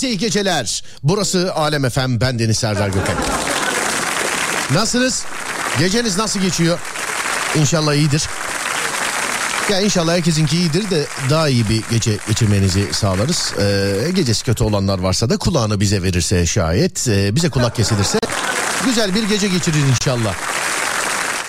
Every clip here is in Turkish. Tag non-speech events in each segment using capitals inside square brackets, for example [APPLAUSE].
herkese iyi geceler. Burası Alem Efem ben Deniz Serdar Gökhan. Nasılsınız? Geceniz nasıl geçiyor? İnşallah iyidir. Ya inşallah herkesinki iyidir de daha iyi bir gece geçirmenizi sağlarız. Ee, gecesi kötü olanlar varsa da kulağını bize verirse şayet, e, bize kulak kesilirse güzel bir gece geçirir inşallah.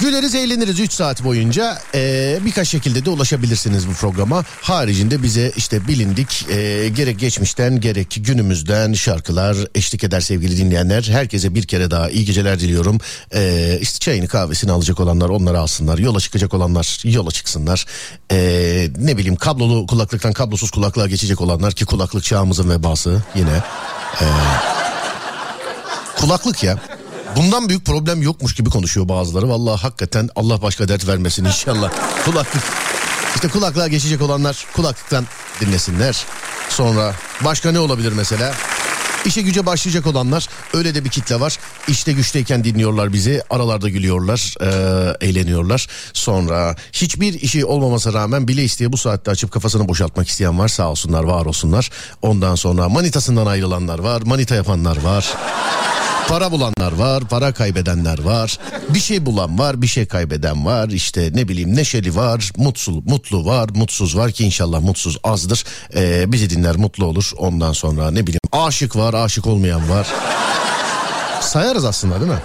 Güleriz eğleniriz 3 saat boyunca Ee, birkaç şekilde de ulaşabilirsiniz bu programa. Haricinde bize işte bilindik e, gerek geçmişten gerek günümüzden şarkılar eşlik eder sevgili dinleyenler. Herkese bir kere daha iyi geceler diliyorum. Ee, işte çayını kahvesini alacak olanlar onları alsınlar. Yola çıkacak olanlar yola çıksınlar. Ee, ne bileyim kablolu kulaklıktan kablosuz kulaklığa geçecek olanlar ki kulaklık çağımızın vebası yine. Ee, kulaklık ya. Bundan büyük problem yokmuş gibi konuşuyor bazıları. Vallahi hakikaten Allah başka dert vermesin inşallah. [LAUGHS] Kulaklık. İşte kulaklığa geçecek olanlar kulaklıktan dinlesinler. Sonra başka ne olabilir mesela? İşe güce başlayacak olanlar öyle de bir kitle var. İşte güçteyken dinliyorlar bizi. Aralarda gülüyorlar, eee, eğleniyorlar. Sonra hiçbir işi olmamasına rağmen bile isteye bu saatte açıp kafasını boşaltmak isteyen var. Sağ olsunlar, var olsunlar. Ondan sonra manitasından ayrılanlar var, manita yapanlar var. Para bulanlar var, para kaybedenler var. Bir şey bulan var, bir şey kaybeden var. İşte ne bileyim neşeli var, mutsuz, mutlu var, mutsuz var ki inşallah mutsuz azdır. Ee, bizi dinler mutlu olur. Ondan sonra ne bileyim aşık var, aşık olmayan var. Sayarız aslında değil mi?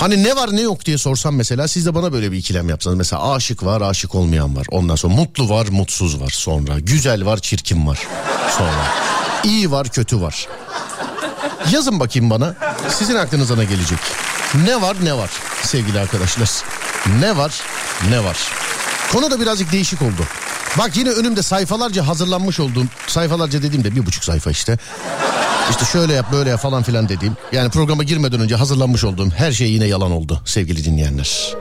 Hani ne var ne yok diye sorsam mesela siz de bana böyle bir ikilem yapsanız. Mesela aşık var aşık olmayan var. Ondan sonra mutlu var mutsuz var sonra. Güzel var çirkin var sonra. İyi var kötü var. Yazın bakayım bana. Sizin aklınıza ne gelecek? Ne var ne var sevgili arkadaşlar. Ne var ne var. Konu da birazcık değişik oldu. Bak yine önümde sayfalarca hazırlanmış olduğum sayfalarca dediğimde bir buçuk sayfa işte. İşte şöyle yap böyle yap falan filan dediğim. Yani programa girmeden önce hazırlanmış olduğum her şey yine yalan oldu sevgili dinleyenler.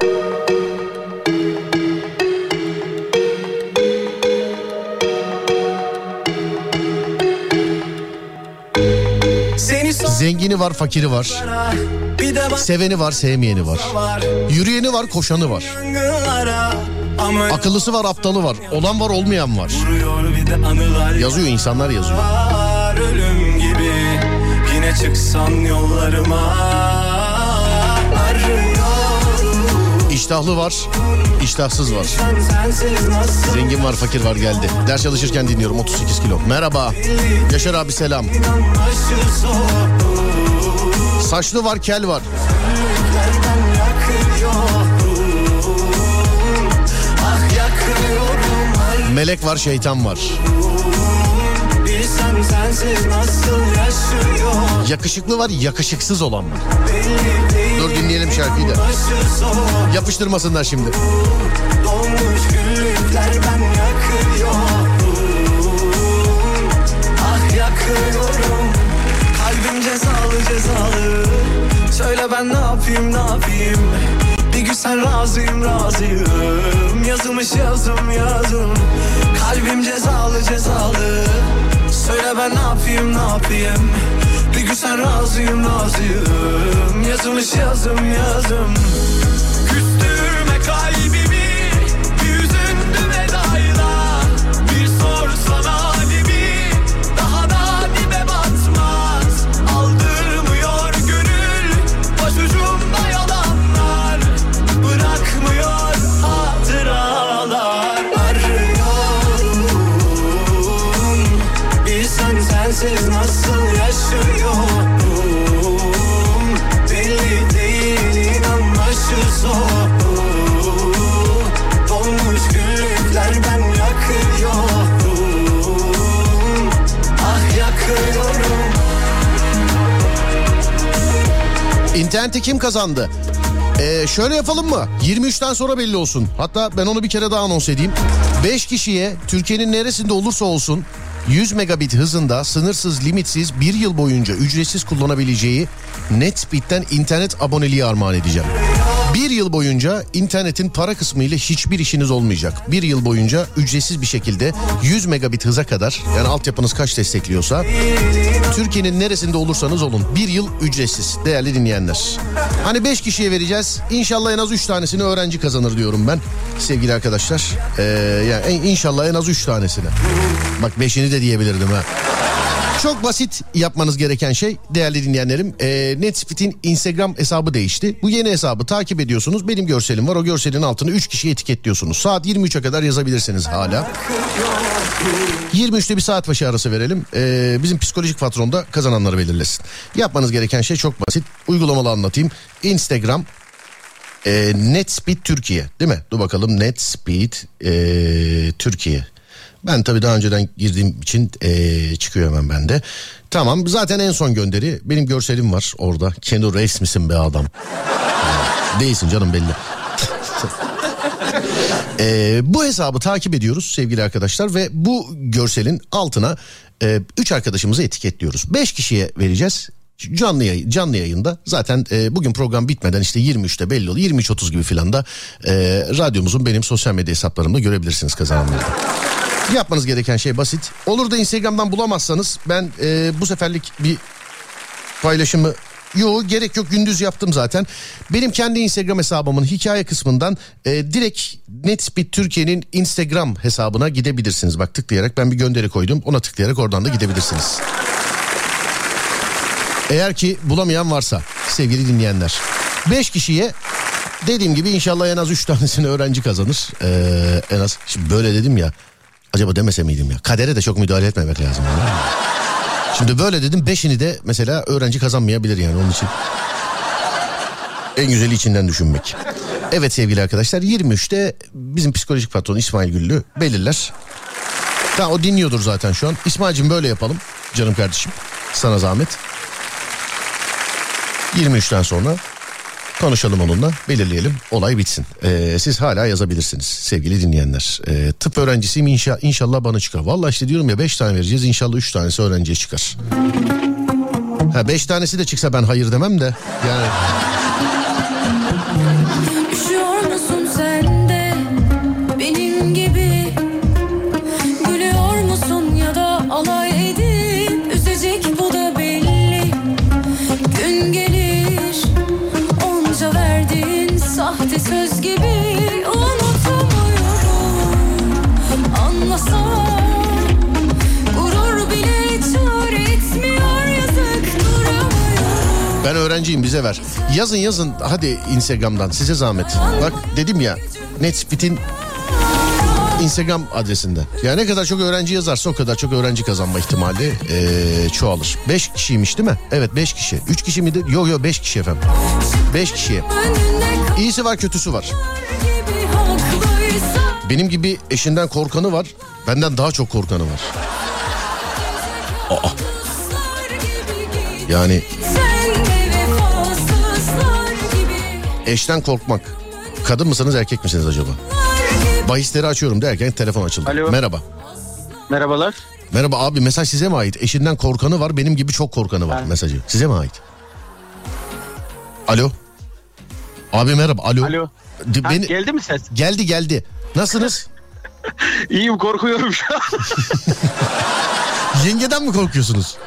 Zengini var, fakiri var. Seveni var, sevmeyeni var. Yürüyeni var, koşanı var. Akıllısı var, aptalı var. Olan var, olmayan var. Yazıyor insanlar yazıyor. Ölüm gibi yine çıksan yollarıma İştahlı var, iştahsız var. Zengin var, fakir var geldi. Ders çalışırken dinliyorum 38 kilo. Merhaba. Yaşar abi selam. Saçlı var, kel var. Melek var, şeytan var. Yakışıklı var, yakışıksız olan var. Şarkıyı da. Yapıştırmasınlar şimdi. Ah. Söyle ben ne yapayım ne yapayım. Bir gün sen razıyım razıyım. Yazılmış yazım yazım. Kalbim cezalı cezalı. Söyle ben ne yapayım ne yapayım. Bir gün sen razıyım razıyım. Yazılmış yazım yazım İnterneti kim kazandı? Ee, şöyle yapalım mı? 23'ten sonra belli olsun. Hatta ben onu bir kere daha anons edeyim. 5 kişiye Türkiye'nin neresinde olursa olsun 100 megabit hızında sınırsız limitsiz bir yıl boyunca ücretsiz kullanabileceği NetSpeed'den internet aboneliği armağan edeceğim. Bir yıl boyunca internetin para kısmı ile hiçbir işiniz olmayacak. Bir yıl boyunca ücretsiz bir şekilde 100 megabit hıza kadar yani altyapınız kaç destekliyorsa Türkiye'nin neresinde olursanız olun bir yıl ücretsiz değerli dinleyenler. Hani 5 kişiye vereceğiz İnşallah en az 3 tanesini öğrenci kazanır diyorum ben sevgili arkadaşlar. Ee, yani inşallah en az 3 tanesini. Bak 5'ini de diyebilirdim ha. Çok basit yapmanız gereken şey değerli dinleyenlerim. E, Netspeed'in Instagram hesabı değişti. Bu yeni hesabı takip ediyorsunuz. Benim görselim var. O görselin altına 3 kişiyi etiketliyorsunuz. Saat 23'e kadar yazabilirsiniz hala. 23'te bir saat başı arası verelim. E, bizim psikolojik patron da kazananları belirlesin. Yapmanız gereken şey çok basit. Uygulamalı anlatayım. Instagram e, Netspeed Türkiye değil mi? Dur bakalım Netspeed e, Türkiye. Ben tabii daha önceden girdiğim için ee, çıkıyor hemen bende. Tamam zaten en son gönderi benim görselim var orada. Kendi Reis misin be adam? Değilsin canım belli. ee, [LAUGHS] bu hesabı takip ediyoruz sevgili arkadaşlar ve bu görselin altına 3 e, arkadaşımızı etiketliyoruz. 5 kişiye vereceğiz canlı yayın, canlı yayında zaten e, bugün program bitmeden işte 23'te belli oluyor 23.30 gibi filan da e, radyomuzun benim sosyal medya hesaplarımda görebilirsiniz kazananları. Yapmanız gereken şey basit. Olur da Instagram'dan bulamazsanız ben e, bu seferlik bir paylaşımı Yok gerek yok gündüz yaptım zaten. Benim kendi Instagram hesabımın hikaye kısmından e, direkt Netspeed Türkiye'nin Instagram hesabına gidebilirsiniz. Bak tıklayarak ben bir gönderi koydum. Ona tıklayarak oradan da gidebilirsiniz. Eğer ki bulamayan varsa sevgili dinleyenler. 5 kişiye dediğim gibi inşallah en az 3 tanesini öğrenci kazanır. Ee, en az şimdi böyle dedim ya Acaba demese miydim ya? Kadere de çok müdahale etmemek lazım. Şimdi böyle dedim beşini de mesela öğrenci kazanmayabilir yani onun için. En güzeli içinden düşünmek. Evet sevgili arkadaşlar 23'te bizim psikolojik patron İsmail Güllü belirler. Tamam o dinliyordur zaten şu an. İsmail'cim böyle yapalım canım kardeşim. Sana zahmet. 23'ten sonra Konuşalım onunla belirleyelim olay bitsin. Ee, siz hala yazabilirsiniz sevgili dinleyenler. Ee, tıp öğrencisiyim inşa, inşallah bana çıkar. Vallahi işte diyorum ya 5 tane vereceğiz inşallah 3 tanesi öğrenciye çıkar. Ha 5 tanesi de çıksa ben hayır demem de yani. Öğrenciyim bize ver. Yazın yazın hadi Instagram'dan size zahmet. Bak dedim ya Netfit'in Instagram adresinde. Ya ne kadar çok öğrenci yazarsa o kadar çok öğrenci kazanma ihtimali eee, çoğalır. 5 kişiymiş değil mi? Evet 5 kişi. 3 kişi miydi? Yok yok 5 kişi efendim. 5 kişiye. Önüne İyisi var kötüsü var. Benim gibi eşinden korkanı var. Benden daha çok korkanı var. Aa. Yani eşten korkmak. Kadın mısınız erkek misiniz acaba? Bahisleri açıyorum derken telefon açıldı. Alo. Merhaba. Merhabalar. Merhaba abi mesaj size mi ait? Eşinden korkanı var benim gibi çok korkanı var Ben- mesajı. Size mi ait? Alo. Abi merhaba alo. Alo. De- Ha, beni... geldi mi ses? Geldi geldi. Nasılsınız? [LAUGHS] İyiyim korkuyorum şu an. [LAUGHS] Yengeden mi korkuyorsunuz?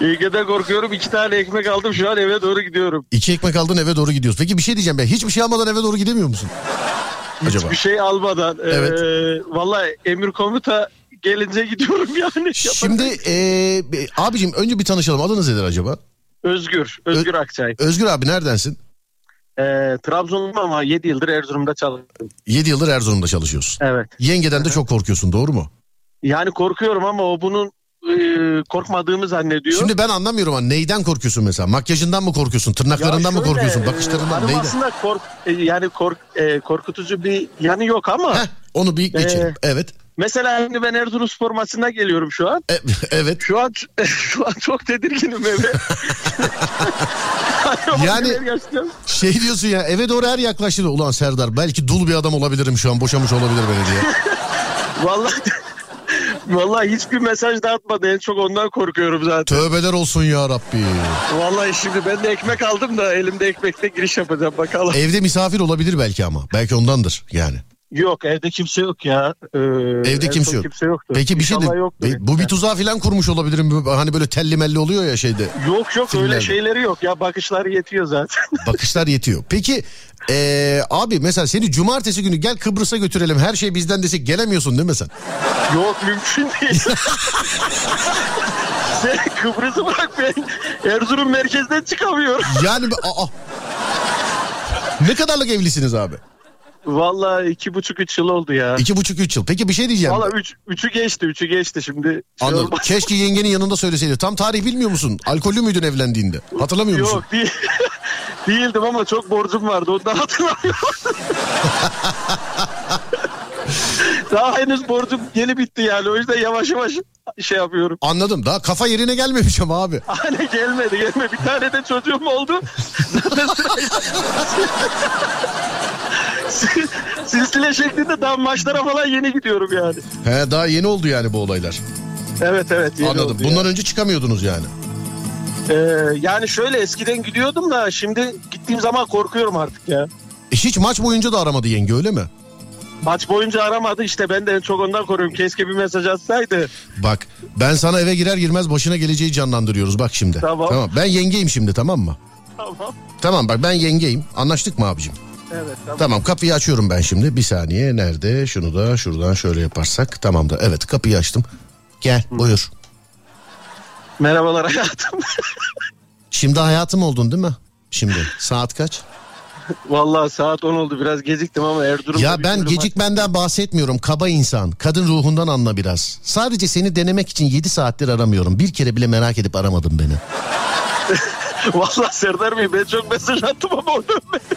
İlgiden korkuyorum. İki tane ekmek aldım şu an eve doğru gidiyorum. İki ekmek aldın eve doğru gidiyorsun. Peki bir şey diyeceğim ben. Hiçbir şey almadan eve doğru gidemiyor musun? Acaba? Bir şey almadan. Evet. Eee vallahi emir komuta gelince gidiyorum yani. [LAUGHS] Şimdi eee abicim önce bir tanışalım. Adınız nedir acaba? Özgür. Özgür Akçay. Özgür abi neredensin? Eee Trabzonluyum ama 7 yıldır Erzurum'da çalışıyorum. 7 yıldır Erzurum'da çalışıyorsun. Evet. Yengeden de çok korkuyorsun doğru mu? Yani korkuyorum ama o bunun eee, korkmadığımı zannediyor. Şimdi ben anlamıyorum ama neyden korkuyorsun mesela? Makyajından mı korkuyorsun? Tırnaklarından mı şöyle, korkuyorsun? eee, Bakışlarından hanım neyden? aslında kork, e, yani kork, e, korkutucu bir yanı yok ama Heh, onu bir geçelim. Ee, Evet. mesela şimdi ben Erzurum spor maçına geliyorum şu an. E- [LAUGHS] evet. Şu an [LAUGHS] şu an çok tedirginim eve. [LAUGHS] Yani-. Şey diyorsun ya eve doğru her yaklaştığında ulan Serdar belki dul bir adam olabilirim şu an boşamış olabilir beni diye. Vallahi Vallahi hiçbir mesaj da atmadı. En çok ondan korkuyorum zaten. Tövbeler olsun ya Rabbi. Vallahi şimdi ben de ekmek aldım da elimde ekmekle giriş yapacağım bakalım. Evde misafir olabilir belki ama. Belki ondandır yani. Yok evde kimse yok ya. Ee, Evde kimse yok. Kimse yoktu. Peki bir şey de bu bir tuzağı falan kurmuş olabilirim. Hani böyle telli melli oluyor ya şeyde. Yok yok Filmlerde. öyle şeyleri yok ya. Bakışlar yetiyor zaten. [LAUGHS] Bakışlar yetiyor. Peki eee, abi mesela seni cumartesi günü gel Kıbrıs'a götürelim her şey bizden desek gelemiyorsun değil mi sen? Yok mümkün değil. [LAUGHS] Sen Kıbrıs'ı bırak ben Erzurum merkezden çıkamıyorum. Yani aa. Ne kadarlık evlisiniz abi? Vallahi iki buçuk üç yıl oldu ya. İki buçuk üç yıl. Peki bir şey diyeceğim. Valla üç, üçü geçti üçü geçti şimdi. Şey Anladım. olmaz. Keşke yengenin yanında söyleseydi. Tam tarih bilmiyor musun? Alkollü müydün evlendiğinde? Hatırlamıyor musun? Yok değil. [LAUGHS] Değildim ama çok borcum vardı ondan hatırlamıyorum. [LAUGHS] Daha henüz borcum yeni bitti yani o yüzden yavaş yavaş şey yapıyorum. Anladım. Daha kafa yerine gelmemiş ama abi. [LAUGHS] Hani gelmedi gelme bir tane de çocuğum oldu. [LAUGHS] Silsile şeklinde daha maçlara falan yeni gidiyorum yani. He daha yeni oldu yani bu olaylar. Evet evet yeni Anladım. oldu Bundan ya. önce çıkamıyordunuz yani. Ee, yani şöyle eskiden gidiyordum da şimdi gittiğim zaman korkuyorum artık ya. E, hiç maç boyunca da aramadı yenge öyle mi? Maç boyunca aramadı işte ben de en çok ondan korkuyorum. Keşke bir mesaj atsaydı. Bak ben sana eve girer girmez başına geleceği canlandırıyoruz bak şimdi. Tamam. Ben yengeyim şimdi tamam mı? Tamam. Tamam bak ben yengeyim. Anlaştık mı abicim? Evet tamam. Tamam kapıyı açıyorum ben şimdi. Bir saniye nerede? Şunu da şuradan şöyle yaparsak. Tamam da evet kapıyı açtım. Gel buyur. Merhabalar hayatım. [LAUGHS] Şimdi hayatım oldun değil mi? Şimdi saat kaç? Vallahi saat 10 oldu biraz geciktim ama Erzurum'da Ya ben gecikmenden bahsetmiyorum. Kaba insan. Kadın ruhundan anla biraz. Sadece seni denemek için 7 saattir aramıyorum. Bir kere bile merak edip aramadın beni. [LAUGHS] Vallahi Serdar Bey ben çok mesaj attım ama o dönmedi.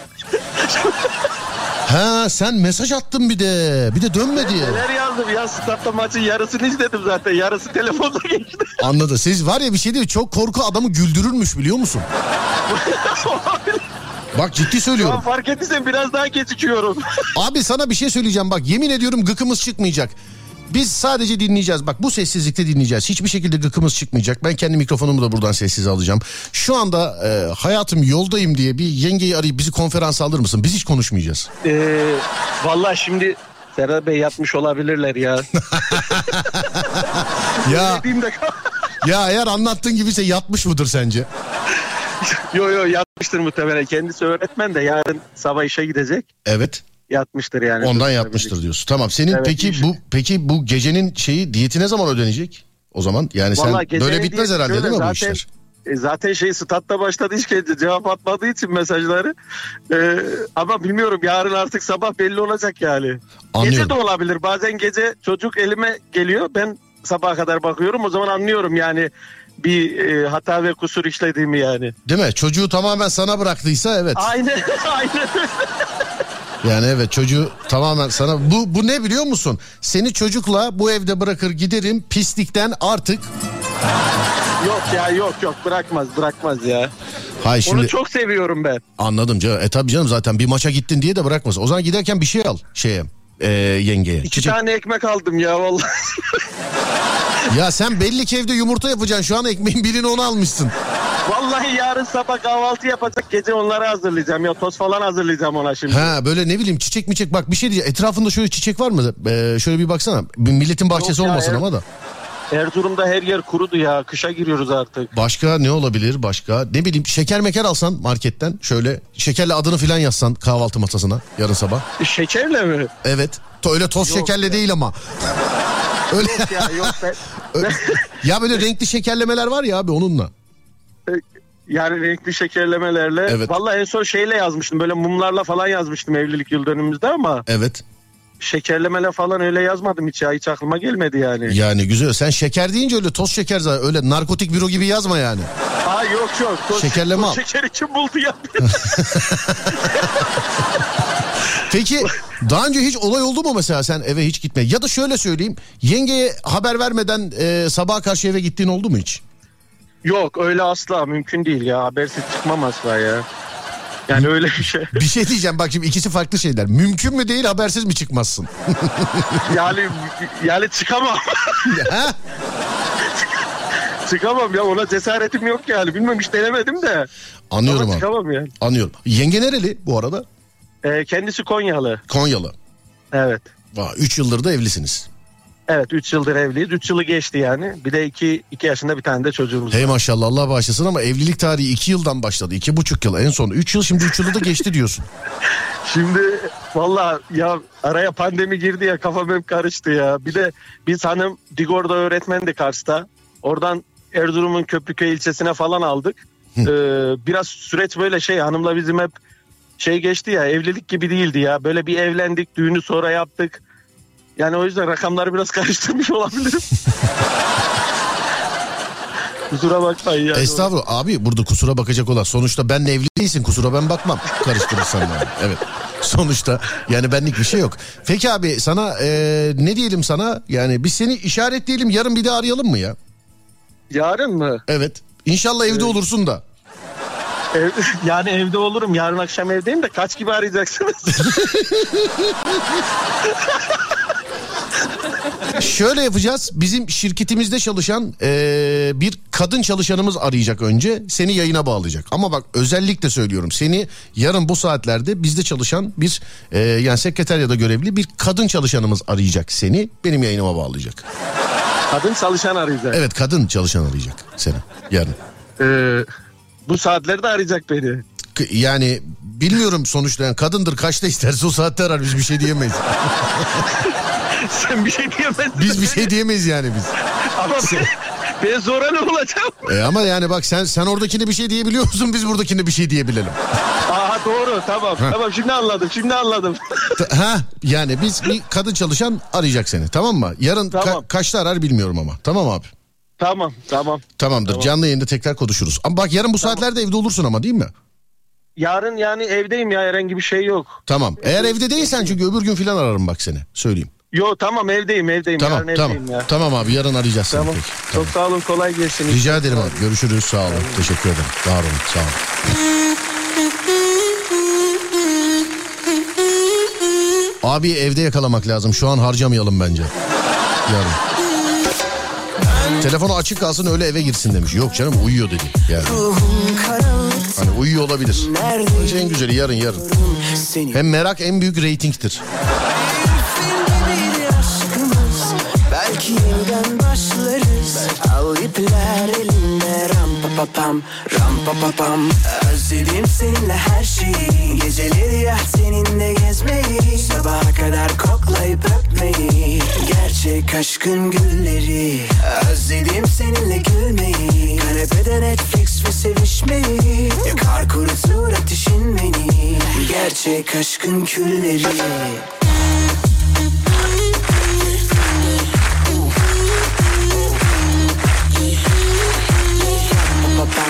Ha sen mesaj attın bir de. Bir de dönme diye. Neler yazdım ya statta maçın yarısını izledim zaten. Yarısı telefonda [LAUGHS] geçti. Anladı. Siz var ya bir şey değil. Çok korku adamı güldürürmüş biliyor musun? [LAUGHS] Bak ciddi Şu söylüyorum. fark ettiysen biraz daha gecikiyorum. Abi sana bir şey söyleyeceğim bak yemin ediyorum gıkımız çıkmayacak. Biz sadece dinleyeceğiz. Bak bu sessizlikte dinleyeceğiz. Hiçbir şekilde gıkımız çıkmayacak. Ben kendi mikrofonumu da buradan sessiz alacağım. Şu anda e, hayatım yoldayım diye bir yengeyi arayıp bizi konferans alır mısın? Biz hiç konuşmayacağız. Ee, Valla şimdi Serhat Bey yatmış olabilirler ya. [LAUGHS] Ya [LAUGHS] ya eğer anlattığın gibiyse yatmış mıdır sence? yo yo yatmıştır muhtemelen. Kendisi öğretmen de yarın sabah işe gidecek. Evet. Yatmıştır yani. Ondan yatmıştır diyorsun. Tamam. Senin Evet, peki iyi. bu peki bu gecenin şeyi diyeti ne zaman ödenecek? O zaman yani sen Vallahi gecenin böyle bitmez diyeti herhalde değil mi bu zaten- işler? E, zaten şey statta başladı hiç kimse cevap atmadığı için mesajları. E, ama bilmiyorum yarın artık sabah belli olacak yani. Anlıyorum. Gece de olabilir. Bazen gece çocuk elime geliyor. Ben sabaha kadar bakıyorum. O zaman anlıyorum yani bir e, hata ve kusur işlediğimi yani. Değil mi? Çocuğu tamamen sana bıraktıysa evet. Aynen [LAUGHS] aynen. Yani evet çocuğu tamamen sana bu bu ne biliyor musun? Seni çocukla bu evde bırakır giderim pislikten artık. yok ya yok yok bırakmaz bırakmaz ya. Hay şimdi Onu çok seviyorum ben. anladım canım. E tabii canım zaten bir maça gittin diye de bırakmaz. O zaman giderken bir şey al şeye e, yengeye. İki Çiçek- tane ekmek aldım ya vallahi. [LAUGHS] Ya sen belli ki evde yumurta yapacaksın. Şu an ekmeğin birini onu almışsın. Vallahi yarın sabah kahvaltı yapacak gece onları hazırlayacağım ya toz falan hazırlayacağım ona şimdi. Ha böyle ne bileyim çiçek miçek bak bir şey diyeceğim. Etrafında şöyle çiçek var mı? Ee, şöyle bir baksana. Bir Milletin bahçesi Yok ya, olmasın evet. ama da. Erzurum'da her yer kurudu ya kışa giriyoruz artık. Başka ne olabilir başka? Ne bileyim şeker meker alsan marketten. Şöyle şekerle adını filan yazsan kahvaltı masasına yarın sabah. Şekerle mi? Evet. To- Öyle toz Yok şekerle ya. değil ama. [LAUGHS] Öyle Ya yok ben, [LAUGHS] ya böyle renkli şekerlemeler var ya abi onunla. yani renkli şekerlemelerle. Evet. Vallahi en son şeyle yazmıştım böyle mumlarla falan yazmıştım evlilik yıl dönümümüzde ama Evet. Şekerlemeler falan öyle yazmadım hiç ya hiç aklıma gelmedi yani. Yani güzel. Sen şeker deyince öyle toz şeker zaten öyle narkotik büro gibi yazma yani. Aa yok yok. Toz, Şekerleme toz al. Şeker için buldu ya. [LAUGHS] Peki daha önce hiç olay oldu mu mesela sen eve hiç gitme? Ya da şöyle söyleyeyim. Yengeye haber vermeden e, sabaha karşı eve gittiğin oldu mu hiç? yok öyle asla mümkün değil ya habersiz çıkmam asla ya. Yani öyle bir şey. Bir şey diyeceğim bak şimdi ikisi farklı şeyler. Mümkün mü değil habersiz mi çıkmazsın? [LAUGHS] Yani yani çıkamam. [LAUGHS] ha? çıkamam ya ona cesaretim yok yani. Bilmem hiç denemedim de. Anlıyorum Ama abi. çıkamam yani. Anlıyorum. Yenge nereli bu arada? Ee, kendisi Konyalı. Konyalı. Evet. 3 yıldır da evlisiniz. Evet 3 yıldır evliyiz. 3 yılı geçti yani. Bir de 2 2 yaşında bir tane de çocuğumuz var. Hey maşallah Allah bağışlasın ama evlilik tarihi 2 yıldan başladı. 2,5 yıl en son. 3 yıl şimdi 3 yılı da geçti diyorsun. [LAUGHS] Şimdi valla ya araya pandemi girdi ya kafam hep karıştı ya. Bir de biz hanım Digor'da öğretmendi Kars'ta. Oradan Erzurum'un Köprüköy ilçesine falan aldık. Ee, biraz süreç böyle şey hanımla bizim hep şey geçti ya evlilik gibi değildi ya. Böyle bir evlendik düğünü sonra yaptık. Yani o yüzden rakamları biraz [LAUGHS] karıştırmış olabilirim. Kusura bakmayın yani. Estağfurullah abi burada kusura bakacak olan sonuçta benle evli değilsin kusura ben bakmam karıştırırsan yani. [LAUGHS] Evet sonuçta yani benlik bir şey yok. Peki abi sana eee, ne diyelim sana yani biz seni işaretleyelim yarın bir de arayalım mı ya? Yarın mı? Evet İnşallah evde olursun da. Ev, [LAUGHS] yani evde olurum. Yarın akşam evdeyim de kaç gibi arayacaksınız? Şöyle yapacağız. Bizim şirketimizde çalışan eee, bir kadın çalışanımız arayacak önce. Seni yayına bağlayacak. Ama bak özellikle söylüyorum. Seni yarın bu saatlerde bizde çalışan bir eee, yani sekreteryada görevli bir kadın çalışanımız arayacak seni. Benim yayınıma bağlayacak. Kadın çalışan arayacak. Evet kadın çalışan arayacak seni yarın. Ee, bu saatlerde arayacak beni. Yani bilmiyorum sonuçta yani kadındır kaçta isterse o saatte arar biz bir şey diyemeyiz. [LAUGHS] [LAUGHS] Sen bir şey diyemezsin. Biz bir şey diyemeyiz yani biz. Ama ben, ben sonra ne olacağım? E ama yani bak sen sen oradakine bir şey diyebiliyor musun biz buradakine bir şey diyebilelim. Aha doğru tamam. Tamam şimdi anladım. Şimdi anladım. Ha yani biz bir kadın çalışan arayacak seni tamam mı? Yarın ka- Tamam. kaçta arar bilmiyorum ama. Tamam abi. tamam tamam. Tamamdır. Canlı yayında tekrar konuşuruz. Ama bak yarın bu saatlerde evde olursun ama değil mi? Yarın yani evdeyim ya herhangi bir şey yok. Tamam. Eğer evde değilsen çünkü öbür gün falan ararım bak seni. Söyleyeyim. Yo tamam evdeyim evdeyim. Tamam Yarın tamam. Evdeyim ya. Tamam abi yarın arayacağız seni tamam. peki. Tamam. Çok sağ olun kolay gelsin. Rica ederim abi. Görüşürüz sağ olun. Tamam. Teşekkür ederim. Var olun sağ olun. Abi evde yakalamak lazım. Şu an harcamayalım bence. Yarın. Telefonu açık kalsın öyle eve girsin demiş. Yok canım uyuyor dedi. Yani. Hani uyuyor olabilir. Bence en güzeli yarın yarın. Hem merak en büyük reytingtir. Belki yeniden başlarız. Al ipler elinde ram pa pa pam Ram pa pa pam. Özledim seninle her şeyi. Geceleri ya seninle gezmeyi. Sabaha kadar koklayıp öpmeyi. Gerçek aşkın gülleri. Özledim seninle gülmeyi. Kanepede Netflix ve sevişmeyi. Yakar kurutur ateşin beni. Gerçek aşkın külleri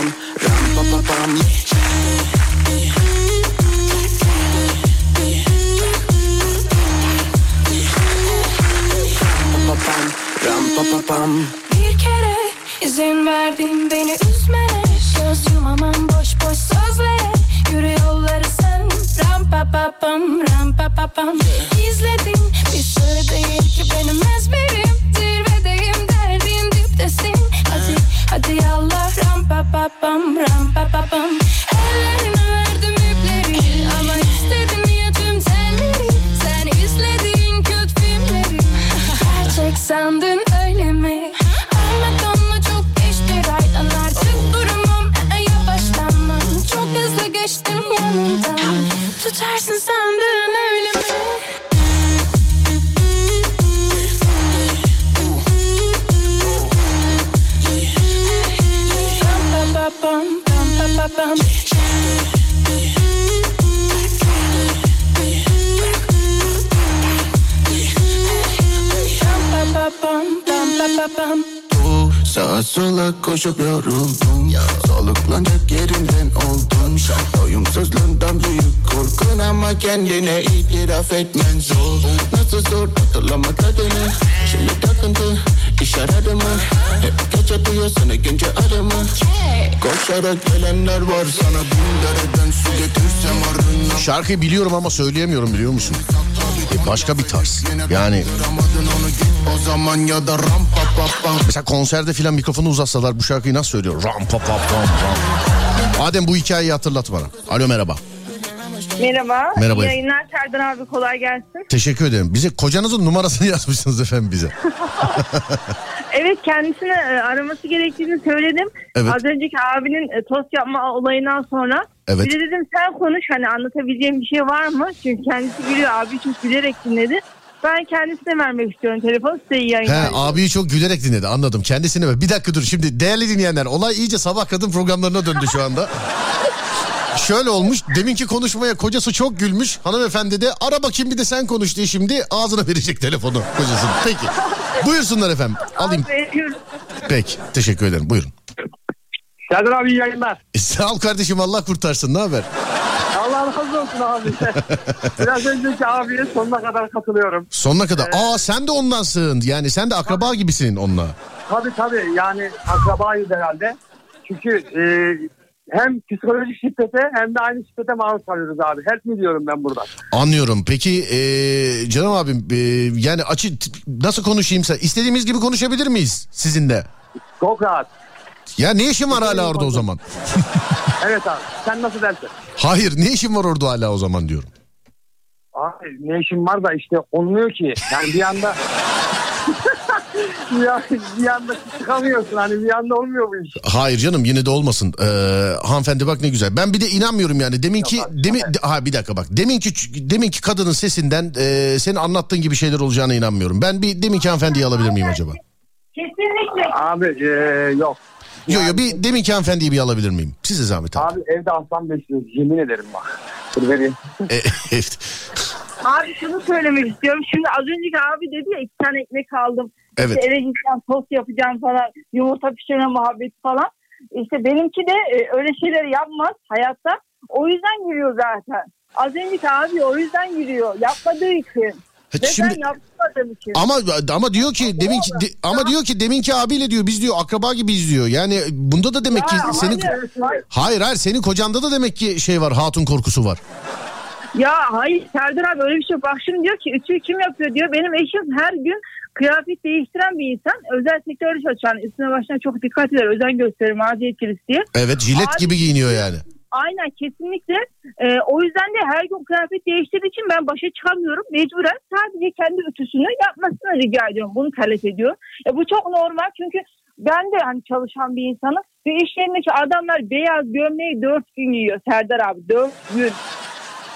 pam, ram. Pa pa pam, ram pa pa pam. Bir kere izin verdim beni üzmene. Göz yumamam boş boş sözlere. Yürü yolları sen. Ram pa pa pam ram pa pa pam. İzledim bir sır değil ki benim ezberim ram pa pa pam ram pa pa pam Ellerine verdim ipleri Ama istedim ya tüm telleri. Sen izlediğin kötü filmleri. Gerçek sandın öyle mi? Anlat çok geçti raydan artık durumum e, yavaşlanmam. Çok hızlı geçtim yanından Tutarsın sandın pam Bu sağa sola koşup yoruldum. Soluklanacak yerinden oldum. Doyumsuzluğundan büyük korkun ama kendine itiraf etmen zor. Nasıl zor hatırlamak adını Şimdi takıntı iş aradı mı? Hep gece duyuyorsun günce arımı Koşarak gelenler var sana bin dereden su getirsem arına Şarkıyı biliyorum ama söyleyemiyorum biliyor musun? E, başka bir tarz. Yani o zaman ya da ram mesela konserde filan mikrofonu uzatsalar bu şarkıyı nasıl söylüyor? Ram pa pa pam ram. Adem bu hikayeyi hatırlat bana. Alo merhaba. Merhaba. Merhaba. İyi yayınlar Serdar abi kolay gelsin. Teşekkür ederim. Bize kocanızın numarasını [LAUGHS] yazmışsınız efendim bize. [LAUGHS] Evet kendisine e, araması gerektiğini söyledim. Evet. Az önceki abinin e, tost yapma olayından sonra. Evet. Bir de dedim sen konuş hani anlatabileceğim bir şey var mı? Çünkü kendisi gülüyor abi çok gülerek dinledi. Ben kendisine vermek istiyorum telefonu size iyi He yayınlar. abiyi çok gülerek dinledi anladım. Kendisine ver. Bir dakika dur şimdi değerli dinleyenler olay iyice sabah kadın programlarına döndü şu anda. [LAUGHS] Şöyle olmuş deminki konuşmaya kocası çok gülmüş hanımefendi de ara bakayım bir de sen konuş diye şimdi ağzına verecek telefonu kocasının. Peki buyursunlar efendim alayım. Peki teşekkür ederim buyurun. Serdar abi iyi yayınlar. E, sağ ol kardeşim Allah kurtarsın ne haber? Allah razı olsun abi. [LAUGHS] Biraz önceki abiye sonuna kadar katılıyorum. Sonuna kadar. Aa sen de ondansın yani sen de akraba gibisin onunla. Tabii tabii yani akrabayız herhalde. Çünkü e, hem psikolojik şiddete hem de aynı şiddete maruz kalıyoruz abi. Help mi diyorum ben buradan. Anlıyorum. Peki e, canım abim e, yani açı nasıl konuşayım sen? İstediğimiz gibi konuşabilir miyiz sizinle? Çok rahat. Ya ne işin var hala orada o zaman? [LAUGHS] Evet abi sen nasıl dersin? Hayır ne işin var orada hala o zaman diyorum. Abi ne işin var da işte olmuyor ki. Yani bir anda [LAUGHS] bir, an- bir anda çıkamıyorsun hani bir anda olmuyor bu iş. Hayır canım yine de olmasın. Ee, hanımefendi bak ne güzel. Ben bir de inanmıyorum yani. Deminki Yok abi, demin de- ha bir dakika bak. Deminki deminki kadının sesinden e, senin anlattığın gibi şeyler olacağına inanmıyorum. Ben bir deminki hanımefendiyi alabilir miyim acaba? Kesinlikle. Abi e, yok. Yok yok bir deminki hanımefendiyi bir alabilir miyim? Size zahmet abi. Abi evde aslan besliyoruz yemin ederim bak. Dur vereyim. E, [LAUGHS] evet. Abi şunu söylemek istiyorum. Şimdi az önceki abi dedi ya iki tane ekmek aldım. Evet. İşte eve gideceğim tost yapacağım falan. Yumurta pişirme muhabbeti falan. İşte benimki de e, öyle şeyler yapmaz hayatta. O yüzden gülüyor zaten. Az önceki abi o yüzden gülüyor. Yapmadığı için. Ve Şimdi ben yapmadığım için. ama ama diyor ki deminki de- ama diyor ki deminki abiyle diyor biz diyor akraba gibiyiz diyor. Yani bunda da demek ki Ya, senin hayır, hayır. Hayır hayır senin kocanda da demek ki şey var hatun korkusu var. Ya hayır Serdar abi öyle bir şey yok. Bak şimdi diyor ki ütüyü kim yapıyor diyor. Benim eşim her gün kıyafet değiştiren bir insan. Özel sektörde çalışan üstüne başına çok dikkat eder. Özen gösterir mağaziyet kilisi diye. Evet jilet Abi- gibi giyiniyor yani. Aynen kesinlikle. Ee, o yüzden de her gün kıyafet değiştirdiği için ben başa çıkamıyorum. Mecburen sadece kendi ütüsünü yapmasını rica ediyorum. Bunu talep ediyor. E, bu çok normal çünkü ben de hani çalışan bir insanım. Ve iş yerindeki adamlar beyaz gömleği dört gün giyiyor Serdar abi. Dört gün.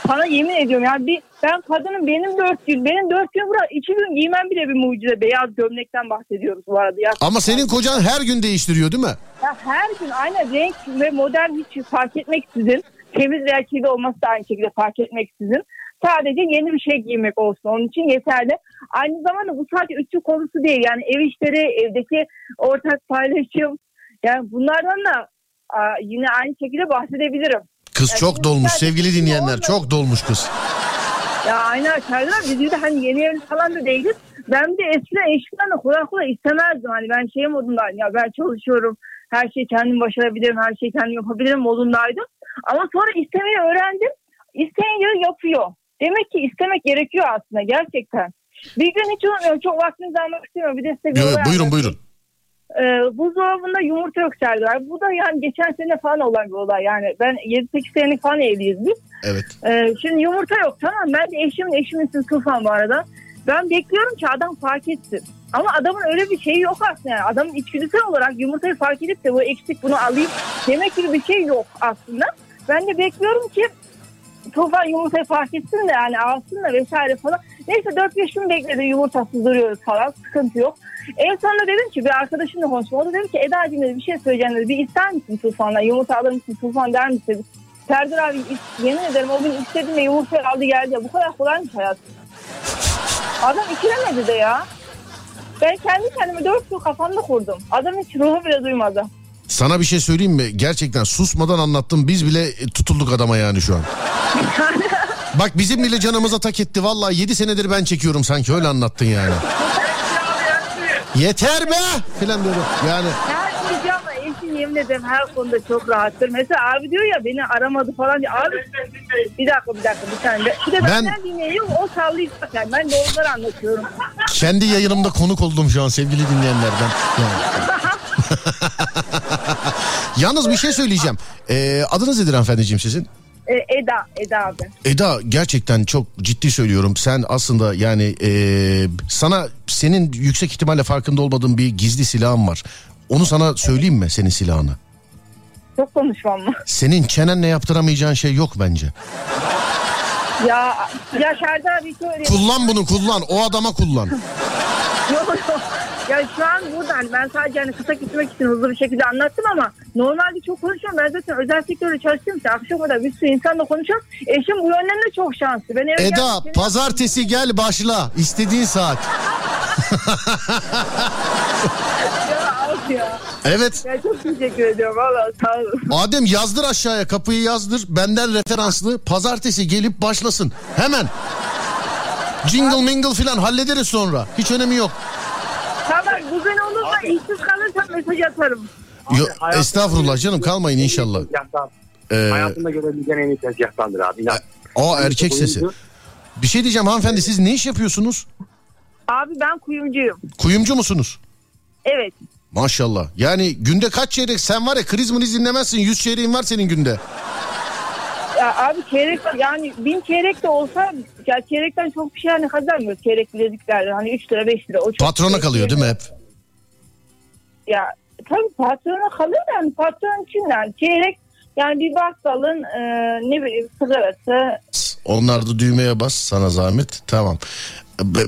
Sana yemin ediyorum yani bir, ben kadının benim dört gün, benim dört gün bırak iki gün giymem bile bir mucize. Beyaz gömlekten bahsediyoruz bu arada. Ya, Ama senin kocan her gün değiştiriyor değil mi? ya her gün aynı renk ve model hiç fark etmeksizin temiz veya kirli olması da aynı şekilde fark etmeksizin sadece yeni bir şey giymek olsun. Onun için yeterli. Aynı zamanda bu sadece ütü konusu değil. Yani ev işleri, evdeki ortak paylaşım. Yani bunlardan da yine aynı şekilde bahsedebilirim. Kız Ya çok dolmuş sevgili dinleyenler çok dolmuş kız. Ya aynen Serdar biz de hani yeni evli falan da değiliz. Ben de eskiden eşimden de kolay kolay istemezdim. Hani ben şey modundaydım ya ben çalışıyorum. Her şeyi kendim başarabilirim. Her şeyi kendim yapabilirim modundaydım. Ama sonra istemeyi öğrendim. İsteyince yapıyor. Demek ki istemek gerekiyor aslında gerçekten. Bir gün hiç unutmuyorum. Çok vaktinizi almak istemiyorum. Bir de size bir Yo, buyurun buyurun. Ee, buzdolabında yumurta yok Serdar. Bu da yani geçen sene falan olan bir olay. Yani ben 7-8 senelik falan evliyiz biz. Evet. Ee, şimdi yumurta yok tamam ben de eşimin eşimin ismi Tufan bu arada. Ben bekliyorum ki adam fark etsin. Ama adamın öyle bir şeyi yok aslında yani. Adamın içgüdüsel olarak yumurtayı fark edip de bu eksik bunu alayım demek gibi bir şey yok aslında. Ben de bekliyorum ki Tufan yumurtayı fark de yani alsın da vesaire falan. Neyse 4-5 gün bekledi yumurtasız duruyoruz falan sıkıntı yok. En sonunda dedim ki bir arkadaşımla konuştum. O da dedi ki Eda'cığım dedi bir şey söyleyeceğim dedi. Bir ister misin Tufan'la yumurta alır mısın Tufan der misin dedi. Serdar abi yemin ederim o gün istedim ve yumurtayı aldı geldi. Bu kadar kolaymış hayat. Adam ikilemedi de ya. Ben kendi kendime dört yıl kafamda kurdum. Adam hiç ruhu bile duymadı. Sana bir şey söyleyeyim mi? Gerçekten susmadan anlattım. Biz bile e, tutulduk adama yani şu an. [LAUGHS] Bak bizim bile canımıza tak etti. Vallahi 7 senedir ben çekiyorum sanki öyle anlattın yani. [LAUGHS] Yeter be! Filan diyorum. Yani Her şey eşim yemin ederim her konuda çok rahattır. Mesela abi diyor ya beni aramadı falan diyor. Abi bir dakika bir dakika bir saniye. Bir de Ben- benden dinleyiyor o sallayacak yani. Ben doğruları anlatıyorum. kendi yayınımda konuk oldum şu an sevgili dinleyenlerden. [LAUGHS] Yani. Yalnız bir şey söyleyeceğim. Ee, adınız nedir hanımefendiciğim sizin? Ee, Eda, Eda abi. Eda gerçekten çok ciddi söylüyorum. Sen aslında yani ee, sana senin yüksek ihtimalle farkında olmadığın bir gizli silahın var. Onu sana söyleyeyim mi senin silahını? Çok konuşmam mı? Senin çenenle yaptıramayacağın şey yok bence. Ya, ya Serdar abi şöyle. Kullan bunu kullan. O adama kullan. [LAUGHS] Yok yok. Ya şu an burada hani ben sadece hani kısa gitmek için hızlı bir şekilde anlattım ama normalde çok konuşuyorum. Ben zaten özel sektörde çalıştığım için akşam kadar bir sürü insanla konuşuyorum. Eşim bu yönden de çok şanslı. Ben eve Eda geldim, pazartesi gel başla. İstediğin saat. Ya, of ya. Evet. ya çok teşekkür ediyorum valla sağ olun. Adem yazdır aşağıya kapıyı yazdır. Benden referanslı. Pazartesi gelip başlasın. Hemen. Jingle mingle filan hallederiz sonra. Hiç önemi yok. Tamam bugün olursa işsiz kalırsam mesaj atarım. Yo, estağfurullah canım kalmayın inşallah. Tezgahtan. Ee, Hayatımda görebileceğin en iyi tezgahtandır abi. İnan. o erkek sesi. Bir şey diyeceğim hanımefendi siz ne iş yapıyorsunuz? Abi ben kuyumcuyum. Kuyumcu musunuz? Evet. Maşallah. Yani günde kaç çeyrek sen var ya kriz mriz dinlemezsin. 100 çeyreğin var senin günde. Ya abi çeyrek yani bin çeyrek de olsa ya çeyrekten çok bir şey hani kazanmıyoruz çeyrek bileziklerden hani 3 lira 5 lira. O çok Patrona kalıyor değil mi hep? Ya tabii patrona kalıyor da yani patron için yani çeyrek yani bir bakkalın e, ne bileyim sigarası Onlar da düğmeye bas sana zahmet. Tamam.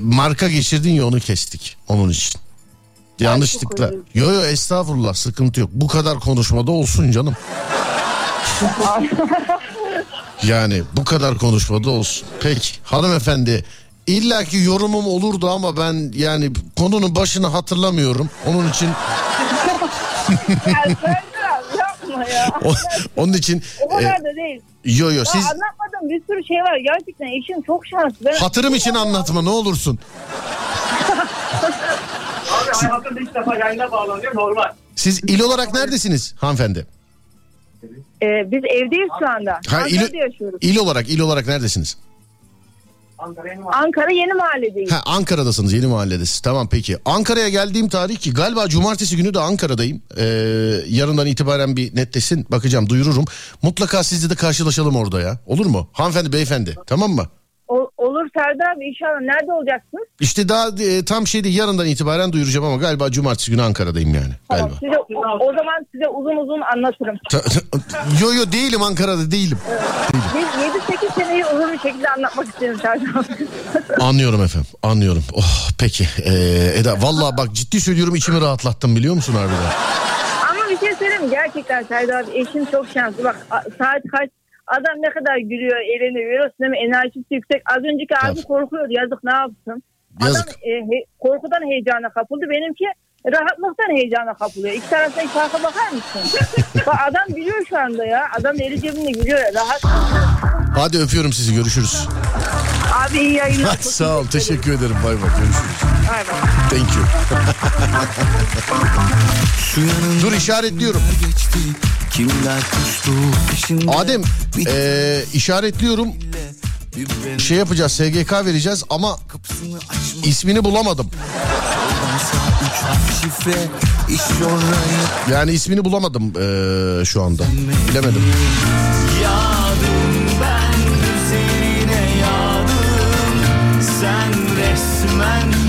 Marka geçirdin ya onu kestik. Onun için. Yanlışlıkla. Yo yo estağfurullah sıkıntı yok. Bu kadar konuşmada olsun canım. [LAUGHS] yani bu kadar konuşmada olsun. Peki hanımefendi illaki yorumum olurdu ama ben yani konunun başını hatırlamıyorum. Onun için ya. [LAUGHS] o- onun için O kadar e, da değil. yo yo Ya siz anlatmadığım bir sürü şey var. Gerçekten eşim çok şanslı. Ben hatırım için anlatma ne olursun. Abi hayatımda ilk defa yayına bağlanıyor normal. Siz il olarak neredesiniz hanımefendi? Ee, biz evdeyiz şu anda. Ha, Ankara'da il, yaşıyoruz. il olarak il olarak neredesiniz? Ankara Yeni Mahalledeyiz. Ha Ankara'dasınız yeni mahalledesiniz. Tamam peki. Ankara'ya geldiğim tarih ki galiba cumartesi günü de Ankara'dayım. Ee, yarından itibaren bir netleşsin bakacağım duyururum. Mutlaka sizle de karşılaşalım orada ya. Olur mu? Hanımefendi beyefendi tamam mı? Serdar abi inşallah. Nerede olacaksınız? İşte daha e, tam şey değil yarından itibaren duyuracağım ama galiba cumartesi günü Ankara'dayım yani. Tamam, Galiba. size, o, o zaman size uzun uzun anlatırım. Ta- [LAUGHS] yo yo değilim Ankara'da değilim. Biz 7-8 seneyi uzun bir şekilde anlatmak istiyorum Serdar abi. [LAUGHS] Anlıyorum efendim anlıyorum. Oh peki ee, Eda vallahi bak ciddi söylüyorum içimi rahatlattım biliyor musun harbiden? Ama bir şey söyleyeyim? Gerçekten Serdar abi eşim çok şanslı. Bak saat kaç adam ne kadar gülüyor, eğleniyor. Mi? Enerjisi yüksek. Az önceki abi Tabii. korkuyordu. Yazık ne yapsın? Yazık. Adam e, he- korkudan heyecana kapıldı. Benimki rahatlıktan heyecana kapılıyor. İki taraftan farka bakar mısın? [LAUGHS] Bak adam gülüyor şu anda ya. Adam eli cebinde gülüyor. Rahat. Hadi öpüyorum sizi görüşürüz. Abi iyi yayınlar. Hadi sağ ol teşekkür ederim bay bay görüşürüz. Bay bay. Thank you. [LAUGHS] Dur işaretliyorum. geçti Kimler koştu peşinde Adem ee, işaretliyorum. Şey yapacağız SGK vereceğiz ama ismini bulamadım. Yani ismini bulamadım ee, şu anda. Bilemedim. Yağdım ben üzerine yağdım Sen resmen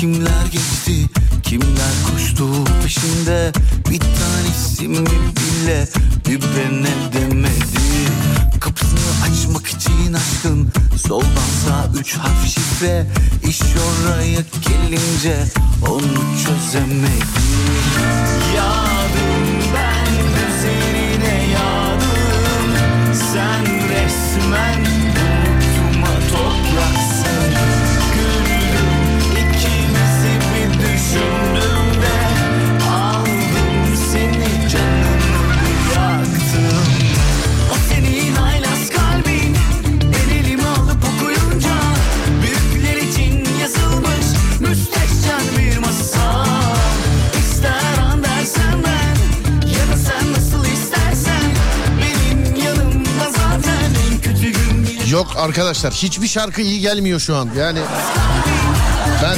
kimler geçti Kimler koştu peşinde? Bir tanesi mi bile Birbirine demedi? Kapısını açmak için aşkın Soldan sağ üç harf şifre. İş oraya gelince Onu çözemedim Yağdım ben üzerine yağdım Sen resmen arkadaşlar hiçbir şarkı iyi gelmiyor şu an. Yani ben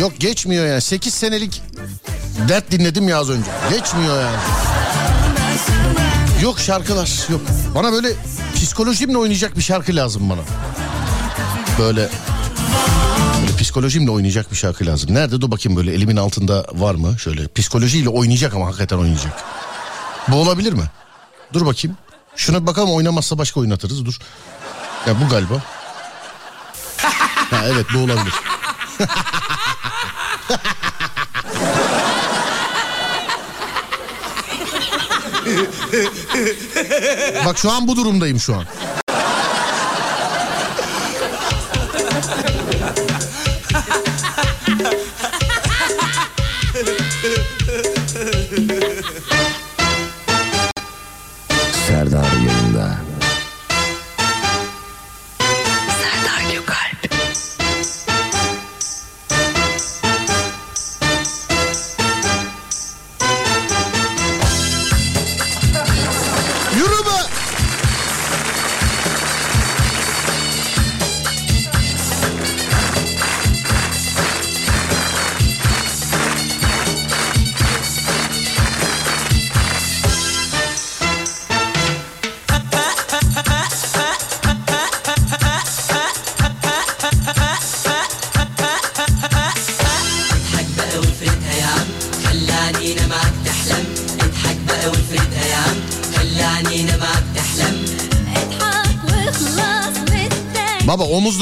Yok geçmiyor yani. 8 senelik dert dinledim ya az önce. Geçmiyor yani. Yok şarkılar yok. Bana böyle psikolojimle oynayacak bir şarkı lazım bana. Böyle Böyle psikolojimle oynayacak bir şarkı lazım. Nerede dur bakayım böyle elimin altında var mı? Şöyle psikolojiyle oynayacak ama hakikaten oynayacak. Bu olabilir mi? Dur bakayım. Şuna bakalım oynamazsa başka oynatırız dur. Ya bu galiba. Ha evet bu olabilir. Bak şu an bu durumdayım şu an.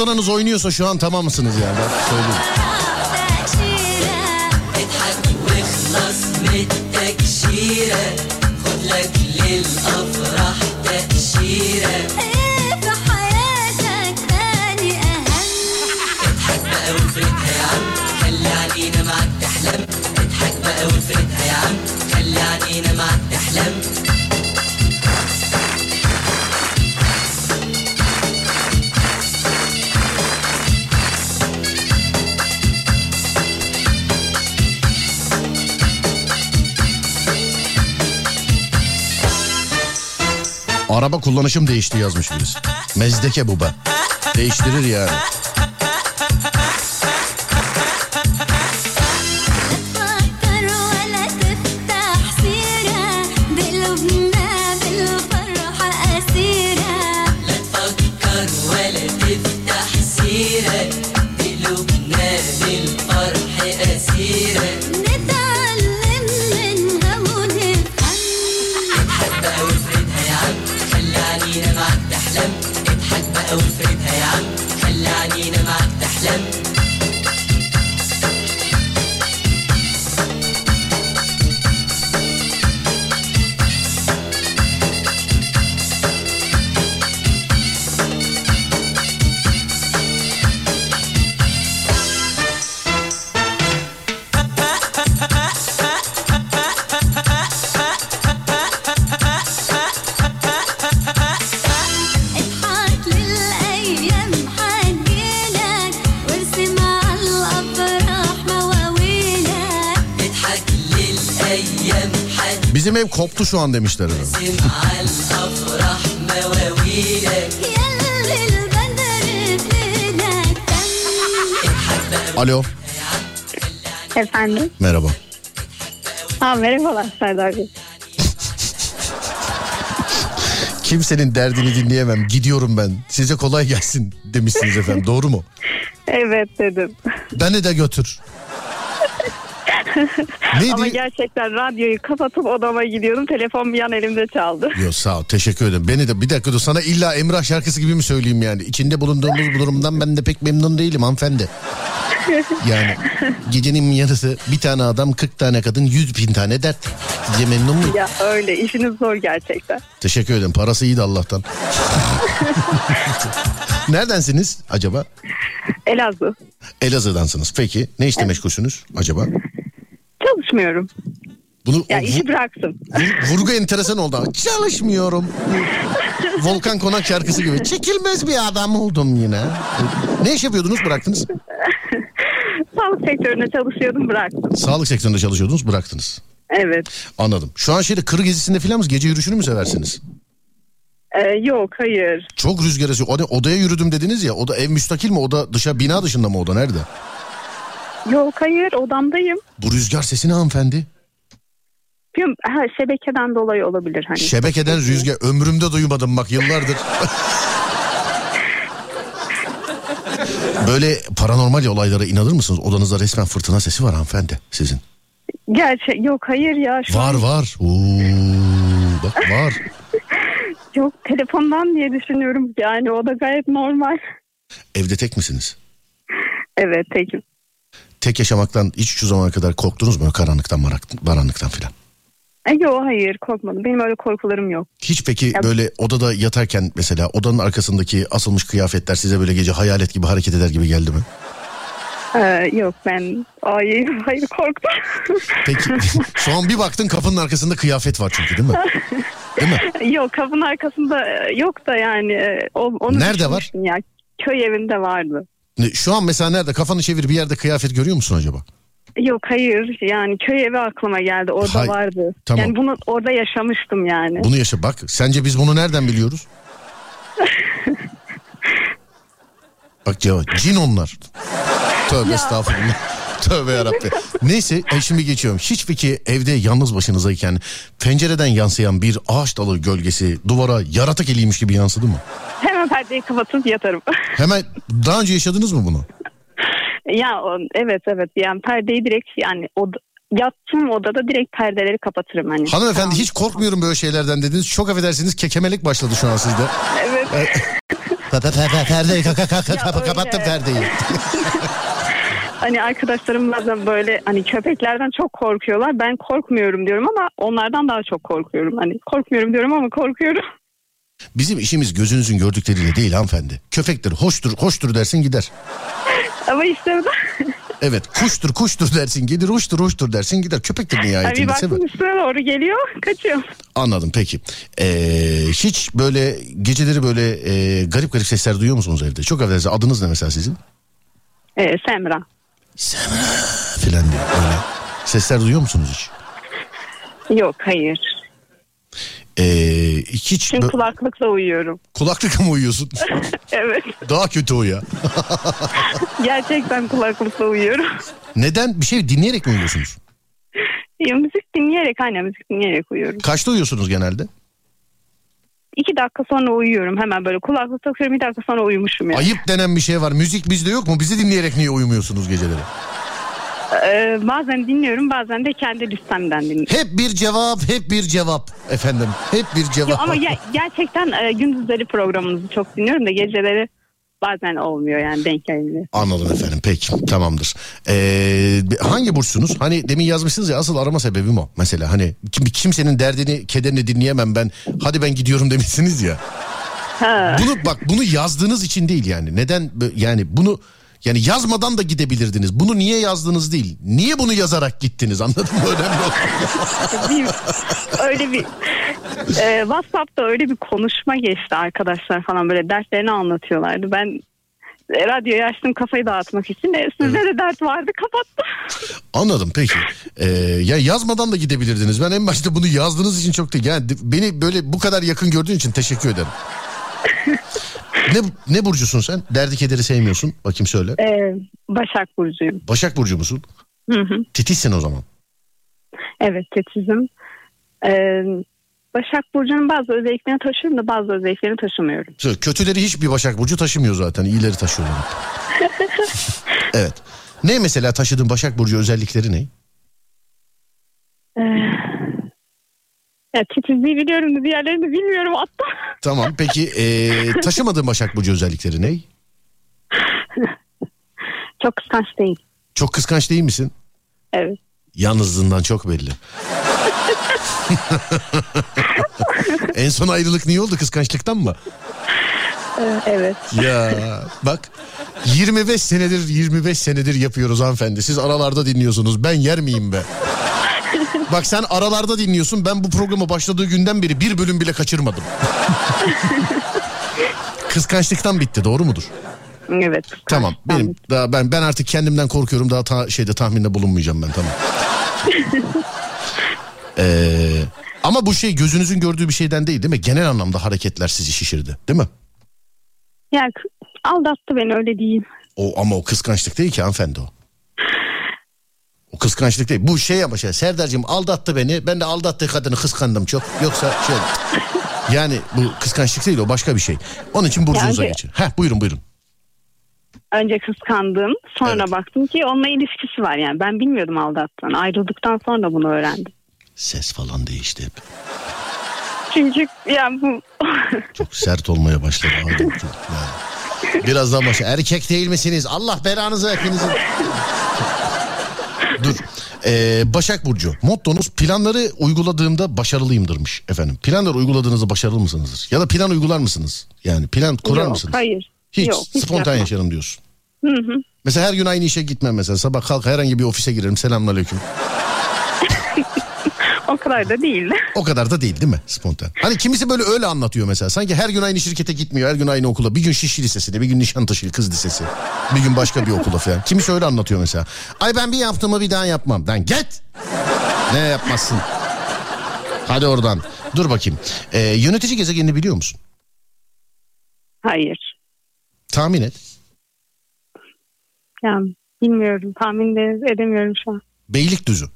Omuzlarınız oynuyorsa şu an tamam mısınız yani? Ben söyleyeyim. Kullanışım değişti yazmış birisi. Mezdeke bu be. Değiştirir yani. bizim ev koptu şu an demişler. Alo. Efendim. Merhaba. Ha, merhabalar Serdar Bey. Kimsenin derdini dinleyemem. Gidiyorum ben. Size kolay gelsin demişsiniz efendim. Doğru mu? evet dedim. Beni de götür. Neydi? Ama gerçekten radyoyu kapatıp odama gidiyordum. Telefon bir an elimde çaldı. Yok sağ ol teşekkür ederim. Beni de bir dakika dur sana illa Emrah şarkısı gibi mi söyleyeyim yani? İçinde bulunduğumuz bu durumdan ben de pek memnun değilim hanımefendi. Yani gecenin yarısı bir tane adam 40 tane kadın 100 bin tane dert. Diye memnun muyum? Ya öyle işiniz zor gerçekten. Teşekkür ederim parası iyi de Allah'tan. [LAUGHS] Neredensiniz acaba? Elazığ. Elazığ'dansınız. Peki ne işte meşgulsünüz acaba? Çalışmıyorum. Bunu Ya işi bıraktım. vur- vurgu enteresan oldu. Çalışmıyorum. [LAUGHS] Volkan Konak şarkısı gibi. Çekilmez bir adam oldum yine. Ne iş yapıyordunuz bıraktınız? Sağlık sektöründe çalışıyordum bıraktım. Sağlık sektöründe çalışıyordunuz bıraktınız. Evet. Anladım. Şu an şeyde kır gezisinde falan mı gece yürüyüşünü mü seversiniz? Ee, yok hayır. Çok rüzgar esiyor. Odaya yürüdüm dediniz ya. Oda ev müstakil mi? Oda dışa bina dışında mı oda? Nerede? Yok hayır odamdayım. Bu rüzgar sesi ne hanımefendi? Bilmiyorum, ha, şebekeden dolayı olabilir hani. Şebekeden rüzgar. Ömrümde duymadım bak yıllardır. Böyle paranormal olaylara inanır mısınız? Odanızda resmen fırtına sesi var hanımefendi sizin. Gerçek yok hayır ya. Şu Var an var. Oo, bak var. Yok telefondan diye düşünüyorum. Yani o da gayet normal. Evde tek misiniz? Evet tekim. Tek yaşamaktan hiç şu zamana kadar korktunuz mu? Karanlıktan, baranlıktan filan. E, yok hayır korkmadım. Benim öyle korkularım yok. Hiç peki Ya- böyle odada yatarken mesela odanın arkasındaki asılmış kıyafetler size böyle gece hayalet gibi hareket eder gibi geldi mi? Ee, yok ben ay [LAUGHS] hayır korktum. Peki [LAUGHS] şu an bir baktın kapının arkasında kıyafet var çünkü değil mi? Değil mi? [LAUGHS] yok kapının arkasında e, yok da yani e, onu Nerede var? Ya. Köy evinde vardı. Şu an mesela nerede kafanı çevir bir yerde kıyafet görüyor musun acaba? Yok hayır yani köy evi aklıma geldi orada Hay- vardı. Tamam. Yani bunu orada yaşamıştım yani. Bunu yaşa bak. Sence biz bunu nereden biliyoruz? [LAUGHS] bak cevap. Cin onlar. Tövbe estağfurullah. [LAUGHS] Tövbe yarabbim. Neyse ay şimdi geçiyorum. Hiç peki evde yalnız başınızayken pencereden yansıyan bir ağaç dalı gölgesi duvara yaratık eliymiş gibi yansıdı mı? Hemen perdeyi kapatıp yatarım. [LAUGHS] Hemen daha önce yaşadınız mı bunu? ya evet evet yani perdeyi direkt yani o yattığım odada direkt perdeleri kapatırım hani. Hanımefendi hiç korkmuyorum böyle şeylerden dediniz. Çok affedersiniz kekemelik başladı şu an sizde. Evet. Perdeyi kapattım perdeyi. [LAUGHS] Hani arkadaşlarım bazen böyle hani köpeklerden çok korkuyorlar. Ben korkmuyorum diyorum ama onlardan daha çok korkuyorum. Hani korkmuyorum diyorum ama korkuyorum. Bizim işimiz gözünüzün gördükleriyle değil hanımefendi. Köpektir, hoştur, hoştur dersin gider. ama işte o da Evet, kuştur, kuştur dersin gider, hoştur, hoştur dersin gider. Köpektir bir nihayetinde. sever. baktım üstüne doğru geliyor kaçıyor. Anladım peki. Ee, hiç böyle geceleri böyle e, garip garip sesler duyuyor musunuz evde? Çok affedersiniz adınız ne mesela sizin? Ee, Semra. Filan diye öyle. Sesler duyuyor musunuz hiç? Yok hayır. Ee, hiç bö- kulaklıkla uyuyorum. kulaklık mı uyuyorsun? [LAUGHS] Evet. Daha kötü o ya. [LAUGHS] Gerçekten kulaklıkla uyuyorum. Neden? Bir şey dinleyerek mi uyuyorsunuz? Ya, müzik dinleyerek aynen müzik dinleyerek uyuyorum. Kaçta uyuyorsunuz genelde? İki dakika sonra uyuyorum hemen böyle kulaklık takıyorum bir dakika sonra uyumuşum ya. Ayıp denen bir şey var. Müzik bizde yok mu? Bizi dinleyerek niye uyumuyorsunuz geceleri? Ee, bazen dinliyorum bazen de kendi listemden dinliyorum. Hep bir cevap, hep bir cevap efendim. Hep bir cevap. Yo, ama ge- gerçekten e, gündüzleri programınızı çok dinliyorum da geceleri bazen olmuyor yani denk gelmiyor. Anladım efendim peki tamamdır. Ee, hangi burçsunuz? Hani demin yazmışsınız ya asıl arama sebebim o. Mesela hani kim, kimsenin derdini kederini dinleyemem ben. Hadi ben gidiyorum [LAUGHS] demişsiniz ya. Ha. Bunu bak bunu yazdığınız için değil yani. Neden yani bunu yani yazmadan da gidebilirdiniz. Bunu niye yazdınız değil. Niye bunu yazarak gittiniz anladın mı? Önemli olan. [LAUGHS] Öyle bir e, WhatsApp'ta öyle bir konuşma geçti arkadaşlar falan böyle dertlerini anlatıyorlardı. Ben e, radyoyu açtım kafayı dağıtmak için de sizde de dert vardı kapattım. Anladım peki. Ee, ya yazmadan da gidebilirdiniz. Ben en başta bunu yazdığınız için çok değil. Yani beni böyle bu kadar yakın gördüğün için teşekkür ederim. Ne ne burcusun sen? Derdi kederi sevmiyorsun. Bakayım söyle. E, Başak Burcu'yum. Başak burcu musun? Hı hı. Titizsin o zaman. Evet tetizim. E, Başak Burcu'nun bazı özelliklerini taşıyorum da bazı özelliklerini taşımıyorum. Kötüleri hiçbir Başak burcu taşımıyor zaten. İyileri taşıyorlar. [LAUGHS] evet. Ne mesela taşıdığın Başak burcu özellikleri ne? E, ya titizliği biliyorum da diğerlerini bilmiyorum hatta. Tamam. Peki ee, [LAUGHS] taşımadığın Başak burcu özellikleri ne? Çok kıskanç değil. Çok kıskanç değil misin? Evet. Yalnızlığından çok belli. [LAUGHS] en son ayrılık niye oldu kıskançlıktan mı? E, evet. Ya bak 25 senedir 25 senedir yapıyoruz hanımefendi. Siz aralarda dinliyorsunuz. Ben yer miyim be? [LAUGHS] Bak sen aralarda dinliyorsun. Ben bu programa başladığı günden beri bir bölüm bile kaçırmadım. [LAUGHS] Kıskançlıktan bitti doğru mudur? Evet. Tamam. Benim daha ben ben artık kendimden korkuyorum. Daha ta, şeyde tahminde bulunmayacağım ben tamam. [LAUGHS] Ee, ama bu şey gözünüzün gördüğü bir şeyden değil değil mi? Genel anlamda hareketler sizi şişirdi değil mi? Ya aldattı beni öyle diyeyim. O ama o kıskançlık değil ki hanımefendi o. O kıskançlık değil. Bu şey ama şey Serdar'cığım aldattı beni. Ben de aldattığı kadını kıskandım çok. Yoksa şey yani bu kıskançlık değil o başka bir şey. Onun için burcunuza Yani- geçin. Heh buyurun buyurun. Önce kıskandım. Sonra Evet. baktım ki onunla ilişkisi var yani. Ben bilmiyordum aldattığını. Ayrıldıktan sonra bunu öğrendim. Ses falan değişti hep. Çünkü yani bu [LAUGHS] Çok sert olmaya başladı. Yani. Biraz daha başa. Erkek değil misiniz? Allah belanızı hepinizin. Dur. Ee, Başak Burcu. Mottonuz planları uyguladığımda başarılıyımdırmış efendim. Planları uyguladığınızda başarılı mısınızdır? Ya da plan uygular mısınız? Yani plan kurar yok, mısınız? hayır. Hiç, Yok, hiç spontan yapmam. yaşarım diyorsun. Hı hı. Mesela her gün aynı işe gitmem mesela. Sabah kalk herhangi bir ofise girerim. Selamünaleyküm. O kadar da değil. [LAUGHS] O kadar da değil değil mi spontan? Hani kimisi böyle öyle anlatıyor mesela. Sanki her gün aynı şirkete gitmiyor. Her gün aynı okula. Bir gün Şişli Lisesi'nde, bir gün Nişantaşı Kız Lisesi. Bir gün başka bir okula falan. Kimisi öyle anlatıyor mesela. Ay ben bir yaptığımı bir daha yapmam. Lan git. Ne yapmazsın? Hadi oradan. Dur bakayım. Ee, yönetici gezegenini biliyor musun? Hayır. Tahmin et. Yani bilmiyorum. Tahmin de edemiyorum şu an. Beylikdüzü.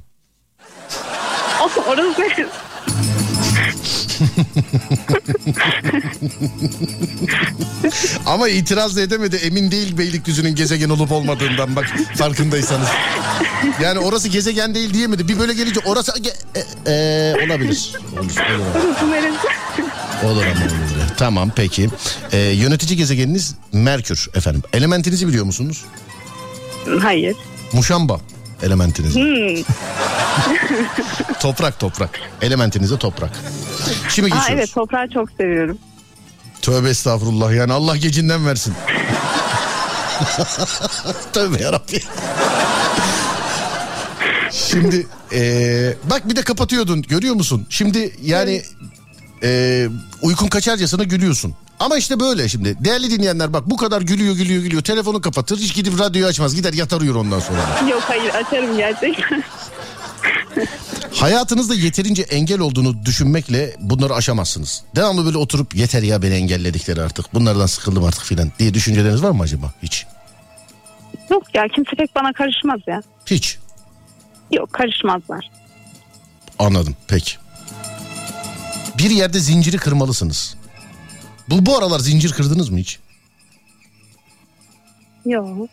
Orası ne? Ama itiraz da edemedi emin değil Beylikdüzü'nün gezegen olup olmadığından bak farkındaysanız. Yani orası gezegen değil diyemedi. Bir böyle gelince orası e- e, olabilir. Olur, olur. Olur ama olur. Tamam peki. Ee, yönetici gezegeniniz Merkür efendim. Elementinizi biliyor musunuz? Hayır. Muşamba elementiniz. Hmm. [LAUGHS] toprak toprak. Elementinize toprak. Şimdi Aa, geçiyoruz. evet toprağı çok seviyorum. Tövbe estağfurullah yani Allah gecinden versin. [LAUGHS] Tövbe yarabbim. Şimdi eee, bak bir de kapatıyordun görüyor musun? Şimdi yani eee, uykun kaçarcasına gülüyorsun. Ama işte böyle şimdi. Değerli dinleyenler bak bu kadar gülüyor gülüyor gülüyor. Telefonu kapatır hiç gidip radyoyu açmaz. Gider yatar uyur ondan sonra. [LAUGHS] Yok hayır açarım gerçekten. [LAUGHS] Hayatınızda yeterince engel olduğunu düşünmekle bunları aşamazsınız. Devamlı böyle oturup yeter ya beni engelledikleri artık. Bunlardan sıkıldım artık filan diye düşünceleriniz var mı acaba? Hiç. Yok ya kimse pek bana karışmaz ya. Hiç. Yok karışmazlar. Anladım peki. Bir yerde zinciri kırmalısınız. Bu bu aralar zincir kırdınız mı hiç? Yok.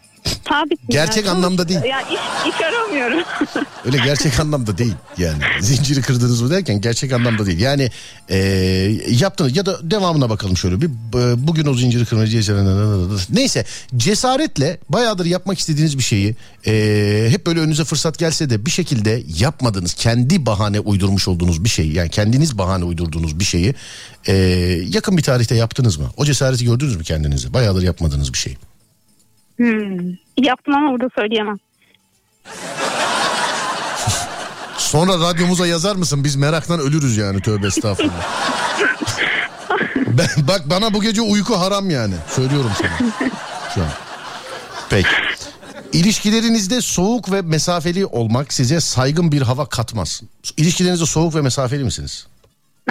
Sabit Gerçek yani? anlamda değil. Ya iş, iş aramıyorum. [LAUGHS] Öyle gerçek anlamda değil yani. Zinciri kırdınız mı derken gerçek anlamda değil. Yani e, yaptınız ya da devamına bakalım şöyle bir. B- Bugün o zinciri kırmayı Neyse cesaretle bayağıdır yapmak istediğiniz bir şeyi e, hep böyle önünüze fırsat gelse de bir şekilde yapmadığınız kendi bahane uydurmuş olduğunuz bir şeyi yani kendiniz bahane uydurduğunuz bir şeyi e, yakın bir tarihte yaptınız mı? O cesareti gördünüz mü kendinizi? Bayağıdır yapmadığınız bir şey. Hmm. Yaptım ama burada söyleyemem. Sonra radyomuza yazar mısın? Biz meraktan ölürüz yani tövbe estağfurullah. [LAUGHS] ben, bak bana bu gece uyku haram yani. Söylüyorum sana. Şu an. Peki. İlişkilerinizde soğuk ve mesafeli olmak size saygın bir hava katmaz. İlişkilerinizde soğuk ve mesafeli misiniz?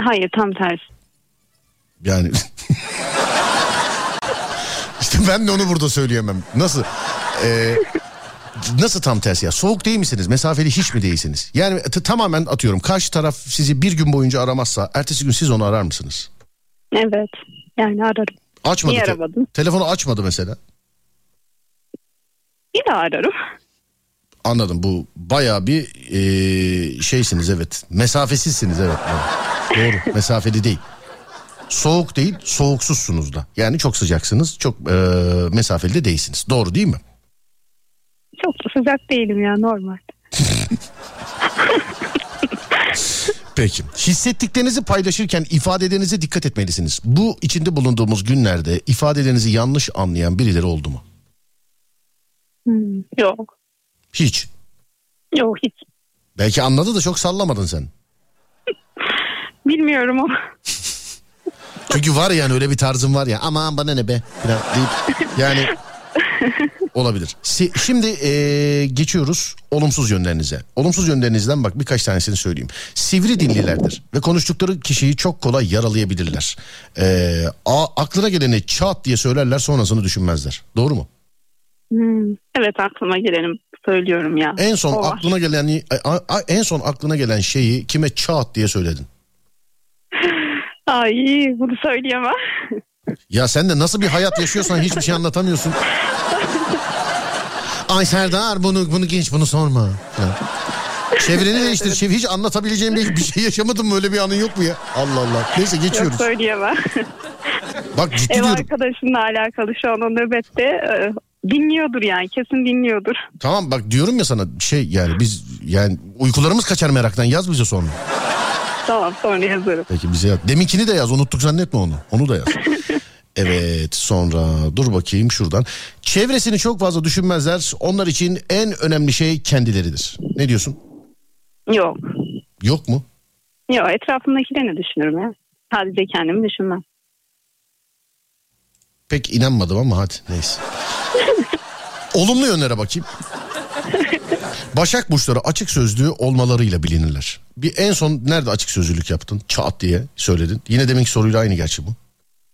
Hayır tam tersi. Yani [LAUGHS] işte [LAUGHS] ben de onu burada söyleyemem. Nasıl? Ee, nasıl tam tersi ya? Soğuk değil misiniz? Mesafeli hiç mi değilsiniz? Yani tamamen atıyorum. Karşı taraf sizi bir gün boyunca aramazsa ertesi gün siz onu arar mısınız? Evet. Yani ararım. Açmadı. Niye te- aramadın? telefonu açmadı mesela. Yine ararım. Anladım bu baya bir ee, şeysiniz evet. Mesafesizsiniz evet. evet. Doğru mesafeli değil. Soğuk değil soğuksuzsunuz da. Yani çok sıcaksınız çok ee, mesafeli de değilsiniz. Doğru değil mi? Çok da sıcak değilim ya normal. [LAUGHS] Peki. Hissettiklerinizi paylaşırken ifadelerinize dikkat etmelisiniz. Bu içinde bulunduğumuz günlerde ifadelerinizi yanlış anlayan birileri oldu mu? Hmm. Yok. Hiç. Yok hiç. Belki anladı da çok sallamadın sen. Bilmiyorum ama. [LAUGHS] Çünkü var yani öyle bir tarzın var ya aman bana ne be deyip yani olabilir. Şimdi eee, geçiyoruz olumsuz yönlerinize. Olumsuz yönlerinizden bak birkaç tanesini söyleyeyim. Sivri dillilerdir ve konuştukları kişiyi çok kolay yaralayabilirler. Eee, a- aklına geleni çat diye söylerler sonrasını düşünmezler. Doğru mu? Hmm. Evet aklıma gelenim söylüyorum ya. En son O var. aklına gelen a- a- en son aklına gelen şeyi kime çat diye söyledin? Ay bunu söyleyemem. Ya sen de nasıl bir hayat yaşıyorsan hiçbir şey anlatamıyorsun. Ay Serdar bunu bunu genç bunu sorma. falan. Çevreni değiştir. Çev- Hiç anlatabileceğim bir, bir şey yaşamadın mı? Öyle bir anın yok mu ya? Allah Allah. Neyse Yok geçiyoruz. söyleyemem. Bak ciddi Ev diyorum. arkadaşımla alakalı şu an o nöbette e, dinliyordur yani kesin dinliyordur. Tamam bak diyorum ya sana şey yani biz yani uykularımız kaçar meraktan yaz bize sonra. [LAUGHS] Tamam sonra yazarım. Peki bize yaz. Deminkini de yaz unuttuk zannetme onu. Onu da yaz. [LAUGHS] Evet sonra dur bakayım şuradan. Çevresini çok fazla düşünmezler. Onlar için en önemli şey kendileridir. Ne diyorsun? Yok. Yok mu? Yok etrafımdakilerini düşünürüm ya. Sadece kendimi düşünmem. Pek inanmadım ama hadi neyse. [LAUGHS] Olumlu yönlere bakayım. Başak burçları açık sözlü olmalarıyla bilinirler. Bir en son nerede açık sözlülük yaptın? Çat diye söyledin. Yine demek soruyla aynı gerçi bu.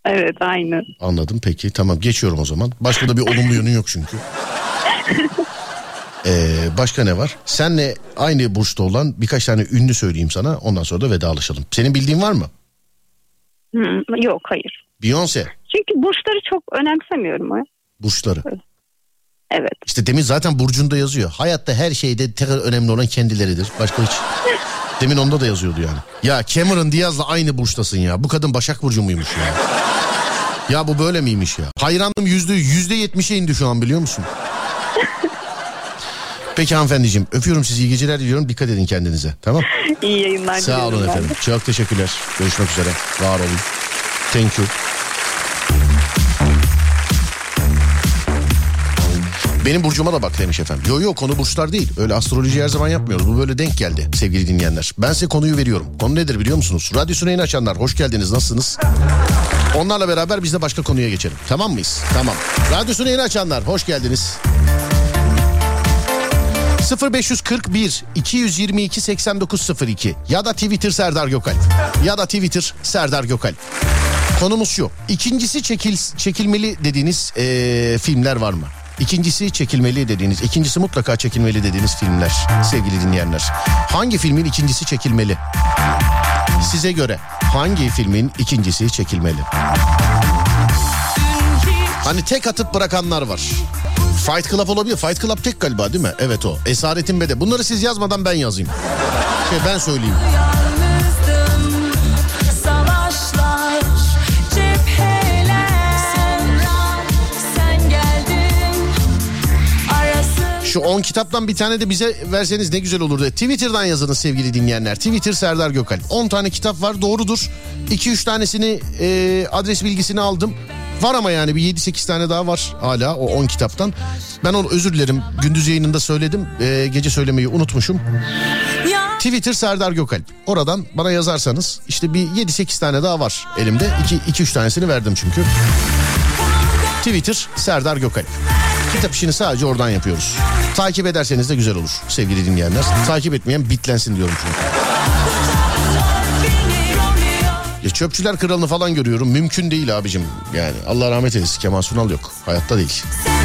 Evet aynı. Anladım peki tamam geçiyorum o zaman. Başka da bir olumlu yönün yok çünkü. [LAUGHS] Ee, başka ne var? Senle aynı burçta olan birkaç tane ünlü söyleyeyim sana. Ondan sonra da vedalaşalım. Senin bildiğin var mı? Yok hayır. Beyoncé. Çünkü burçları çok önemsemiyorum. Burçları. Evet. İşte demin zaten Burcu'nda yazıyor. Hayatta her şeyde tek önemli olan kendileridir. Başka hiç. [LAUGHS] Demin onda da yazıyordu yani. Ya Cameron Diaz'la aynı burçtasın ya. Bu kadın Başak Burcu muymuş ya? Ya bu böyle miymiş ya? Hayranım yüzde yüzde yetmişe indi şu an biliyor musun? [LAUGHS] Peki hanımefendiciğim öpüyorum sizi iyi geceler diliyorum. Dikkat edin kendinize tamam. İyi yayınlar Sağ olun ben efendim. Çok teşekkürler. Görüşmek üzere. Var olun. Thank you. Benim burcuma da bak demiş efendim. Yo yo konu burçlar değil. Öyle astroloji her zaman yapmıyoruz. Bu böyle denk geldi sevgili dinleyenler. Ben size konuyu veriyorum. Konu nedir biliyor musunuz? Radyosunu yeni açanlar hoş geldiniz. Nasılsınız? Onlarla beraber biz de başka konuya geçelim. Tamam mıyız? Tamam. Radyosunu yeni açanlar hoş geldiniz. 0541 222 8902 ya da Twitter Serdar Gökalp ya da Twitter Serdar Gökalp. Konumuz şu. İkincisi çekil, çekilmeli dediğiniz eee, filmler var mı? İkincisi çekilmeli dediğiniz, ikincisi mutlaka çekilmeli dediğiniz filmler sevgili dinleyenler. Hangi filmin ikincisi çekilmeli? Size göre hangi filmin ikincisi çekilmeli? Hani tek atıp bırakanlar var. Fight Club olabilir. Fight Club tek galiba değil mi? Evet o. Esaretin Bede. Bunları siz yazmadan ben yazayım. Şey ben söyleyeyim. Şu 10 kitaptan bir tane de bize verseniz ne güzel olurdu. Twitter'dan yazınız sevgili dinleyenler. Twitter Serdar Gökalp. 10 tane kitap var doğrudur. 2-3 tanesini e, adres bilgisini aldım. Var ama yani bir 7-8 tane daha var hala o 10 kitaptan. Ben onu özür dilerim. Gündüz yayınında söyledim. E, gece söylemeyi unutmuşum. Twitter Serdar Gökalp. Oradan bana yazarsanız işte bir 7-8 tane daha var elimde. 2-3 tanesini verdim çünkü. Twitter Serdar Gökalp. Kitap işini sadece oradan yapıyoruz. Takip ederseniz de güzel olur sevgili dinleyenler. Takip etmeyen bitlensin diyorum çünkü. Ya çöpçüler kralını falan görüyorum. Mümkün değil abicim. Yani Allah rahmet eylesin Kemal Sunal yok. Hayatta değil. sabaha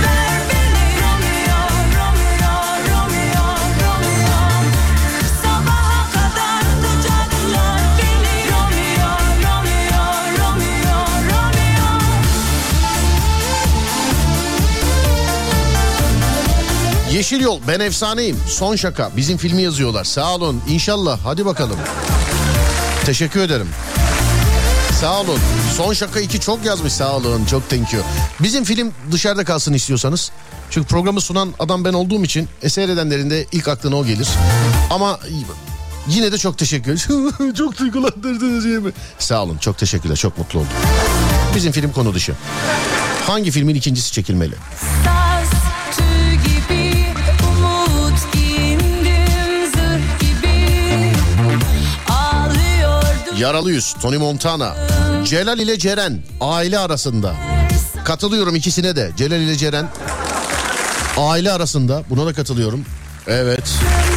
Yeşil Yol ben efsaneyim. Son şaka bizim filmi yazıyorlar. Sağ olun inşallah hadi bakalım. Teşekkür ederim. Sağ olun. Son şaka 2 çok yazmış sağ olun çok thank you. Bizim film dışarıda kalsın istiyorsanız. Çünkü programı sunan adam ben olduğum için e, seyredenlerin de ilk aklına o gelir. Ama yine de çok teşekkür ederim. [LAUGHS] çok duygulandırdınız değil mi? Sağ olun çok teşekkürler çok mutlu oldum. Bizim film konu dışı. Hangi filmin ikincisi çekilmeli? Saz ağlıyordum Yaralı Yüz, Tony Montana, Celal ile Ceren aile arasında. Katılıyorum ikisine de. Celal ile Ceren aile arasında. Buna da katılıyorum. Evet. Büyük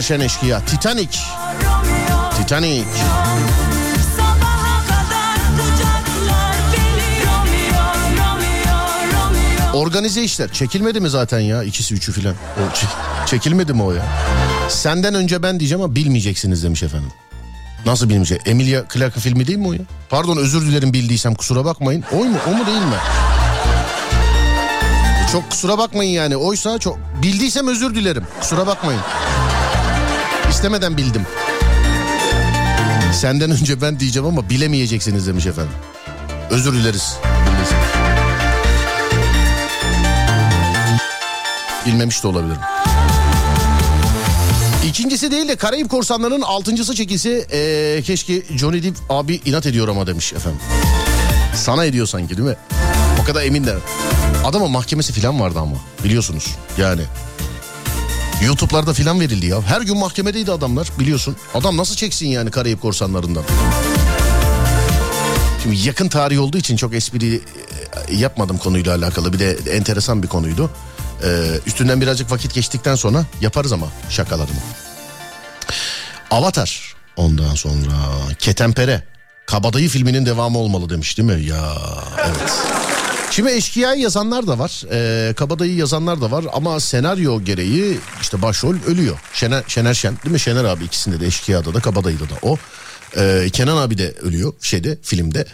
Şen eşkıya. Titanic. Titanic. Organize işler. Çekilmedi mi zaten ya? ikisi üçü filan. Çekilmedi mi o ya? Senden önce ben diyeceğim ama bilmeyeceksiniz demiş efendim. Nasıl bilmeyecek? Emilia Clarke filmi değil mi o ya? Pardon özür dilerim bildiysem kusura bakmayın. O mu? O mu değil mi? Çok kusura bakmayın yani. Oysa çok bildiysem özür dilerim. Kusura bakmayın. İstemeden bildim. Senden önce ben diyeceğim ama bilemeyeceksiniz demiş efendim. Özür dileriz. Bilmemiş de olabilirim. İkincisi değil de Karayip Korsanları'nın altıncısı çekilse ee, keşke Johnny Depp abi inat ediyor ama demiş efendim. Sana ediyor sanki değil mi? O kadar emin de. Adamın mahkemesi falan vardı ama biliyorsunuz yani. YouTube'larda falan verildi ya. Her gün mahkemedeydi adamlar biliyorsun. Adam nasıl çeksin yani Karayip korsanlarından? Şimdi yakın tarih olduğu için çok espri e, yapmadım konuyla alakalı. Bir de enteresan bir konuydu. Ee, üstünden birazcık vakit geçtikten sonra yaparız ama şakalarımı. Avatar ondan sonra Ketempere. Kabadayı filminin devamı olmalı demiş değil mi? Ya evet. Şimdi eşkıyayı yazanlar da var. Ee, kabadayı yazanlar da var ama senaryo gereği işte başrol ölüyor. Şener, Şener Şen değil mi? Şener abi ikisinde de eşkıyada da kabadayıda da o. Ee, Kenan abi de ölüyor şeyde filmde.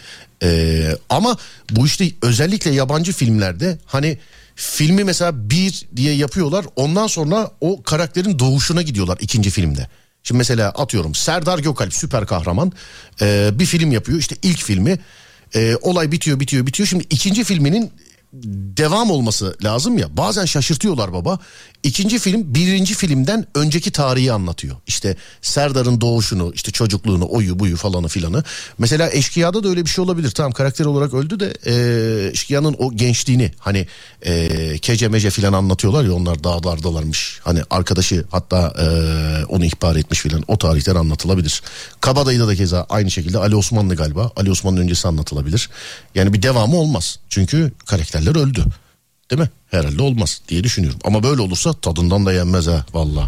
Ee, ama bu işte özellikle yabancı filmlerde hani filmi mesela bir diye yapıyorlar. Ondan sonra o karakterin doğuşuna gidiyorlar ikinci filmde. Şimdi mesela atıyorum Serdar Gökalp süper kahraman ee, bir film yapıyor. İşte ilk filmi ee, olay bitiyor bitiyor bitiyor. Şimdi ikinci filminin devam olması lazım ya. Bazen şaşırtıyorlar baba. İkinci film birinci filmden önceki tarihi anlatıyor. İşte Serdar'ın doğuşunu, işte çocukluğunu, oyu buyu falanı filanı. Mesela Eşkıya'da da öyle bir şey olabilir. Tamam karakter olarak öldü de e, Eşkıya'nın o gençliğini hani e, kece mece filan anlatıyorlar ya onlar dağlardalarmış. Hani arkadaşı hatta e, onu ihbar etmiş filan o tarihten anlatılabilir. Kabadayı'da da keza aynı şekilde Ali Osmanlı galiba. Ali Osman'ın öncesi anlatılabilir. Yani bir devamı olmaz. Çünkü karakterler öldü. Değil mi? Herhalde olmaz diye düşünüyorum. Ama böyle olursa tadından da yenmez ha valla.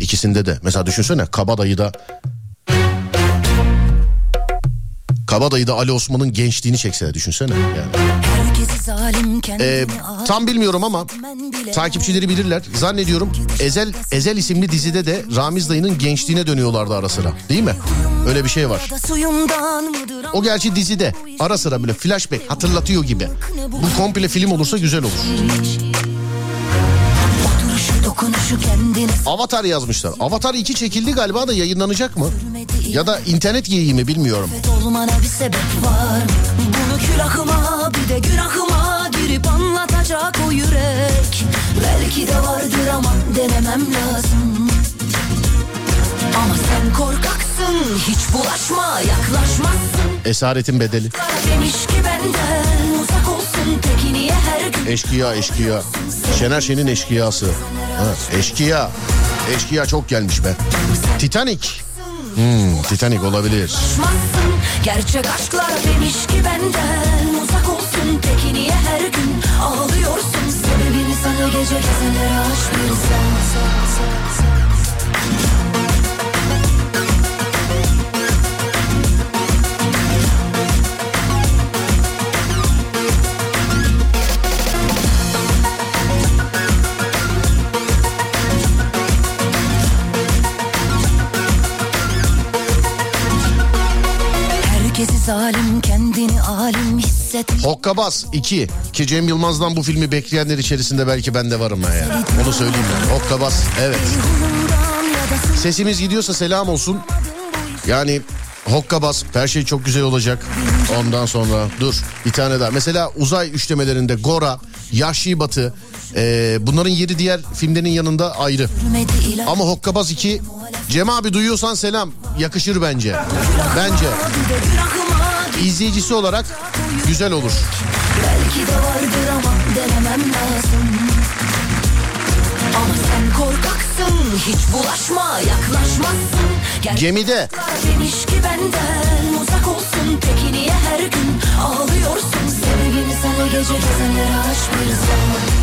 İkisinde de. Mesela düşünsene Kabadayı'da Kabadayı'da Ali Osman'ın gençliğini çekse düşünsene yani. Ee, tam bilmiyorum ama takipçileri bilirler. Zannediyorum Ezel Ezel isimli dizide de Ramiz dayının gençliğine dönüyorlardı ara sıra. Değil mi? Öyle bir şey var. O gerçi dizide ara sıra böyle flashback hatırlatıyor gibi. Bu komple film olursa güzel olur. Avatar yazmışlar. Avatar 2 çekildi galiba da yayınlanacak mı? Ya da internet geyiği mi bilmiyorum. Belki de vardır ama denemem lazım Ama sen korkaksın hiç bulaşma yaklaşmazsın Esaretin bedeli. Demiş ki benden uzak olsun Eşkıya eşkıya. Şener Şen'in eşkıyası. Ha, eşkıya. Eşkıya çok gelmiş be. Titanic. Hmm, Titanic olabilir. Gerçek aşklar demiş ki benden uzak olsun Peki niye her gün ağlıyorsun Sebebini sana gece gezenlere aç bir Herkesi zalim kendini alim hisset Hokkabaz 2. Ki Cem Yılmaz'dan bu filmi bekleyenler içerisinde belki ben de varım ha ya. Onu söyleyeyim ben. Hokkabaz evet. Sesimiz gidiyorsa selam olsun. Yani Hokkabaz her şey çok güzel olacak. Ondan sonra dur bir tane daha. Mesela uzay üçlemelerinde Gora, Yahşi Batı. Ee, bunların yeri diğer filmlerin yanında ayrı. Ama Hokkabaz 2 Cem abi duyuyorsan selam. Yakışır bence. Bence. İzleyicisi olarak güzel olur. Belki de vardır ama denemem lazım Ama sen korkaksın hiç bulaşma yaklaşmazsın Gerçek Gemide. demiş ki benden uzak olsun Peki niye her gün ağlıyorsun Sebebini sana gece gezenlere aç bir zaman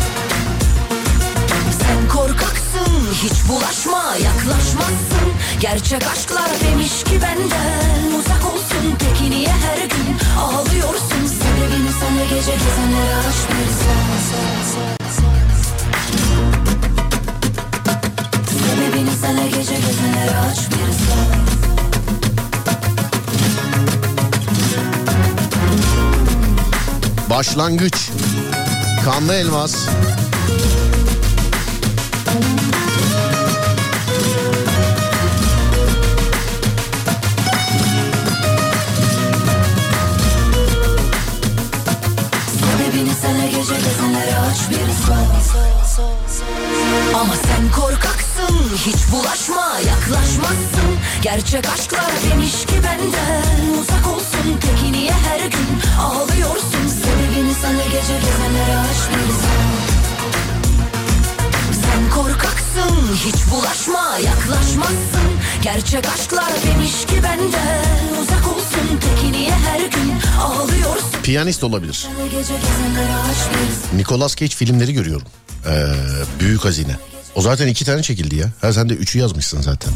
Sen korkaksın hiç bulaşma yaklaşmazsın. Gerçek aşklar demiş ki benden uzak olsun. Peki niye her gün ağlıyorsun? Sebebini sana gece gezenlere aç bir Sebebini sana gece gezenlere aç bir zaman Başlangıç. Kanlı Elmas. Gerçek aşklar demiş ki benden Uzak olsun. Peki niye her gün ağlıyorsun? Sebebini sana gece gezenlere açmayacağım Sen korkaksın hiç bulaşma yaklaşmazsın. Gerçek aşklar demiş ki benden Uzak olsun. Peki niye her gün ağlıyorsun? Piyanist olabilir. Nicolas Cage filmleri görüyorum. Ee, Büyük Hazine. O zaten iki tane çekildi ya. Ha sen de üçü yazmışsın zaten.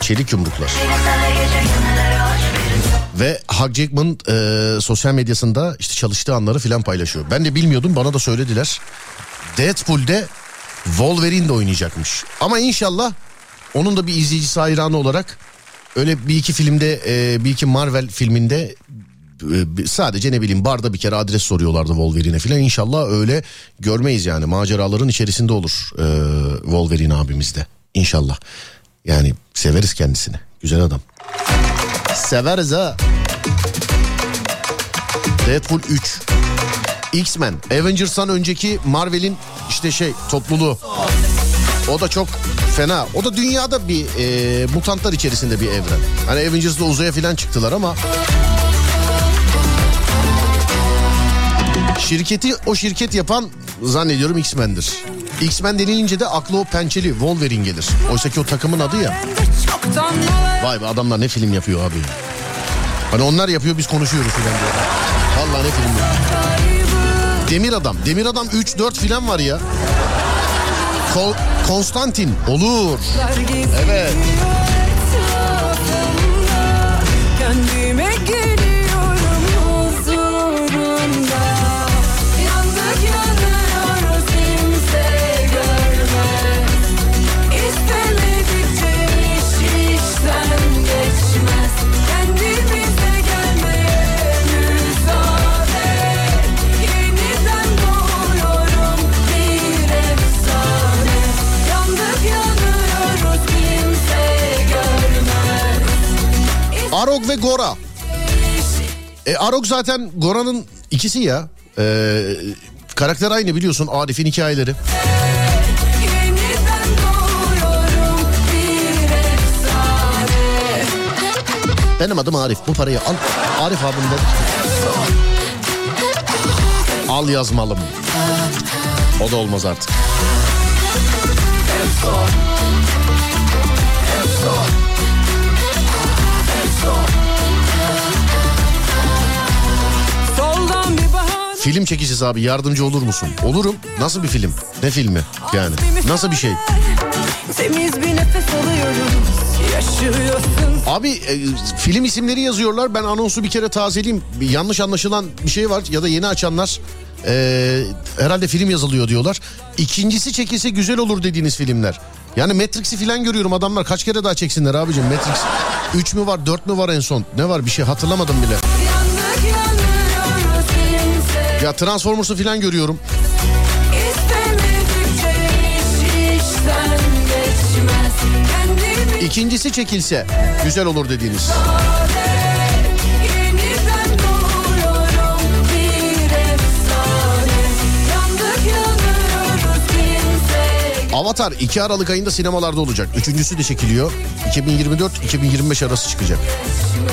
Çelik yumruklar. Ve Hugh Jackman e, sosyal medyasında işte çalıştığı anları filan paylaşıyor. Ben de bilmiyordum bana da söylediler. Deadpool'de Wolverine de oynayacakmış. Ama inşallah onun da bir izleyicisi hayranı olarak öyle bir iki filmde e, bir iki Marvel filminde e, sadece ne bileyim barda bir kere adres soruyorlardı Wolverine'e filan. İnşallah öyle görmeyiz yani maceraların içerisinde olur e, Wolverine abimiz de. İnşallah. Yani severiz kendisini. Güzel adam. Severiz ha. Deadpool 3. X-Men. Avengers'tan önceki Marvel'in işte şey topluluğu. O da çok fena. O da dünyada bir e, mutantlar içerisinde bir evren. Hani Avengers'da uzaya falan çıktılar ama Şirketi o şirket yapan zannediyorum X-Men'dir. X-Men denilince de aklı o pençeli Wolverine gelir. Oysa ki o takımın adı ya. Vay be adamlar ne film yapıyor abi. Hani onlar yapıyor biz konuşuyoruz filan diyor. Vallahi ne film yapıyor. Demir Adam. Demir Adam 3-4 filan var ya. Ko- Konstantin olur. Evet. Arog ve Gora. E, Arog zaten Gora'nın ikisi ya. E, karakter aynı biliyorsun Arif'in hikayeleri. Benim adım Arif bu parayı al. Arif abim dedi. Al yazmalım. O da olmaz artık. Film çekeceğiz abi yardımcı olur musun? Olurum. Nasıl bir film? Ne filmi? Yani nasıl bir şey? Temiz bir nefes alıyoruz Yaşıyorsun Abi e, film isimleri yazıyorlar. Ben anonsu bir kere tazeleyeyim. Bir yanlış anlaşılan bir şey var ya da yeni açanlar e, herhalde film yazılıyor diyorlar. İkincisi çekilse güzel olur dediğiniz filmler. Yani Matrix'i falan görüyorum adamlar kaç kere daha çeksinler abicim Matrix 3 mü var 4 mü var en son ne var bir şey hatırlamadım bile. Ya Transformers'ı falan görüyorum. İkincisi çekilse güzel olur dediğiniz. Avatar 2 Aralık ayında sinemalarda olacak. Üçüncüsü de çekiliyor. 2024-2025 arası çıkacak.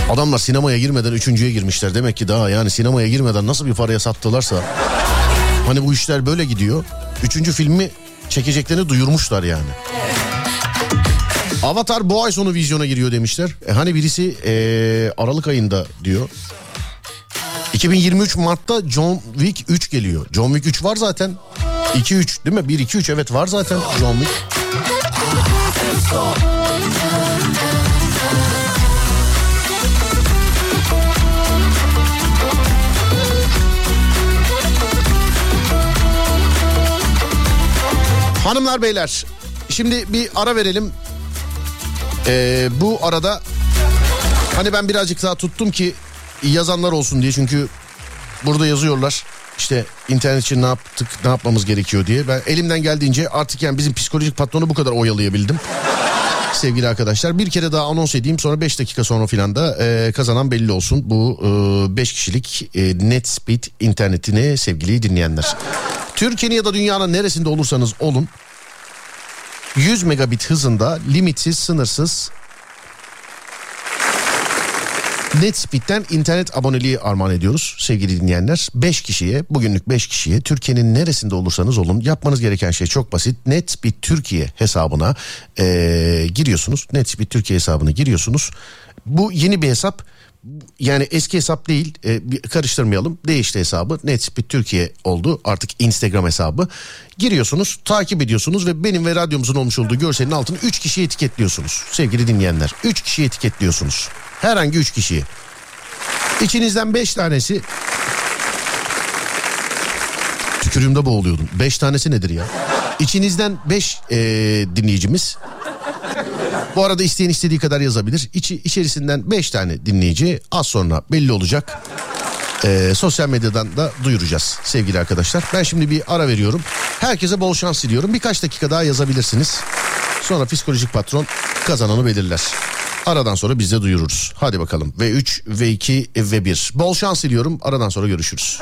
Adamlar sinemaya girmeden üçüncüye girmişler. Demek ki daha yani sinemaya girmeden nasıl bir paraya sattılarsa. Hani bu işler böyle gidiyor. Üçüncü filmi çekeceklerini duyurmuşlar yani. Avatar bu ay sonu vizyona giriyor demişler. E hani birisi e, Aralık ayında diyor. 2023 Mart'ta John Wick 3 geliyor. John Wick 3 var zaten. 2-3 değil mi? 1-2-3 evet var zaten Wick. Hanımlar beyler şimdi bir ara verelim. Ee, bu arada hani ben birazcık daha tuttum ki yazanlar olsun diye çünkü burada yazıyorlar işte internet için ne yaptık ne yapmamız gerekiyor diye. Ben elimden geldiğince artık yani bizim psikolojik patronu bu kadar oyalayabildim. [LAUGHS] Sevgili arkadaşlar bir kere daha anons edeyim sonra 5 dakika sonra filan da e, kazanan belli olsun. Bu 5 kişilik e, net speed internetini sevgili dinleyenler. Türkiye'nin ya da dünyanın neresinde olursanız olun 100 megabit hızında limitsiz sınırsız NetSpeed'den internet aboneliği armağan ediyoruz sevgili dinleyenler. 5 kişiye bugünlük 5 kişiye Türkiye'nin neresinde olursanız olun yapmanız gereken şey çok basit. NetSpeed Türkiye hesabına eee, giriyorsunuz. NetSpeed Türkiye hesabına giriyorsunuz. Bu yeni bir hesap yani eski hesap değil e, karıştırmayalım değişti hesabı Netspeed Türkiye oldu artık Instagram hesabı giriyorsunuz takip ediyorsunuz ve benim ve radyomuzun olmuş olduğu görselin altını 3 kişiyi etiketliyorsunuz sevgili dinleyenler 3 kişiyi etiketliyorsunuz herhangi 3 kişiyi İçinizden 5 tanesi tükürüğümde boğuluyordum 5 tanesi nedir ya İçinizden 5 dinleyicimiz bu arada isteyen istediği kadar yazabilir. İçi, içerisinden 5 tane dinleyici az sonra belli olacak. Ee, sosyal medyadan da duyuracağız sevgili arkadaşlar. Ben şimdi bir ara veriyorum. Herkese bol şans diliyorum. Birkaç dakika daha yazabilirsiniz. Sonra psikolojik patron kazananı belirler. Aradan sonra biz de duyururuz. Hadi bakalım. V3, V2, V1. Bol şans diliyorum. Aradan sonra görüşürüz.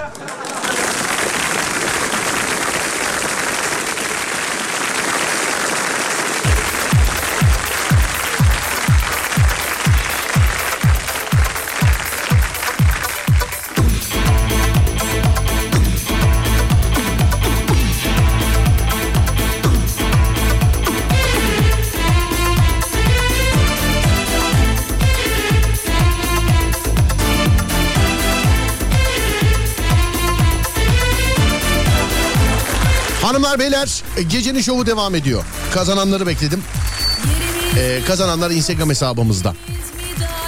Hanımlar beyler gecenin şovu devam ediyor. Kazananları bekledim. Ee, kazananlar Instagram hesabımızda.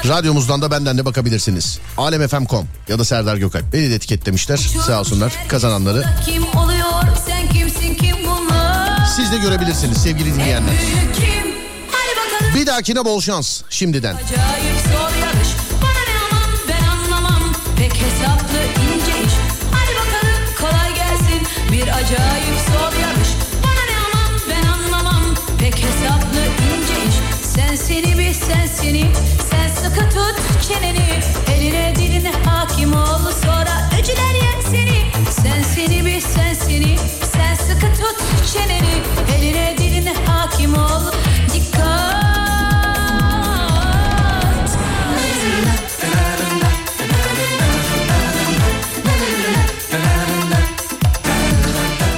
Radyomuzdan da benden de bakabilirsiniz. Alemfm.com ya da Serdar Gökalp. Beni de etiketlemişler sağ olsunlar kazananları. Kim oluyor sen kimsin kim bunlar Siz de görebilirsiniz sevgili dinleyenler. Bir dahakine bol şans şimdiden. Acayip zor yarış Bana ne aman ben anlamam Pek hesaplı ince iş Hadi bakalım kolay gelsin Bir acayip sen seni. Sen sıkı tut çeneni. Eline diline hakim ol Sonra öcüler yer seni. Sen seni bir sen seni. Sen sıkı tut çeneni. Eline diline hakim ol. Dikkat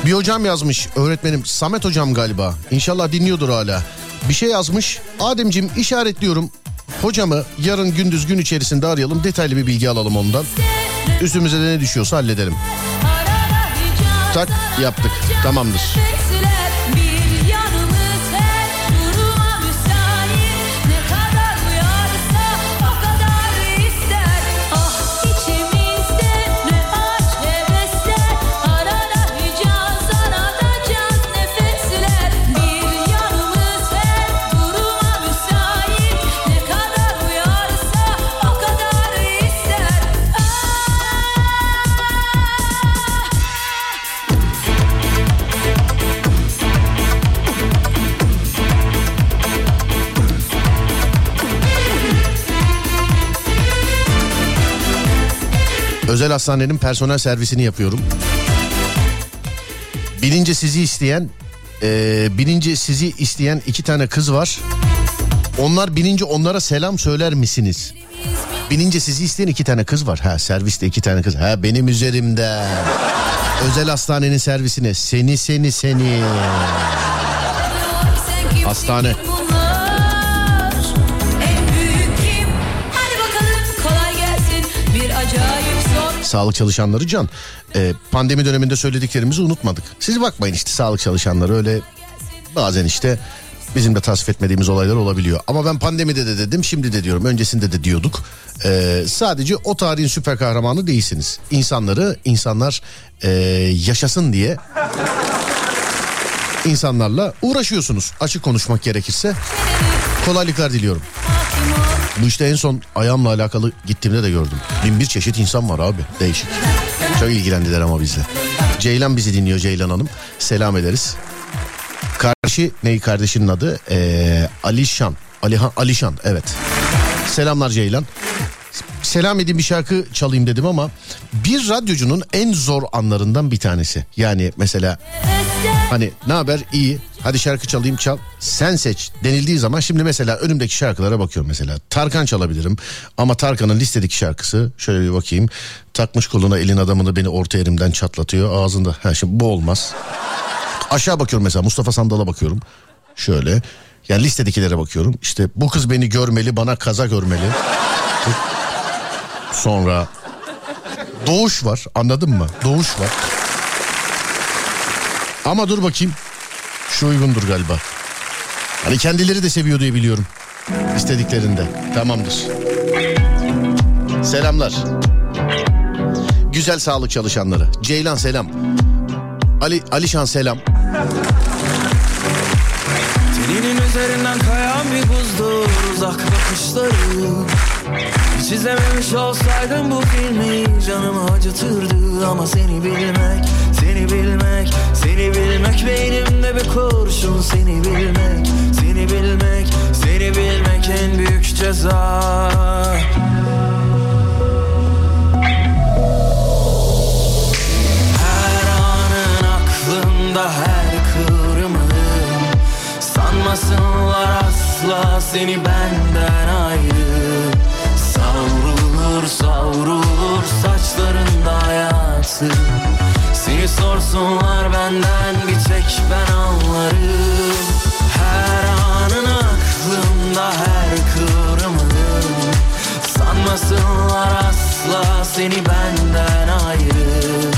Bir hocam yazmış öğretmenim Samet hocam galiba. İnşallah dinliyordur hala. Bir şey yazmış. Ademcim işaretliyorum. Hocamı yarın gündüz gün içerisinde arayalım. Detaylı bir bilgi alalım ondan. Üstümüze de ne düşüyorsa halledelim. Tak yaptık. Tamamdır. Özel hastanenin personel servisini yapıyorum. Binince sizi isteyen, e, binince sizi isteyen iki tane kız var. Onlar binince onlara selam söyler misiniz? Binince sizi isteyen iki tane kız var. Ha serviste iki tane kız. Ha benim üzerimde. Özel hastanenin servisine seni seni seni. Hastane. Sağlık çalışanları can. Ee, pandemi döneminde söylediklerimizi unutmadık. Siz bakmayın işte sağlık çalışanları öyle bazen işte bizim de tasvip etmediğimiz olaylar olabiliyor. Ama ben pandemide de dedim şimdi de diyorum öncesinde de diyorduk. Ee, sadece o tarihin süper kahramanı değilsiniz. İnsanları insanlar ee, yaşasın diye insanlarla uğraşıyorsunuz. Açık konuşmak gerekirse kolaylıklar diliyorum. Bu işte en son ayağımla alakalı gittiğimde de gördüm. Bin bir çeşit insan var abi. Değişik. Çok ilgilendiler ama bizle. Ceylan bizi dinliyor Ceylan Hanım. Selam ederiz. Kardeşi ney kardeşinin adı? Ee, Alişan. Alihan, Alişan evet. Selamlar Ceylan. Selam edeyim bir şarkı çalayım dedim ama bir radyocunun en zor anlarından bir tanesi. Yani mesela hani ne haber iyi hadi şarkı çalayım çal sen seç denildiği zaman şimdi mesela önümdeki şarkılara bakıyorum mesela. Tarkan çalabilirim ama Tarkan'ın listedeki şarkısı şöyle bir bakayım. Takmış koluna elin adamını beni orta yerimden çatlatıyor ağzında. Ha şimdi bu olmaz. Aşağı bakıyorum mesela Mustafa Sandal'a bakıyorum. Şöyle yani listedekilere bakıyorum. İşte bu kız beni görmeli bana kaza görmeli. Sonra Doğuş var anladın mı? Doğuş var. Ama dur bakayım. Şu uygundur galiba. Hani kendileri de seviyor diye biliyorum. İstediklerinde. Tamamdır. Selamlar. Güzel sağlık çalışanları. Ceylan selam. Ali Alişan selam. Teninin üzerinden kayan bir buzdur uzak bakışları Hiç izlememiş olsaydım bu filmi canımı acıtırdı Ama seni bilmek, seni bilmek, seni bilmek Beynimde bir kurşun. Seni bilmek, seni bilmek, seni bilmek en büyük ceza. Her anın aklımda her kıvrımın Sanmasınlar asla seni benden ayrı. Savrulur savrulur saçlarında hayatı Seni sorsunlar benden? Bir tek ben anlarım. Her anın aklımda her kıvrımın Sanmasınlar asla seni benden ayrı.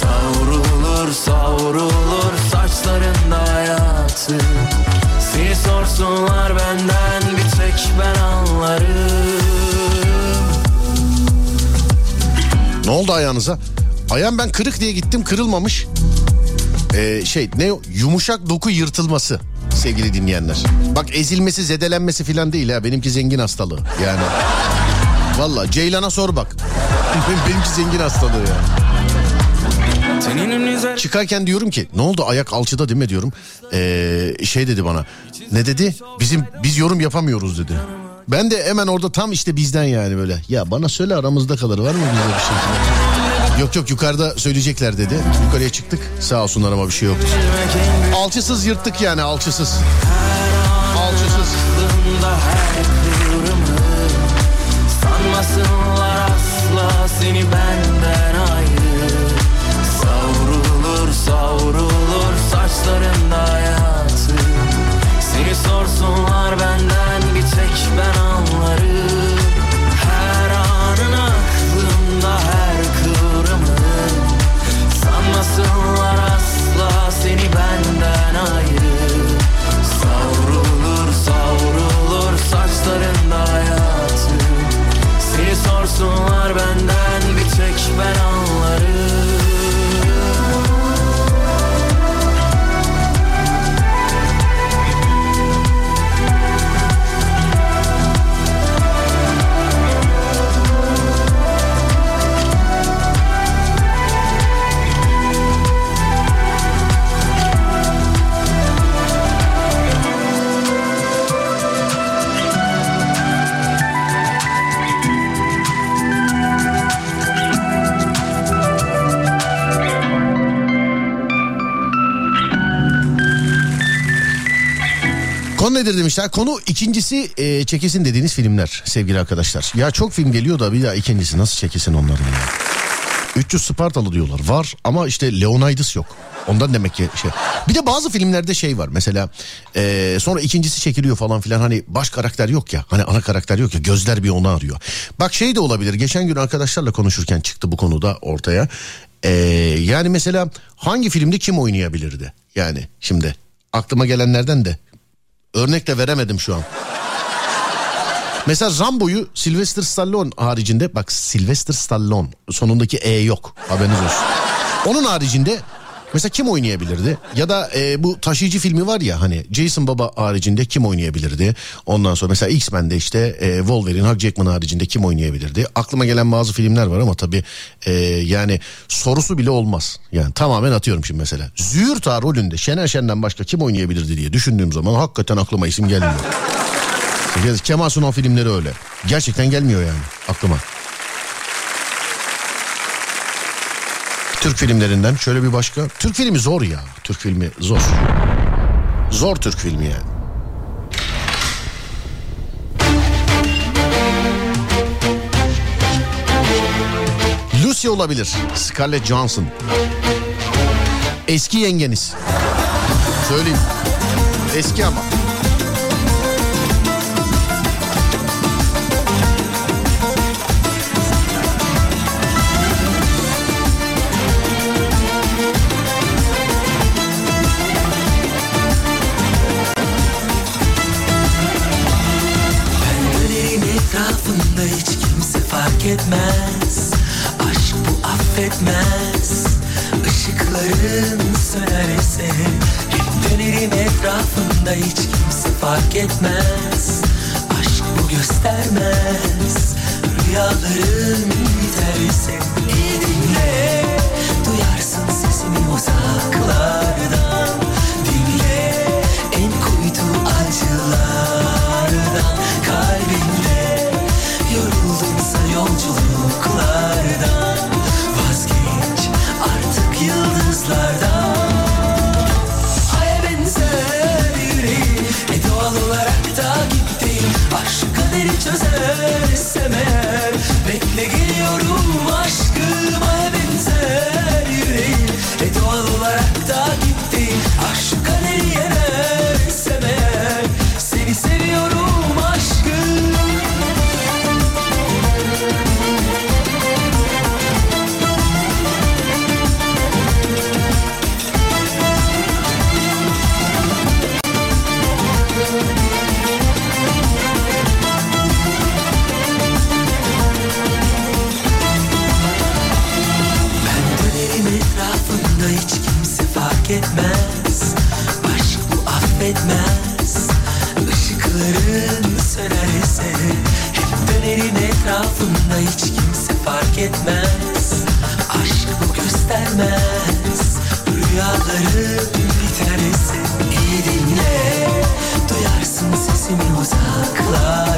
Savrulur savrulur saçlarında hayatı. Seni sorsunlar benden bir tek ben anlarım. Ne oldu ayağınıza? Ayağım ben kırık diye gittim kırılmamış. Ee, şey ne yumuşak doku yırtılması sevgili dinleyenler. Bak ezilmesi zedelenmesi falan değil ha benimki zengin hastalığı yani. Valla Ceylan'a sor bak. [LAUGHS] benimki zengin hastalığı yani. Çıkarken diyorum ki ne oldu ayak alçıda değil mi diyorum. Ee, şey dedi bana ne dedi bizim biz yorum yapamıyoruz dedi. Ben de hemen orada tam işte bizden yani böyle. Ya bana söyle aramızda kalır var mı bizde bir şey. Yok yok yukarıda söyleyecekler dedi. Yukarıya çıktık sağ olsunlar ama bir şey yoktu. Alçısız yırttık yani alçısız. Alçısız. Sanmasınlar asla seni benden ayrı Savrulur savrulur saçlarında hayatı Seni sorsunlar benden bir tek ben anlarım seni benden ayrı Savrulur savrulur saçlarında hayatı. Seni sorsunlar benden bir tek ben anlarım Konu nedir demişler. Konu ikincisi e, çekesin dediğiniz filmler sevgili arkadaşlar. Ya çok film geliyor da bir daha ikincisi nasıl çekesin onların ya. 300 Spartalı diyorlar. Var ama işte Leonidas yok. Ondan demek ki şey. Bir de bazı filmlerde şey var mesela e, sonra ikincisi çekiliyor falan filan hani baş karakter yok ya. Hani ana karakter yok ya gözler bir onu arıyor. Bak şey de olabilir geçen gün arkadaşlarla konuşurken çıktı bu konuda ortaya. E, yani mesela hangi filmde kim oynayabilirdi? Yani şimdi aklıma gelenlerden de örnek de veremedim şu an. Mesela Rambo'yu Sylvester Stallone haricinde bak Sylvester Stallone sonundaki E yok haberiniz olsun. Onun haricinde mesela kim oynayabilirdi? Ya da e, bu taşıyıcı filmi var ya hani Jason Baba haricinde kim oynayabilirdi? Ondan sonra mesela X-Men'de işte e, Wolverine, Hugh Jackman haricinde kim oynayabilirdi? Aklıma gelen bazı filmler var ama tabii e, yani sorusu bile olmaz. Yani tamamen atıyorum şimdi mesela. Züğürt Ağa rolünde Şener Şen'den başka kim oynayabilirdi diye düşündüğüm zaman hakikaten aklıma isim gelmiyor. [LAUGHS] Kemal Sunal filmleri öyle. Gerçekten gelmiyor yani aklıma. Türk filmlerinden şöyle bir başka. Türk filmi zor ya. Türk filmi zor. Zor Türk filmi yani. Lucy olabilir. Scarlett Johansson. Eski yengeniz. Söyleyeyim. Eski ama. Etmez. Aşk bu affetmez. Işıkların sönerse Hep dönerim etrafında hiç kimse fark etmez. Aşk bu göstermez. Rüyaların biterse İyi dinle. Duyarsın sesimi uzaklardan etrafında hiç kimse fark etmez. Aşk bu göstermez. Rüyaların biterse iyi dinle. Duyarsın sesimi uzaklardan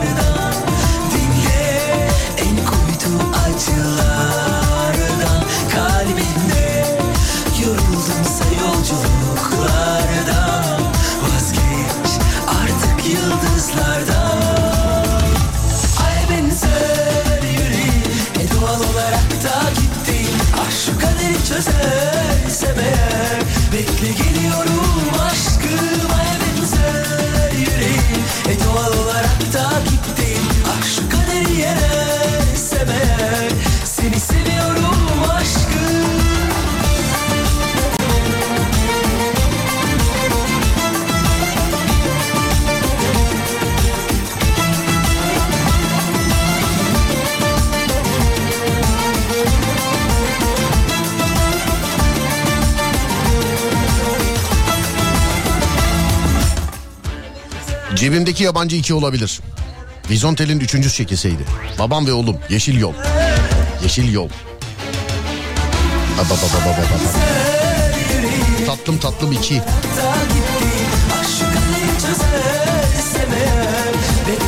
Cebimdeki yabancı iki olabilir. Vizontel'in üçüncü çekilseydi. Babam ve oğlum Yeşil Yol. Yeşil Yol. Ba, ba, ba, ba, ba, ba. Tatlım tatlım iki.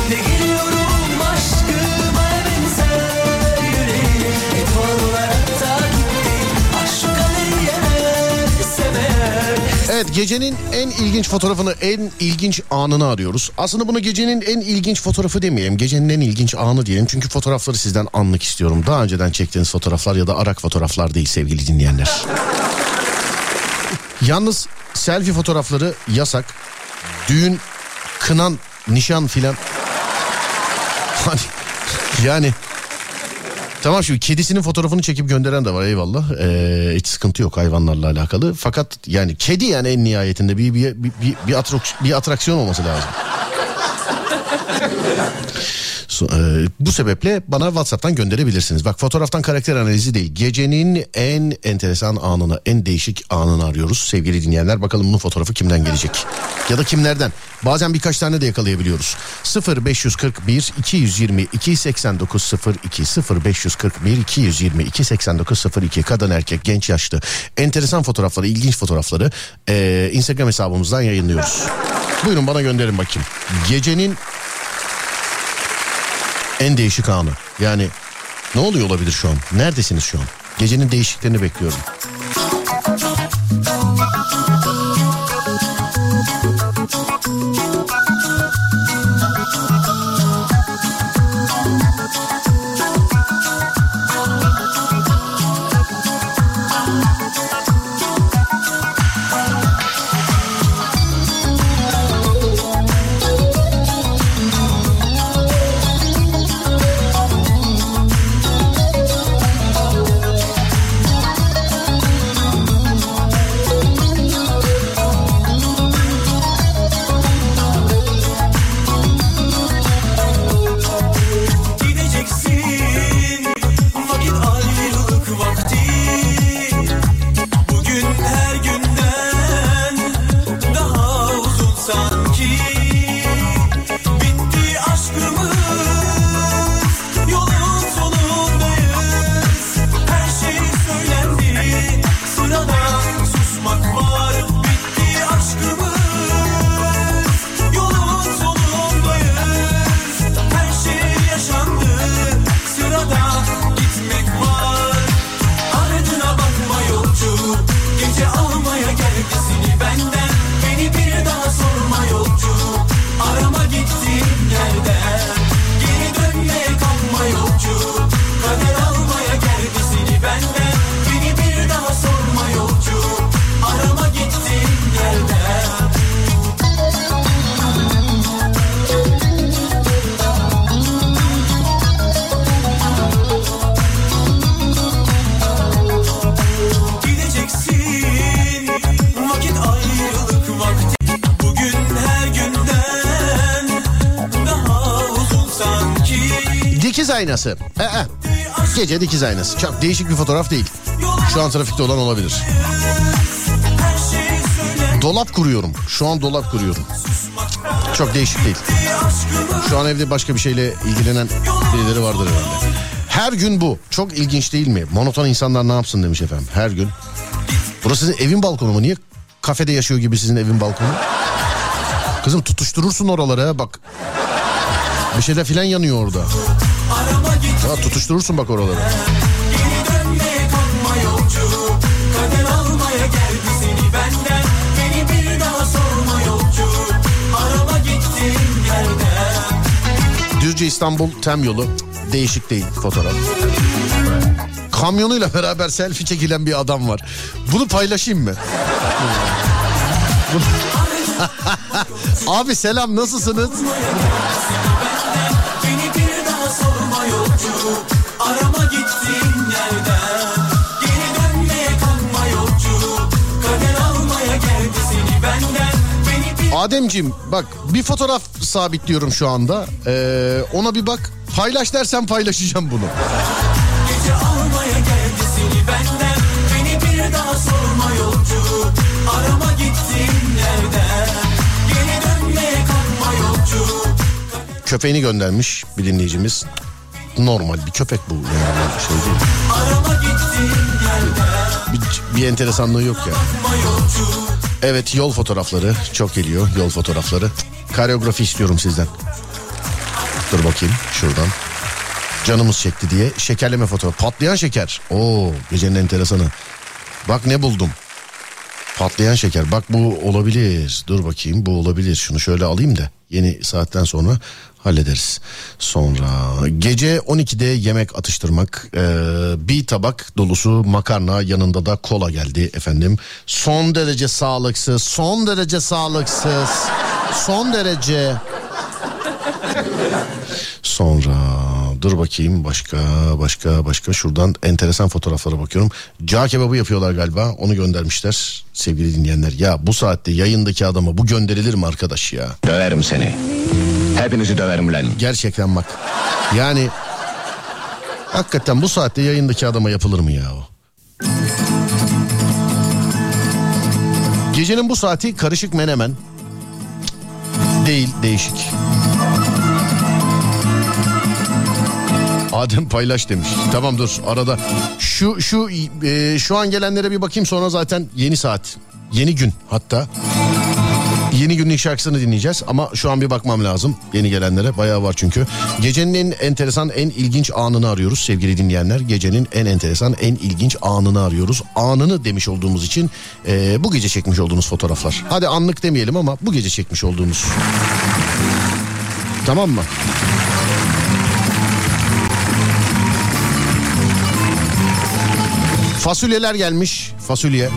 takipteyim Evet gecenin en ilginç fotoğrafını en ilginç anını arıyoruz. Aslında bunu gecenin en ilginç fotoğrafı demeyelim. Gecenin en ilginç anı diyelim. Çünkü fotoğrafları sizden anlık istiyorum. Daha önceden çektiğiniz fotoğraflar ya da arak fotoğraflar değil sevgili dinleyenler. [LAUGHS] Yalnız selfie fotoğrafları yasak. Düğün, kınan, nişan filan. [LAUGHS] Hani yani Tamam şimdi kedisinin fotoğrafını çekip gönderen de var eyvallah. Ee, hiç sıkıntı yok hayvanlarla alakalı. Fakat yani kedi yani en nihayetinde bir bir bir, bir, bir, atrak- bir atraksiyon olması lazım. E, bu sebeple bana WhatsApp'tan gönderebilirsiniz. Bak fotoğraftan karakter analizi değil. Gecenin en enteresan anını, en değişik anını arıyoruz sevgili dinleyenler. Bakalım bunun fotoğrafı kimden gelecek? Ya da kimlerden? Bazen birkaç tane de yakalayabiliyoruz. 0541 222 89 02 0541 222 89 02 kadın erkek genç yaşlı enteresan fotoğrafları ilginç fotoğrafları e, Instagram hesabımızdan yayınlıyoruz. Buyurun bana gönderin bakayım. Gecenin en değişik anı. Yani ne oluyor olabilir şu an? Neredesiniz şu an? Gecenin değişiklerini bekliyorum. Aynası. Ee, gece dikiz aynası. Çok değişik bir fotoğraf değil. Şu an trafikte olan olabilir. Dolap kuruyorum. Şu an dolap kuruyorum. Çok değişik değil. Şu an evde başka bir şeyle ilgilenen birileri vardır herhalde. Her gün bu. Çok ilginç değil mi? Monoton insanlar ne yapsın demiş efendim. Her gün. Burası sizin evin balkonu mu? Niye kafede yaşıyor gibi sizin evin balkonu? Kızım tutuşturursun oraları bak. Bir şeyler filan yanıyor orada. Ya tutuşturursun bak oraları. Düzce İstanbul tem yolu. Değişik değil fotoğraf. Kamyonuyla beraber selfie çekilen bir adam var. Bunu paylaşayım mı? [LAUGHS] [LAUGHS] Abi selam nasılsınız? Yolcu Arama gittiğin yerden Geri dönmeye kalma yolcu Kader almaya geldi seni benden Beni Ademciğim bak bir fotoğraf sabitliyorum şu anda. Ee, ona bir bak. Paylaş dersen paylaşacağım bunu. gece almaya geldi seni benden Beni bir daha sorma yolcu Arama gittiğin yerden Geri dönmeye kalma yolcu Köpeğini göndermiş bir dinleyicimiz. Normal bir köpek bu yani şey değil. Bir, bir enteresanlığı yok ya. Evet yol fotoğrafları çok geliyor yol fotoğrafları. Kareografi istiyorum sizden. Dur bakayım şuradan. Canımız çekti diye şekerleme fotoğraf. Patlayan şeker. Oo gecenin enteresanı. Bak ne buldum. Patlayan şeker. Bak bu olabilir. Dur bakayım bu olabilir. Şunu şöyle alayım da yeni saatten sonra hallederiz. Sonra gece 12'de yemek atıştırmak. Ee, bir tabak dolusu makarna yanında da kola geldi efendim. Son derece sağlıksız. Son derece sağlıksız. Son derece. Sonra dur bakayım başka başka başka şuradan enteresan fotoğraflara bakıyorum. Cağ kebabı yapıyorlar galiba onu göndermişler sevgili dinleyenler. Ya bu saatte yayındaki adama bu gönderilir mi arkadaş ya? Döverim seni. Hepinizi döverim lan. Gerçekten bak yani hakikaten bu saatte yayındaki adama yapılır mı ya o? Gecenin bu saati karışık menemen. Değil değişik. Adem paylaş demiş. Tamam dur arada. Şu şu e, şu an gelenlere bir bakayım sonra zaten yeni saat. Yeni gün hatta. Yeni günün ilk şarkısını dinleyeceğiz ama şu an bir bakmam lazım yeni gelenlere bayağı var çünkü. Gecenin en enteresan en ilginç anını arıyoruz sevgili dinleyenler. Gecenin en enteresan en ilginç anını arıyoruz. Anını demiş olduğumuz için e, bu gece çekmiş olduğumuz fotoğraflar. Hadi anlık demeyelim ama bu gece çekmiş olduğumuz. Tamam mı? Fasulyeler gelmiş. Fasulye.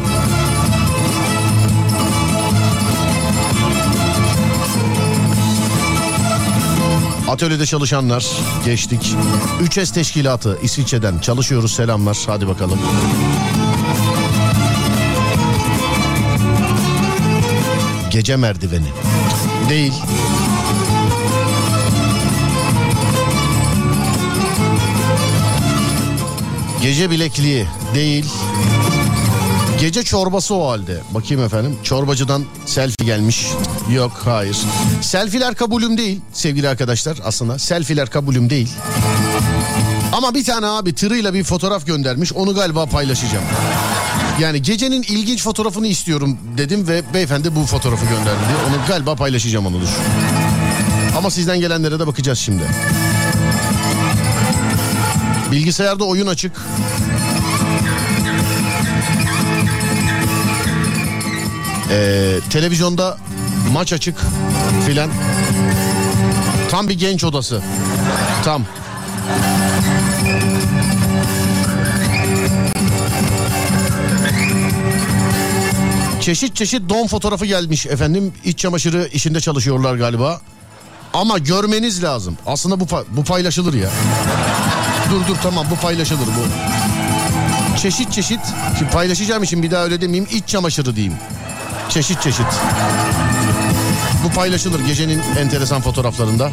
Atölyede çalışanlar geçtik. 3S teşkilatı İsviçre'den çalışıyoruz selamlar. Hadi bakalım. Gece merdiveni. Değil. Gece bilekliği değil. Gece çorbası o halde. Bakayım efendim. Çorbacıdan selfie gelmiş. Yok hayır. Selfiler kabulüm değil sevgili arkadaşlar aslında. Selfiler kabulüm değil. Ama bir tane abi tırıyla bir fotoğraf göndermiş. Onu galiba paylaşacağım. Yani gecenin ilginç fotoğrafını istiyorum dedim ve beyefendi bu fotoğrafı gönderdi. Onu galiba paylaşacağım onu dur. Ama sizden gelenlere de bakacağız şimdi. Bilgisayarda oyun açık. Ee, televizyonda maç açık filan. Tam bir genç odası. Tam. Çeşit çeşit don fotoğrafı gelmiş efendim. İç çamaşırı işinde çalışıyorlar galiba. Ama görmeniz lazım. Aslında bu bu paylaşılır ya. Dur dur tamam bu paylaşılır bu. Çeşit çeşit. Şimdi paylaşacağım için bir daha öyle demeyeyim. İç çamaşırı diyeyim. Çeşit çeşit. Bu paylaşılır gecenin enteresan fotoğraflarında.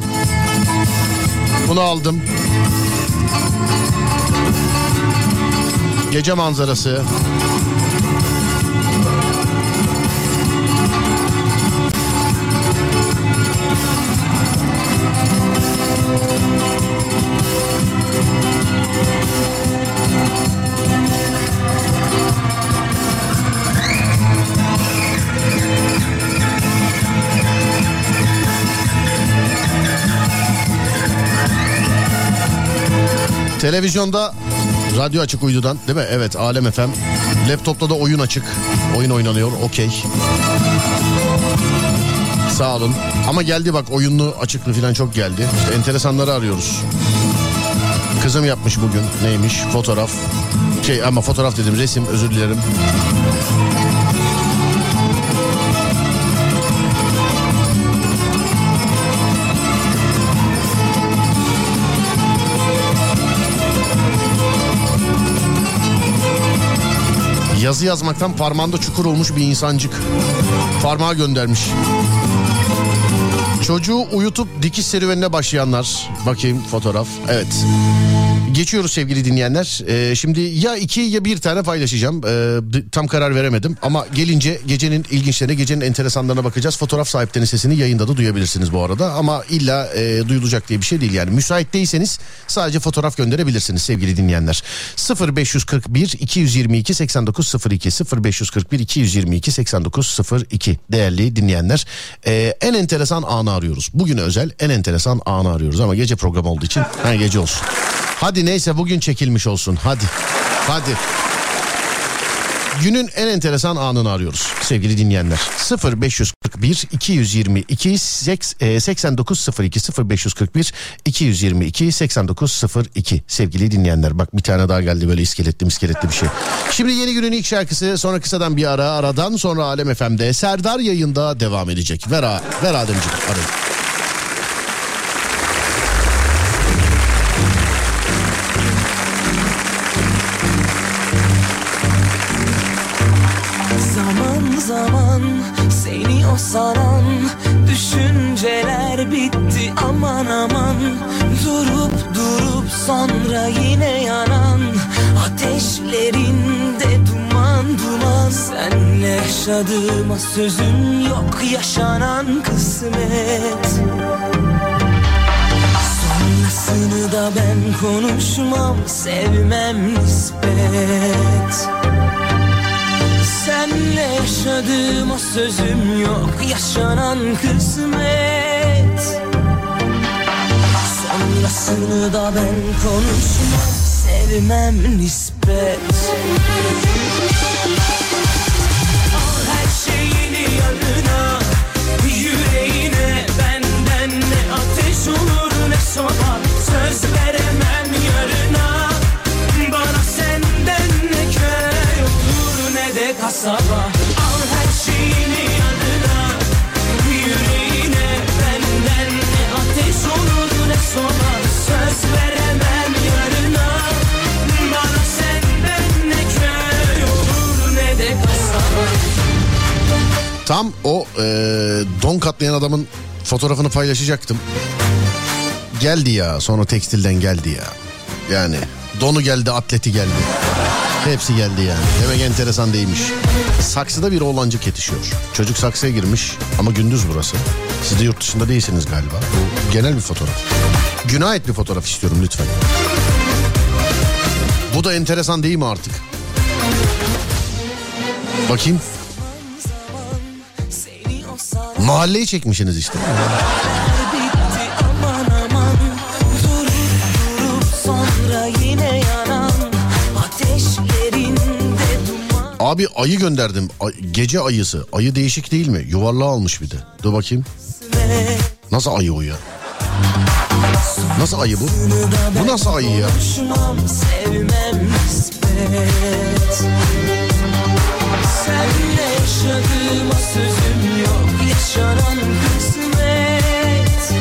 Bunu aldım. Gece manzarası. Televizyonda radyo açık uydudan değil mi? Evet Alem FM. Laptopta da oyun açık. Oyun oynanıyor okey. Sağ olun. Ama geldi bak oyunlu açıklı falan çok geldi. İşte enteresanları arıyoruz. Kızım yapmış bugün neymiş fotoğraf. Şey ama fotoğraf dedim resim özür dilerim. Yazı yazmaktan parmağında çukur olmuş bir insancık. Parmağı göndermiş. Çocuğu uyutup dikiş serüvenine başlayanlar. Bakayım fotoğraf. Evet. Geçiyoruz sevgili dinleyenler. Ee, şimdi ya iki ya bir tane paylaşacağım. Ee, tam karar veremedim. Ama gelince gecenin ilginçlerine, gecenin enteresanlarına bakacağız. Fotoğraf sahiplerinin sesini yayında da duyabilirsiniz bu arada. Ama illa e, duyulacak diye bir şey değil yani. Müsait değilseniz sadece fotoğraf gönderebilirsiniz sevgili dinleyenler. 0541 222 8902 0541 222 8902 değerli dinleyenler. Ee, en enteresan anı arıyoruz. Bugün özel en enteresan anı arıyoruz ama gece programı olduğu için ha, gece olsun. Hadi neyse bugün çekilmiş olsun. Hadi. Hadi. Günün en enteresan anını arıyoruz sevgili dinleyenler. 0541 222 8902 0541 222 8902 sevgili dinleyenler. Bak bir tane daha geldi böyle iskeletli iskeletli bir şey. Şimdi yeni günün ilk şarkısı sonra kısadan bir ara aradan sonra Alem FM'de Serdar yayında devam edecek. Ver, a, ver Ademciğim arayın. Zaman seni o saran Düşünceler bitti aman aman. Durup durup sonra yine yanan Ateşlerinde duman duman. Senle yaşadığıma sözüm yok yaşanan kısmet. Sonrasını da ben konuşmam sevmem nispet Senle yaşadığıma sözüm yok. Yaşanan kısmet. Sonrasını da ben konuşmam. Sevmem nispet kasaba Al her şeyini yanına Yüreğine benden ne ateş olur ne soba Söz veremem yarına Bana senden ne köy olur ne de kasaba Tam o e, don katlayan adamın fotoğrafını paylaşacaktım. Geldi ya sonra tekstilden geldi ya. Yani donu geldi atleti geldi. Hepsi geldi yani. Demek enteresan değilmiş. Saksıda bir oğlancık yetişiyor. Çocuk saksıya girmiş ama gündüz burası. Siz de yurt dışında değilsiniz galiba. Bu genel bir fotoğraf. Günah et bir fotoğraf istiyorum lütfen. Bu da enteresan değil mi artık? Bakayım. Mahalleyi çekmişsiniz işte. Abi ayı gönderdim. Ay- gece ayısı. Ayı değişik değil mi? Yuvarlağı almış bir de. Dur bakayım. Nasıl ayı o ya? Nasıl ayı bu? Bu nasıl ayı ya? Senle yaşadığıma sözüm yok Yaşanan kısmet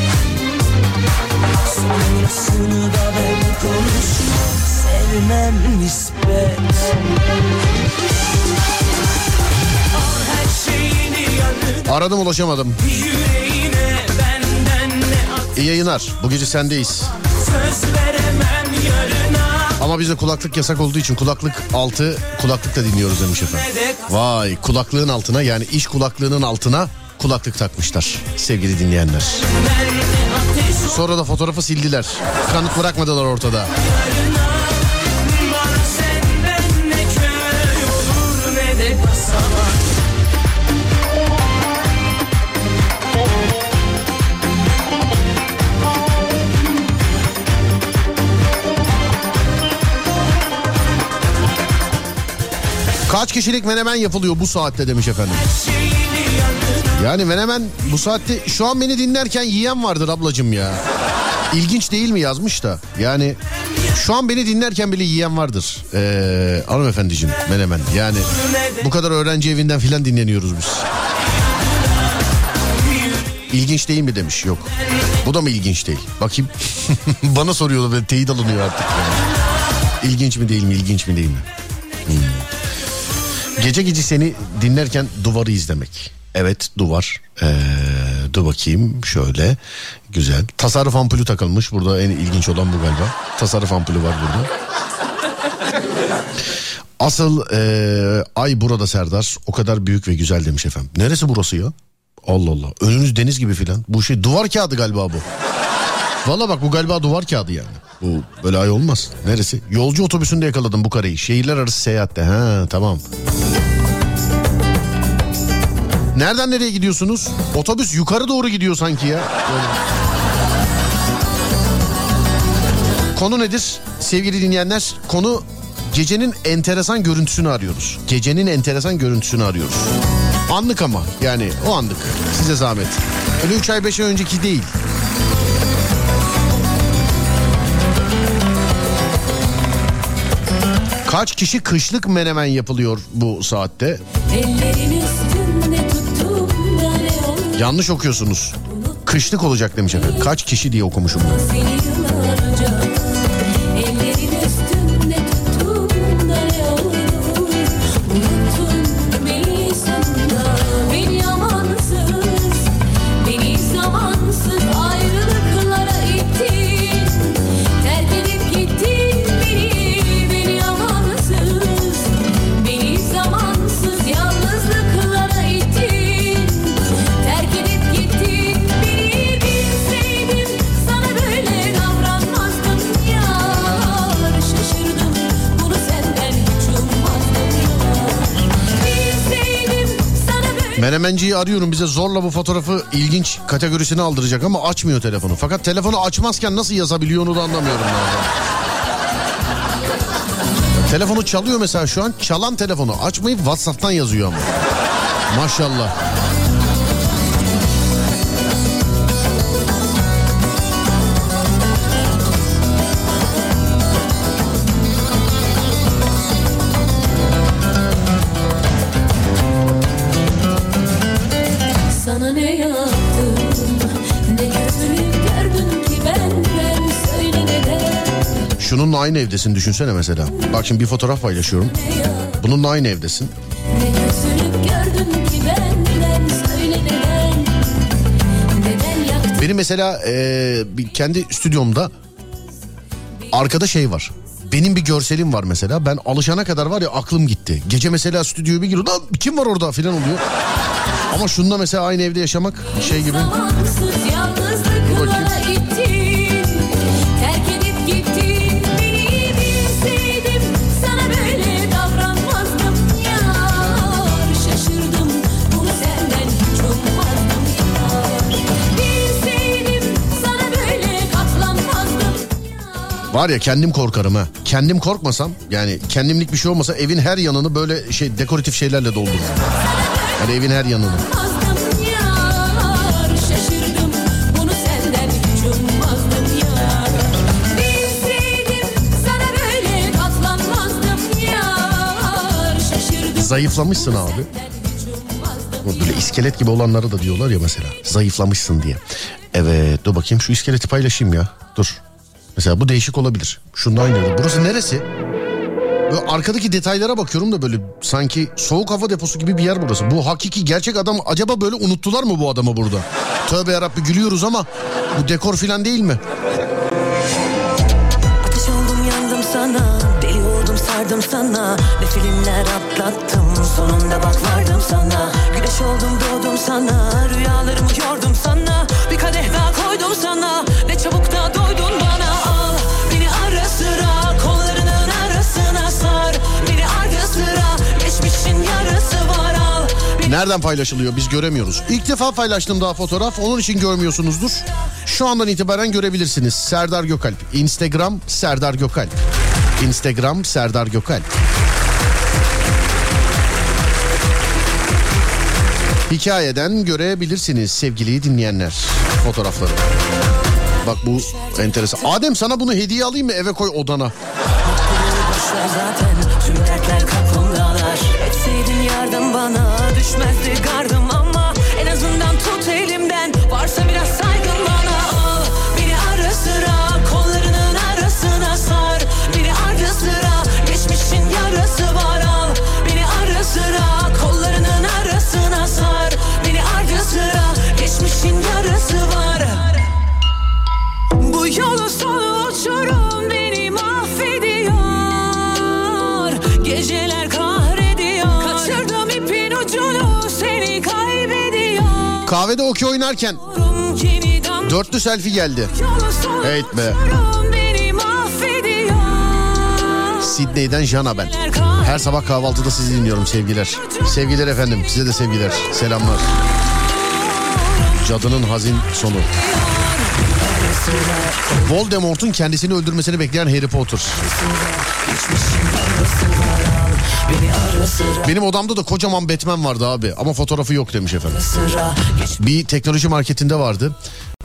Sonrasını da ben konuşmam Sevmem nispet Aradım ulaşamadım. İyi yayınlar. Bu gece sendeyiz. Ama bizde kulaklık yasak olduğu için kulaklık altı kulaklıkla dinliyoruz demiş efendim. Vay kulaklığın altına yani iş kulaklığının altına kulaklık takmışlar sevgili dinleyenler. Sonra da fotoğrafı sildiler. Kanıt bırakmadılar ortada. Senden ne köy olur ne de kasaba Kaç kişilik menemen yapılıyor bu saatte demiş efendim. Yani menemen bu saatte şu an beni dinlerken yiyen vardır ablacım ya. İlginç değil mi yazmış da. Yani şu an beni dinlerken bile yiyen vardır. Ee, hanımefendiciğim menemen. Yani bu kadar öğrenci evinden filan dinleniyoruz biz. İlginç değil mi demiş. Yok. Bu da mı ilginç değil? Bakayım. [LAUGHS] Bana soruyorlar böyle teyit alınıyor artık. Yani. İlginç mi değil mi? İlginç mi değil mi? Hmm. Gece gece seni dinlerken duvarı izlemek. Evet duvar. Ee, dur bakayım şöyle. Güzel. Tasarruf ampulü takılmış. Burada en ilginç olan bu galiba. Tasarruf ampulü var burada. Asıl ee, ay burada Serdar. O kadar büyük ve güzel demiş efendim. Neresi burası ya? Allah Allah. Önünüz deniz gibi filan. Bu şey duvar kağıdı galiba bu. Valla bak bu galiba duvar kağıdı yani. Bu böyle ay olmaz. Neresi? Yolcu otobüsünde yakaladım bu kareyi. Şehirler arası seyahatte. Ha tamam. Nereden nereye gidiyorsunuz? Otobüs yukarı doğru gidiyor sanki ya. Böyle. Konu nedir? Sevgili dinleyenler konu gecenin enteresan görüntüsünü arıyoruz. Gecenin enteresan görüntüsünü arıyoruz. Anlık ama yani o anlık size zahmet. Öyle 3 ay 5 ay önceki değil. Kaç kişi kışlık menemen yapılıyor bu saatte? Yanlış okuyorsunuz. Kışlık olacak demiş efendim. Kaç kişi diye okumuşum ben. Böyle Menemenciyi arıyorum bize zorla bu fotoğrafı ilginç kategorisine aldıracak ama açmıyor telefonu. Fakat telefonu açmazken nasıl yazabiliyor onu da anlamıyorum. Telefonu çalıyor mesela şu an çalan telefonu açmayıp Whatsapp'tan yazıyor ama. Maşallah. Şununla aynı evdesin düşünsene mesela. Bak şimdi bir fotoğraf paylaşıyorum. Bununla aynı evdesin. Benim mesela bir kendi stüdyomda arkada şey var. Benim bir görselim var mesela. Ben alışana kadar var ya aklım gitti. Gece mesela stüdyoya bir giriyor. Lan kim var orada filan oluyor. Ama şununla mesela aynı evde yaşamak şey gibi. Zamansız Var ya kendim korkarım ha. Kendim korkmasam yani kendimlik bir şey olmasa evin her yanını böyle şey dekoratif şeylerle doldururum. Yani evin her yanını. Zayıflamışsın abi. Böyle iskelet gibi olanları da diyorlar ya mesela. Zayıflamışsın diye. Evet dur bakayım şu iskeleti paylaşayım ya. Dur. Mesela bu değişik olabilir. Şunda aynı. Burası neresi? Böyle arkadaki detaylara bakıyorum da böyle sanki soğuk hava deposu gibi bir yer burası. Bu hakiki gerçek adam acaba böyle unuttular mı bu adamı burada? Tövbe yarabbi gülüyoruz ama bu dekor filan değil mi? Ateş oldum yandım sana vardım sana Ne filmler atlattım sonunda bak vardım sana Güneş oldum doğdum sana rüyalarımı yordum sana Bir kadeh daha koydum sana ne çabuk da doydun Nereden paylaşılıyor biz göremiyoruz. İlk defa paylaştım daha fotoğraf onun için görmüyorsunuzdur. Şu andan itibaren görebilirsiniz. Serdar Gökalp. Instagram Serdar Gökalp. Instagram Serdar Gökalp. Hikayeden görebilirsiniz sevgili dinleyenler fotoğrafları. Bak bu enteresan. Adem sana bunu hediye alayım mı eve koy odana? Zaten tüm dertler kapımdalar Etseydin yardım bana düşmezdi gardım ama En azından tut elimden. Varsa biraz Kahvede okey oynarken dörtlü selfie geldi. Evet be. Sydney'den Jana ben. Her sabah kahvaltıda sizi dinliyorum sevgiler. Sevgiler efendim size de sevgiler. Selamlar. Cadının hazin sonu. Voldemort'un kendisini öldürmesini bekleyen Harry Potter. Benim odamda da kocaman Batman vardı abi ama fotoğrafı yok demiş efendim. Bir teknoloji marketinde vardı.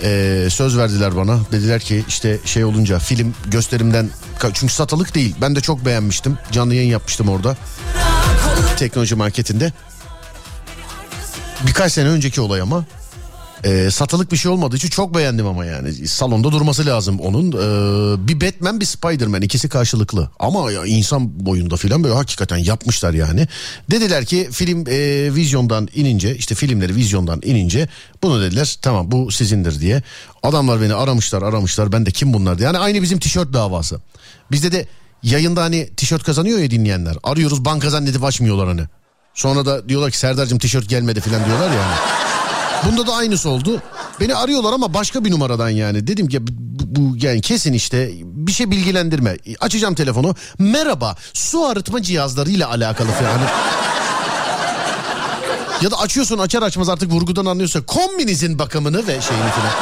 Ee, söz verdiler bana. Dediler ki işte şey olunca film gösterimden çünkü satılık değil. Ben de çok beğenmiştim. Canlı yayın yapmıştım orada. Teknoloji marketinde. Birkaç sene önceki olay ama. Ee, satılık bir şey olmadığı için çok beğendim ama yani. Salonda durması lazım onun. Ee, bir Batman bir Spider-Man ikisi karşılıklı. Ama ya insan boyunda filan böyle hakikaten yapmışlar yani. Dediler ki film e, vizyondan inince işte filmleri vizyondan inince bunu dediler tamam bu sizindir diye. Adamlar beni aramışlar aramışlar ben de kim bunlar diye. Yani aynı bizim tişört davası. Bizde de yayında hani tişört kazanıyor ya dinleyenler. Arıyoruz banka zannedip açmıyorlar hani. Sonra da diyorlar ki Serdar'cığım tişört gelmedi filan diyorlar ya. hani. Bunda da aynısı oldu. Beni arıyorlar ama başka bir numaradan yani. Dedim ki bu, bu yani kesin işte bir şey bilgilendirme. Açacağım telefonu. Merhaba su arıtma cihazlarıyla alakalı falan. Hani... ya da açıyorsun açar açmaz artık vurgudan anlıyorsa kombinizin bakımını ve şeyini falan.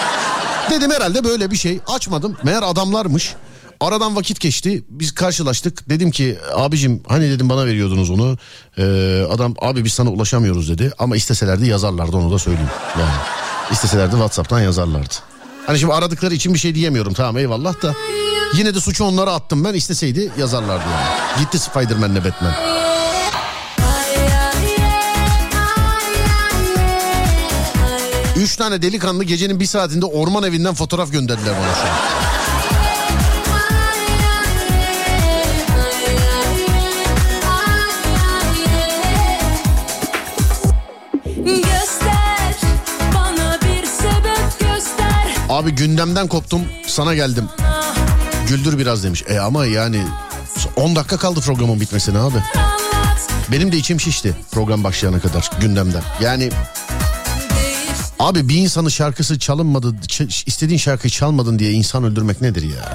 Dedim herhalde böyle bir şey. Açmadım. Meğer adamlarmış. Aradan vakit geçti. Biz karşılaştık. Dedim ki abicim hani dedim bana veriyordunuz onu. Ee, adam abi biz sana ulaşamıyoruz dedi. Ama isteselerdi yazarlardı onu da söyleyeyim. Yani isteselerdi Whatsapp'tan yazarlardı. Hani şimdi aradıkları için bir şey diyemiyorum tamam eyvallah da. Yine de suçu onlara attım ben isteseydi yazarlardı yani. Gitti Spider-Man'le Batman. Üç tane delikanlı gecenin bir saatinde orman evinden fotoğraf gönderdiler bana şu an. Abi gündemden koptum sana geldim. Güldür biraz demiş. E ama yani 10 dakika kaldı programın bitmesine abi. Benim de içim şişti program başlayana kadar gündemden. Yani abi bir insanın şarkısı çalınmadı, ç- istediğin şarkıyı çalmadın diye insan öldürmek nedir ya?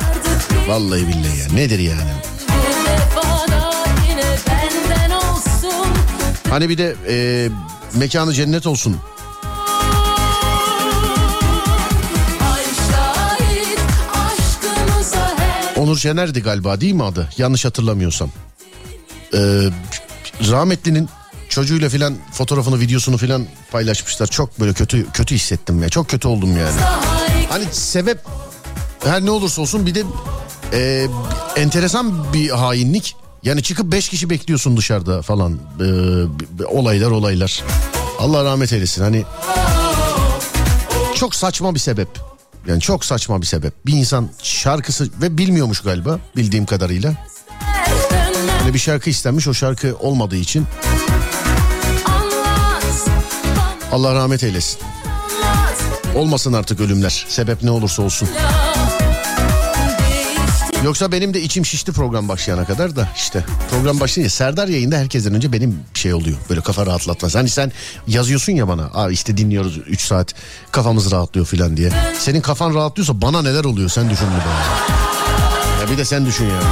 Vallahi billahi ya nedir yani? Hani bir de e, mekanı cennet olsun. Onur Şener'di galiba değil mi adı? Yanlış hatırlamıyorsam. Ee, rahmetlinin çocuğuyla filan fotoğrafını videosunu filan paylaşmışlar. Çok böyle kötü kötü hissettim ya. Çok kötü oldum yani. Hani sebep her ne olursa olsun bir de e, enteresan bir hainlik. Yani çıkıp beş kişi bekliyorsun dışarıda falan. Ee, olaylar olaylar. Allah rahmet eylesin. Hani çok saçma bir sebep. Yani çok saçma bir sebep. Bir insan şarkısı ve bilmiyormuş galiba bildiğim kadarıyla. Hani bir şarkı istenmiş o şarkı olmadığı için Allah rahmet eylesin. Olmasın artık ölümler. Sebep ne olursa olsun. Yoksa benim de içim şişti program başlayana kadar da işte program başlayınca Serdar yayında herkesten önce benim şey oluyor. Böyle kafa rahatlatmaz. Hani sen yazıyorsun ya bana Aa işte dinliyoruz 3 saat kafamız rahatlıyor falan diye. Senin kafan rahatlıyorsa bana neler oluyor sen düşün de. Ya bir de sen düşün yani.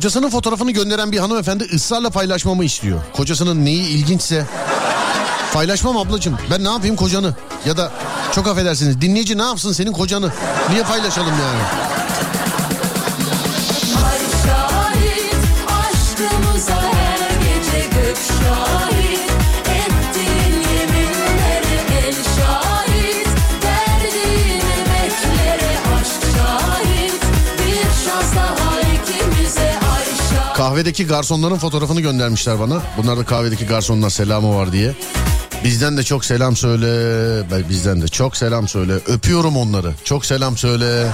Kocasının fotoğrafını gönderen bir hanımefendi ısrarla paylaşmamı istiyor. Kocasının neyi ilginçse paylaşmam ablacığım. Ben ne yapayım kocanı? Ya da çok affedersiniz dinleyici ne yapsın senin kocanı? Niye paylaşalım yani? Ay aşkımıza her gece gök Kahvedeki garsonların fotoğrafını göndermişler bana. Bunlar da kahvedeki garsonlar selamı var diye. Bizden de çok selam söyle. Bizden de çok selam söyle. Öpüyorum onları. Çok selam söyle.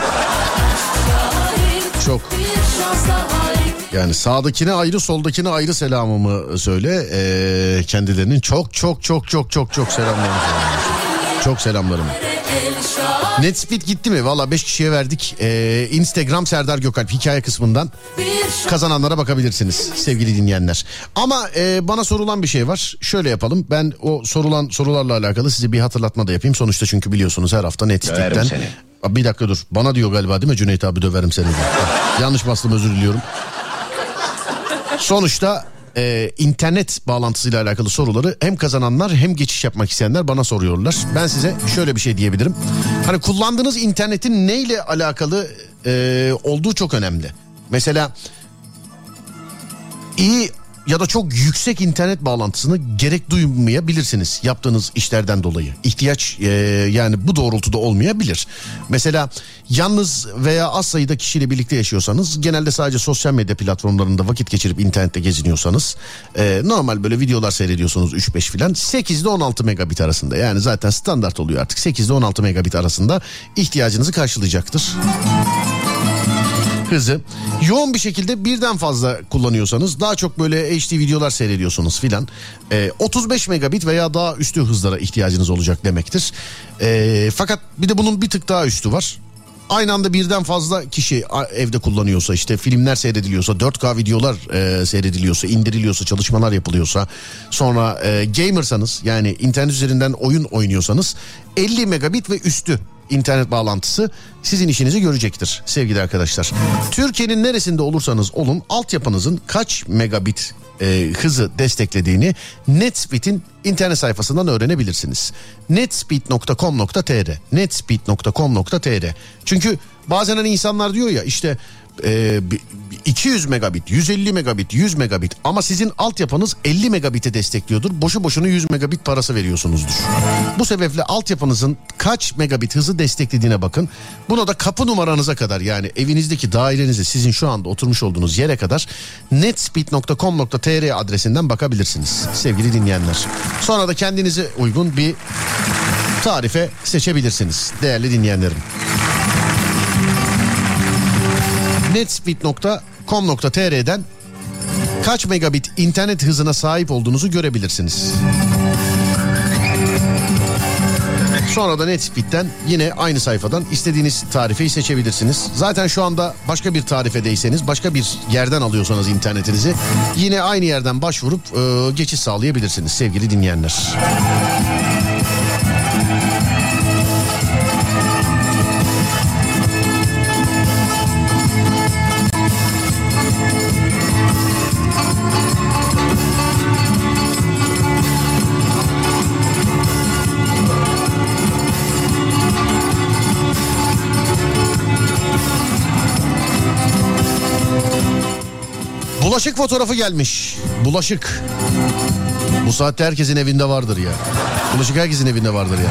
Çok. Yani sağdakine ayrı soldakine ayrı selamımı söyle. Ee, kendilerinin çok çok çok çok çok çok selamlarımı. Çok selamlarımı. El şahit Netspeed gitti mi? Valla 5 kişiye verdik. Ee, Instagram Serdar Gökalp hikaye kısmından kazananlara bakabilirsiniz sevgili dinleyenler. Ama e, bana sorulan bir şey var. Şöyle yapalım. Ben o sorulan sorularla alakalı size bir hatırlatma da yapayım. Sonuçta çünkü biliyorsunuz her hafta seni. Aa, Bir dakika dur. Bana diyor galiba değil mi Cüneyt abi döverim seni. Yanlış bastım özür diliyorum. Sonuçta e, internet bağlantısıyla alakalı soruları hem kazananlar hem geçiş yapmak isteyenler bana soruyorlar. Ben size şöyle bir şey diyebilirim. Hani kullandığınız internetin neyle alakalı e, olduğu çok önemli. Mesela iyi ya da çok yüksek internet bağlantısını gerek duymayabilirsiniz yaptığınız işlerden dolayı. İhtiyaç e, yani bu doğrultuda olmayabilir. Mesela yalnız veya az sayıda kişiyle birlikte yaşıyorsanız genelde sadece sosyal medya platformlarında vakit geçirip internette geziniyorsanız e, normal böyle videolar seyrediyorsunuz 3-5 filan 8 ile 16 megabit arasında yani zaten standart oluyor artık 8 ile 16 megabit arasında ihtiyacınızı karşılayacaktır hızı. Yoğun bir şekilde birden fazla kullanıyorsanız daha çok böyle HD videolar seyrediyorsunuz filan. e, 35 megabit veya daha üstü hızlara ihtiyacınız olacak demektir. E, fakat bir de bunun bir tık daha üstü var. Aynı anda birden fazla kişi evde kullanıyorsa işte filmler seyrediliyorsa 4K videolar e, seyrediliyorsa indiriliyorsa çalışmalar yapılıyorsa sonra e, gamersanız yani internet üzerinden oyun oynuyorsanız 50 megabit ve üstü internet bağlantısı sizin işinizi görecektir sevgili arkadaşlar. Türkiye'nin neresinde olursanız olun altyapınızın kaç megabit e, hızı desteklediğini Netspeed'in internet sayfasından öğrenebilirsiniz. netspeed.com.tr netspeed.com.tr Çünkü bazen hani insanlar diyor ya işte e, bi- 200 megabit, 150 megabit, 100 megabit ama sizin altyapınız 50 megabit'e destekliyordur. Boşu boşuna 100 megabit parası veriyorsunuzdur. Bu sebeple altyapınızın kaç megabit hızı desteklediğine bakın. Buna da kapı numaranıza kadar yani evinizdeki dairenize sizin şu anda oturmuş olduğunuz yere kadar netspeed.com.tr adresinden bakabilirsiniz sevgili dinleyenler. Sonra da kendinize uygun bir tarife seçebilirsiniz değerli dinleyenlerim. netspeed.com.tr'den kaç megabit internet hızına sahip olduğunuzu görebilirsiniz. Sonra da Netspeed'den yine aynı sayfadan istediğiniz tarifeyi seçebilirsiniz. Zaten şu anda başka bir tarifedeyseniz, başka bir yerden alıyorsanız internetinizi yine aynı yerden başvurup e, geçiş sağlayabilirsiniz sevgili dinleyenler. Bulaşık fotoğrafı gelmiş. Bulaşık. Bu saatte herkesin evinde vardır ya. Bulaşık herkesin evinde vardır ya.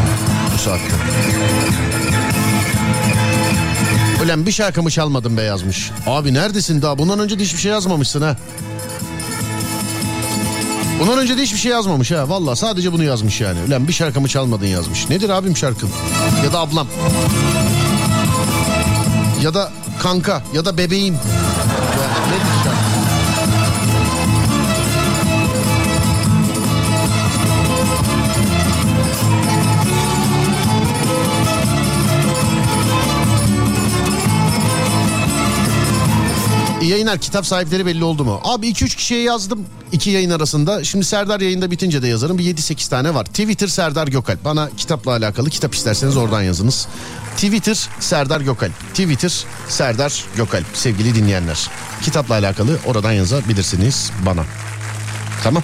Bu saatte. Ulan bir şarkımı çalmadım be yazmış. Abi neredesin daha? Bundan önce de hiçbir şey yazmamışsın ha. Bundan önce de hiçbir şey yazmamış ha. Valla sadece bunu yazmış yani. Ulan bir şarkımı çalmadın yazmış. Nedir abim şarkın? Ya da ablam. Ya da kanka ya da bebeğim. Yayınlar kitap sahipleri belli oldu mu? Abi 2-3 kişiye yazdım iki yayın arasında. Şimdi Serdar yayında bitince de yazarım. Bir 7-8 tane var. Twitter Serdar Gökalp. Bana kitapla alakalı kitap isterseniz oradan yazınız. Twitter Serdar Gökalp. Twitter Serdar Gökalp. Sevgili dinleyenler. Kitapla alakalı oradan yazabilirsiniz bana. Tamam.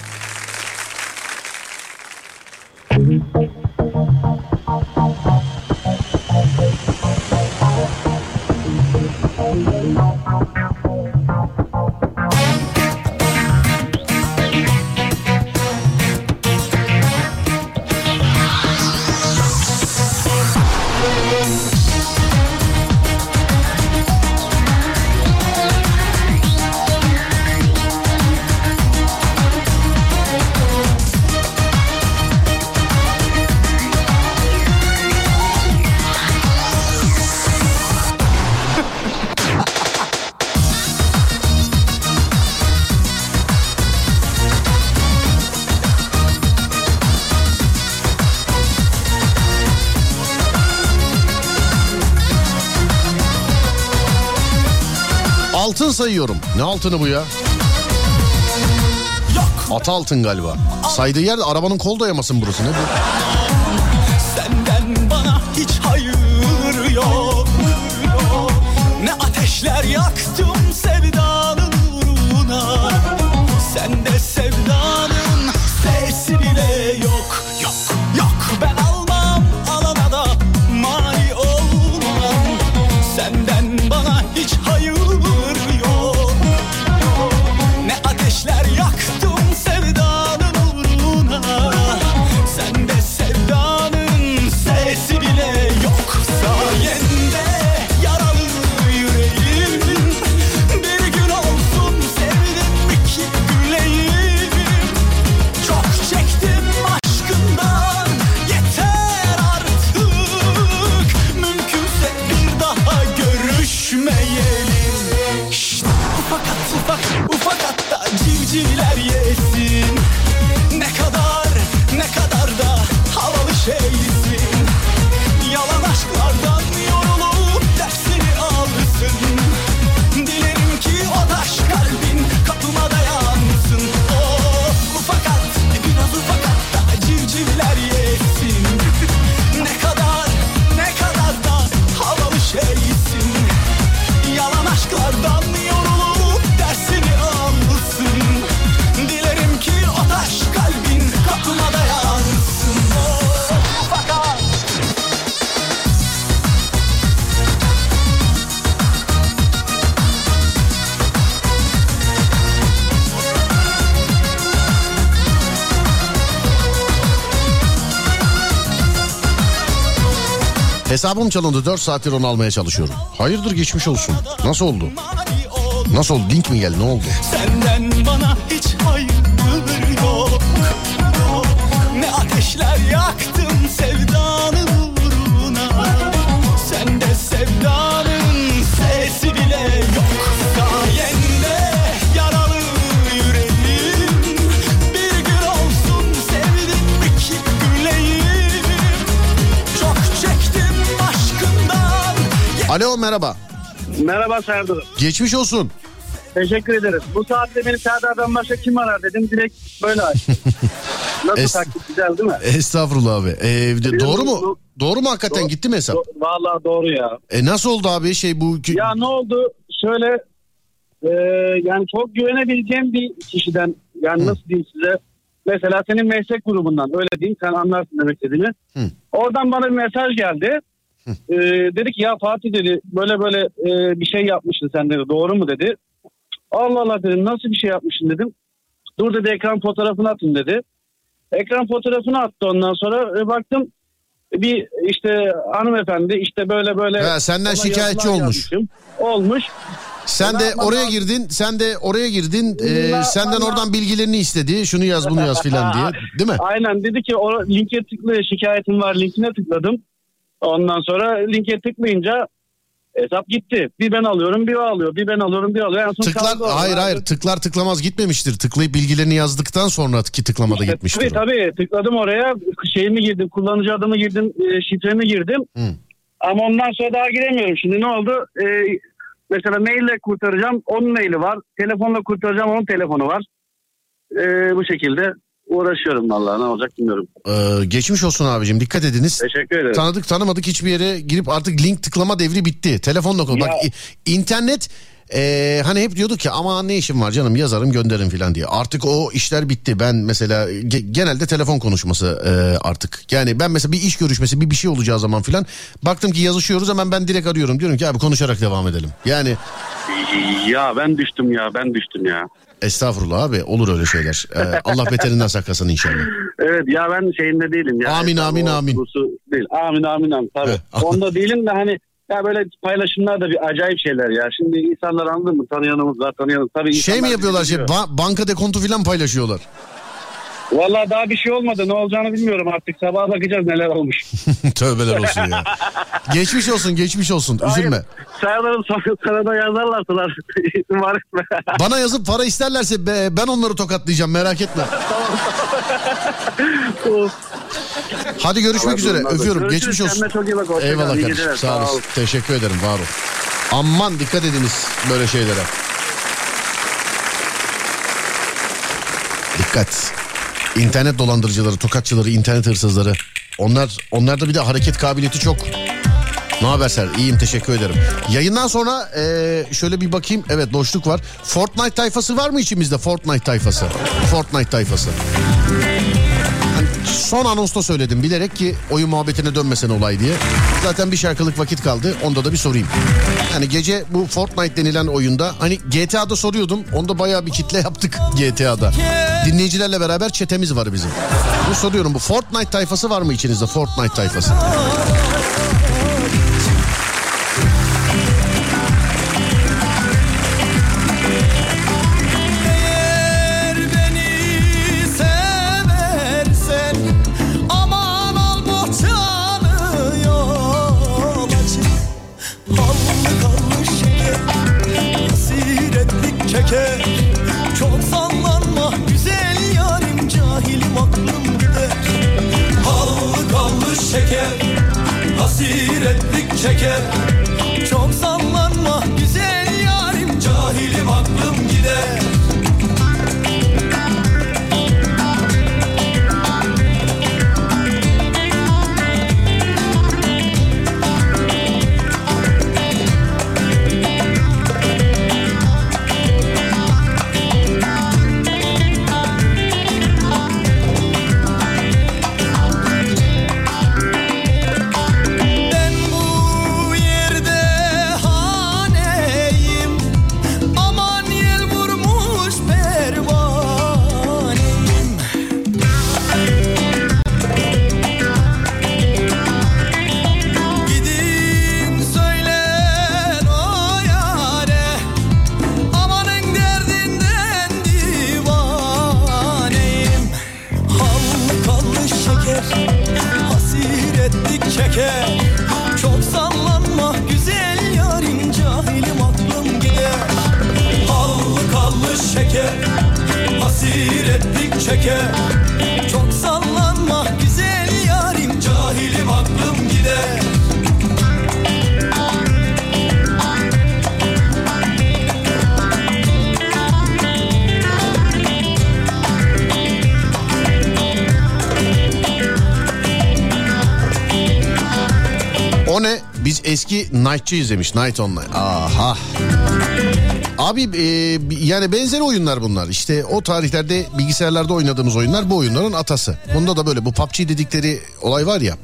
Ne altını bu ya? Ata altın galiba. Saydığı yerde arabanın kol dayamasın burası ne bu? Senden bana hiç hayır yok Ne ateşler yaktım Hesabım çalındı 4 saattir onu almaya çalışıyorum. Hayırdır geçmiş olsun. Nasıl oldu? Nasıl oldu? Link mi geldi? Ne oldu? Senden bana hiç hayır yok Ne ateşler yaktım sevdanın Alo merhaba. Merhaba Serdar. Geçmiş olsun. Teşekkür ederiz. Bu saatte beni Serdar'dan başka kim arar dedim. Direkt böyle açtım. [LAUGHS] Nasıl Es- taktik güzel değil mi? Estağfurullah abi. Ee, de- doğru mu? Doğru mu hakikaten gitti mi hesap? Do- Vallahi doğru ya. E nasıl oldu abi şey bu ki- Ya ne oldu? Şöyle e, yani çok güvenebileceğim bir kişiden yani nasıl diyeyim size mesela senin meslek grubundan öyle diyeyim sen anlarsın demek istediğimi. Oradan bana bir mesaj geldi. E, dedi ki ya Fatih dedi böyle böyle e, bir şey yapmışsın sen dedi doğru mu dedi. Allah Allah dedim nasıl bir şey yapmışsın dedim. Dur dedi ekran fotoğrafını atın dedi. Ekran fotoğrafını attı ondan sonra e, baktım bir işte hanımefendi işte böyle böyle. Ha, senden şikayetçi olmuş. yazmışım. Olmuş. Sen de oraya girdin, sen de oraya girdin, e, senden oradan bilgilerini istedi. Şunu yaz, bunu yaz filan diye. [LAUGHS] Değil mi? Aynen dedi ki o linke tıkla şikayetim var linkine tıkladım. Ondan sonra linke tıklayınca hesap gitti. Bir ben alıyorum bir o alıyor. Bir ben alıyorum bir alıyor. En son Tıklar, oldu. hayır hayır tıklar tıklamaz gitmemiştir. Tıklayıp bilgilerini yazdıktan sonraki tıklamada İşte gitmiştir. Tabii o. tabii tıkladım oraya şeyimi girdim kullanıcı adımı girdim e, şifremi girdim. Hı. Ama ondan sonra daha giremiyorum. Şimdi ne oldu? E, mesela maille kurtaracağım onun maili var. Telefonla kurtaracağım onun telefonu var. E, bu şekilde uğraşıyorum vallahi ne olacak bilmiyorum. Ee, geçmiş olsun abicim dikkat ediniz. Teşekkür ederim. Tanıdık tanımadık hiçbir yere girip artık link tıklama devri bitti. Telefonla konu. Ya- Bak i- internet e, hani hep diyorduk ki ama ne işim var canım yazarım gönderirim filan diye. Artık o işler bitti. Ben mesela ge- genelde telefon konuşması e, artık. Yani ben mesela bir iş görüşmesi bir bir şey olacağı zaman filan baktım ki yazışıyoruz hemen ben direkt arıyorum. Diyorum ki abi konuşarak devam edelim. Yani Ya ben düştüm ya ben düştüm ya. Estağfurullah abi olur öyle şeyler. Ee, Allah beterinden saklasın inşallah. Evet ya ben şeyinde değilim ya. Amin, amin, O amin. hususu Değil. Amin amin amin tabii. Onda değilim de hani ya böyle paylaşımlar da bir acayip şeyler ya. Şimdi insanlar anladın mı? Tanıyanımız var tanıyanımız. Tabii Şey mi yapıyorlar şey ba- banka dekontu filan paylaşıyorlar. Vallahi daha bir şey olmadı. Ne olacağını bilmiyorum artık. Sabaha bakacağız neler olmuş. [LAUGHS] Tövbeler olsun ya. geçmiş olsun geçmiş olsun üzülme. Sonra sana da yazarlarsalar. [LAUGHS] Etme. Bana yazıp para isterlerse be- ben onları tokatlayacağım merak etme. [LAUGHS] Hadi görüşmek Allah üzere öpüyorum Görüşürüz. geçmiş olsun. Çok iyi bak. Eyvallah İyi kardeşim geceler. sağ olasın. Teşekkür ederim var ol. Aman dikkat ediniz böyle şeylere. Dikkat. İnternet dolandırıcıları, tokatçıları, internet hırsızları. Onlar onlarda bir de hareket kabiliyeti çok. Ne haber Ser? İyiyim teşekkür ederim. Yayından sonra eee, şöyle bir bakayım. Evet boşluk var. Fortnite tayfası var mı içimizde? Fortnite tayfası. Fortnite tayfası. Son anonsta söyledim bilerek ki oyun muhabbetine dönmesin olay diye. Zaten bir şarkılık vakit kaldı. Onda da bir sorayım. Yani gece bu Fortnite denilen oyunda hani GTA'da soruyordum. Onda bayağı bir kitle yaptık GTA'da. Dinleyicilerle beraber çetemiz var bizim. Bu soruyorum bu Fortnite tayfası var mı içinizde? Fortnite tayfası. Şeker hasiretlik çeker. Çok sallanma güzel yarim. Cahilim aklım gider eski Night'çı izlemiş. Night Online. Aha. Abi e, yani benzer oyunlar bunlar. İşte o tarihlerde bilgisayarlarda oynadığımız oyunlar bu oyunların atası. Bunda da böyle bu PUBG dedikleri olay var ya.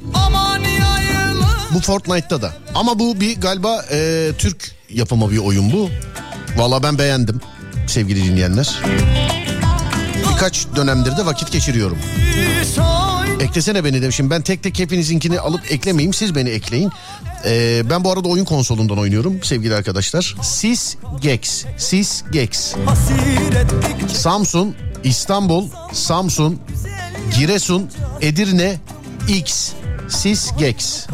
Bu Fortnite'ta da. Ama bu bir galiba e, Türk yapımı bir oyun bu. Valla ben beğendim. sevgili dinleyenler. Birkaç dönemdir de vakit geçiriyorum. Eklesene beni demişim. Ben tek tek hepinizinkini alıp eklemeyeyim. Siz beni ekleyin. Ee, ben bu arada oyun konsolundan oynuyorum sevgili arkadaşlar. Sis Gex. Sis Gex. Samsun, İstanbul, Samsun, Giresun, Edirne, X. Sis Gex.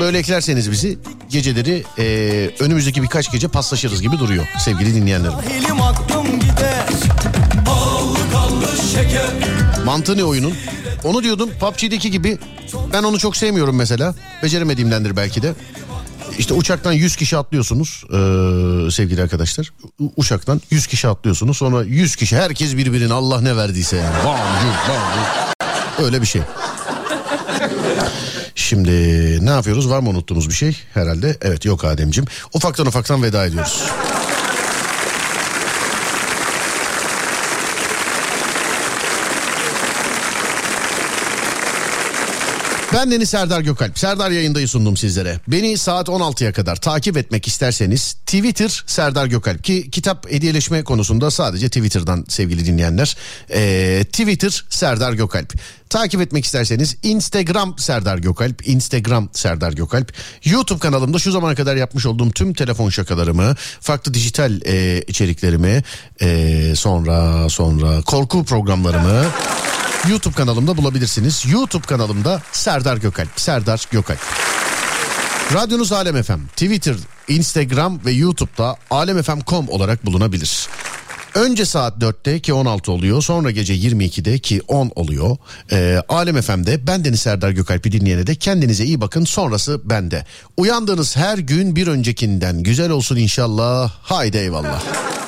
Böyle eklerseniz bizi geceleri e, önümüzdeki birkaç gece paslaşırız gibi duruyor sevgili dinleyenlerim. Mantığı ne oyunun? Onu diyordum PUBG'deki gibi ben onu çok sevmiyorum mesela. Beceremediğimdendir belki de. İşte uçaktan 100 kişi atlıyorsunuz ee, sevgili arkadaşlar. U- uçaktan 100 kişi atlıyorsunuz. Sonra 100 kişi herkes birbirine Allah ne verdiyse yani. Bam, güm. Öyle bir şey. Şimdi ne yapıyoruz? Var mı unuttuğumuz bir şey? Herhalde evet yok Ademciğim. Ufaktan ufaktan veda ediyoruz. Ben Deniz Serdar Gökalp. Serdar yayındayı sundum sizlere. Beni saat 16'ya kadar takip etmek isterseniz Twitter Serdar Gökalp. Ki kitap hediyeleşme konusunda sadece Twitter'dan sevgili dinleyenler. Ee, Twitter Serdar Gökalp. Takip etmek isterseniz Instagram Serdar Gökalp. Instagram Serdar Gökalp. YouTube kanalımda şu zamana kadar yapmış olduğum tüm telefon şakalarımı, farklı dijital e, içeriklerimi, e, sonra sonra korku programlarımı [LAUGHS] YouTube kanalımda bulabilirsiniz. YouTube kanalımda Serdar Gökalp. Serdar Gökalp. Radyonuz Alem FM. Twitter, Instagram ve YouTube'da alemfm.com olarak bulunabilir. Önce saat 4'te ki 16 oluyor. Sonra gece 22'de ki 10 oluyor. Ee, Alem FM'de ben Deniz Serdar Gökalp'i dinleyene de kendinize iyi bakın. Sonrası bende. Uyandığınız her gün bir öncekinden güzel olsun inşallah. Haydi eyvallah. [LAUGHS]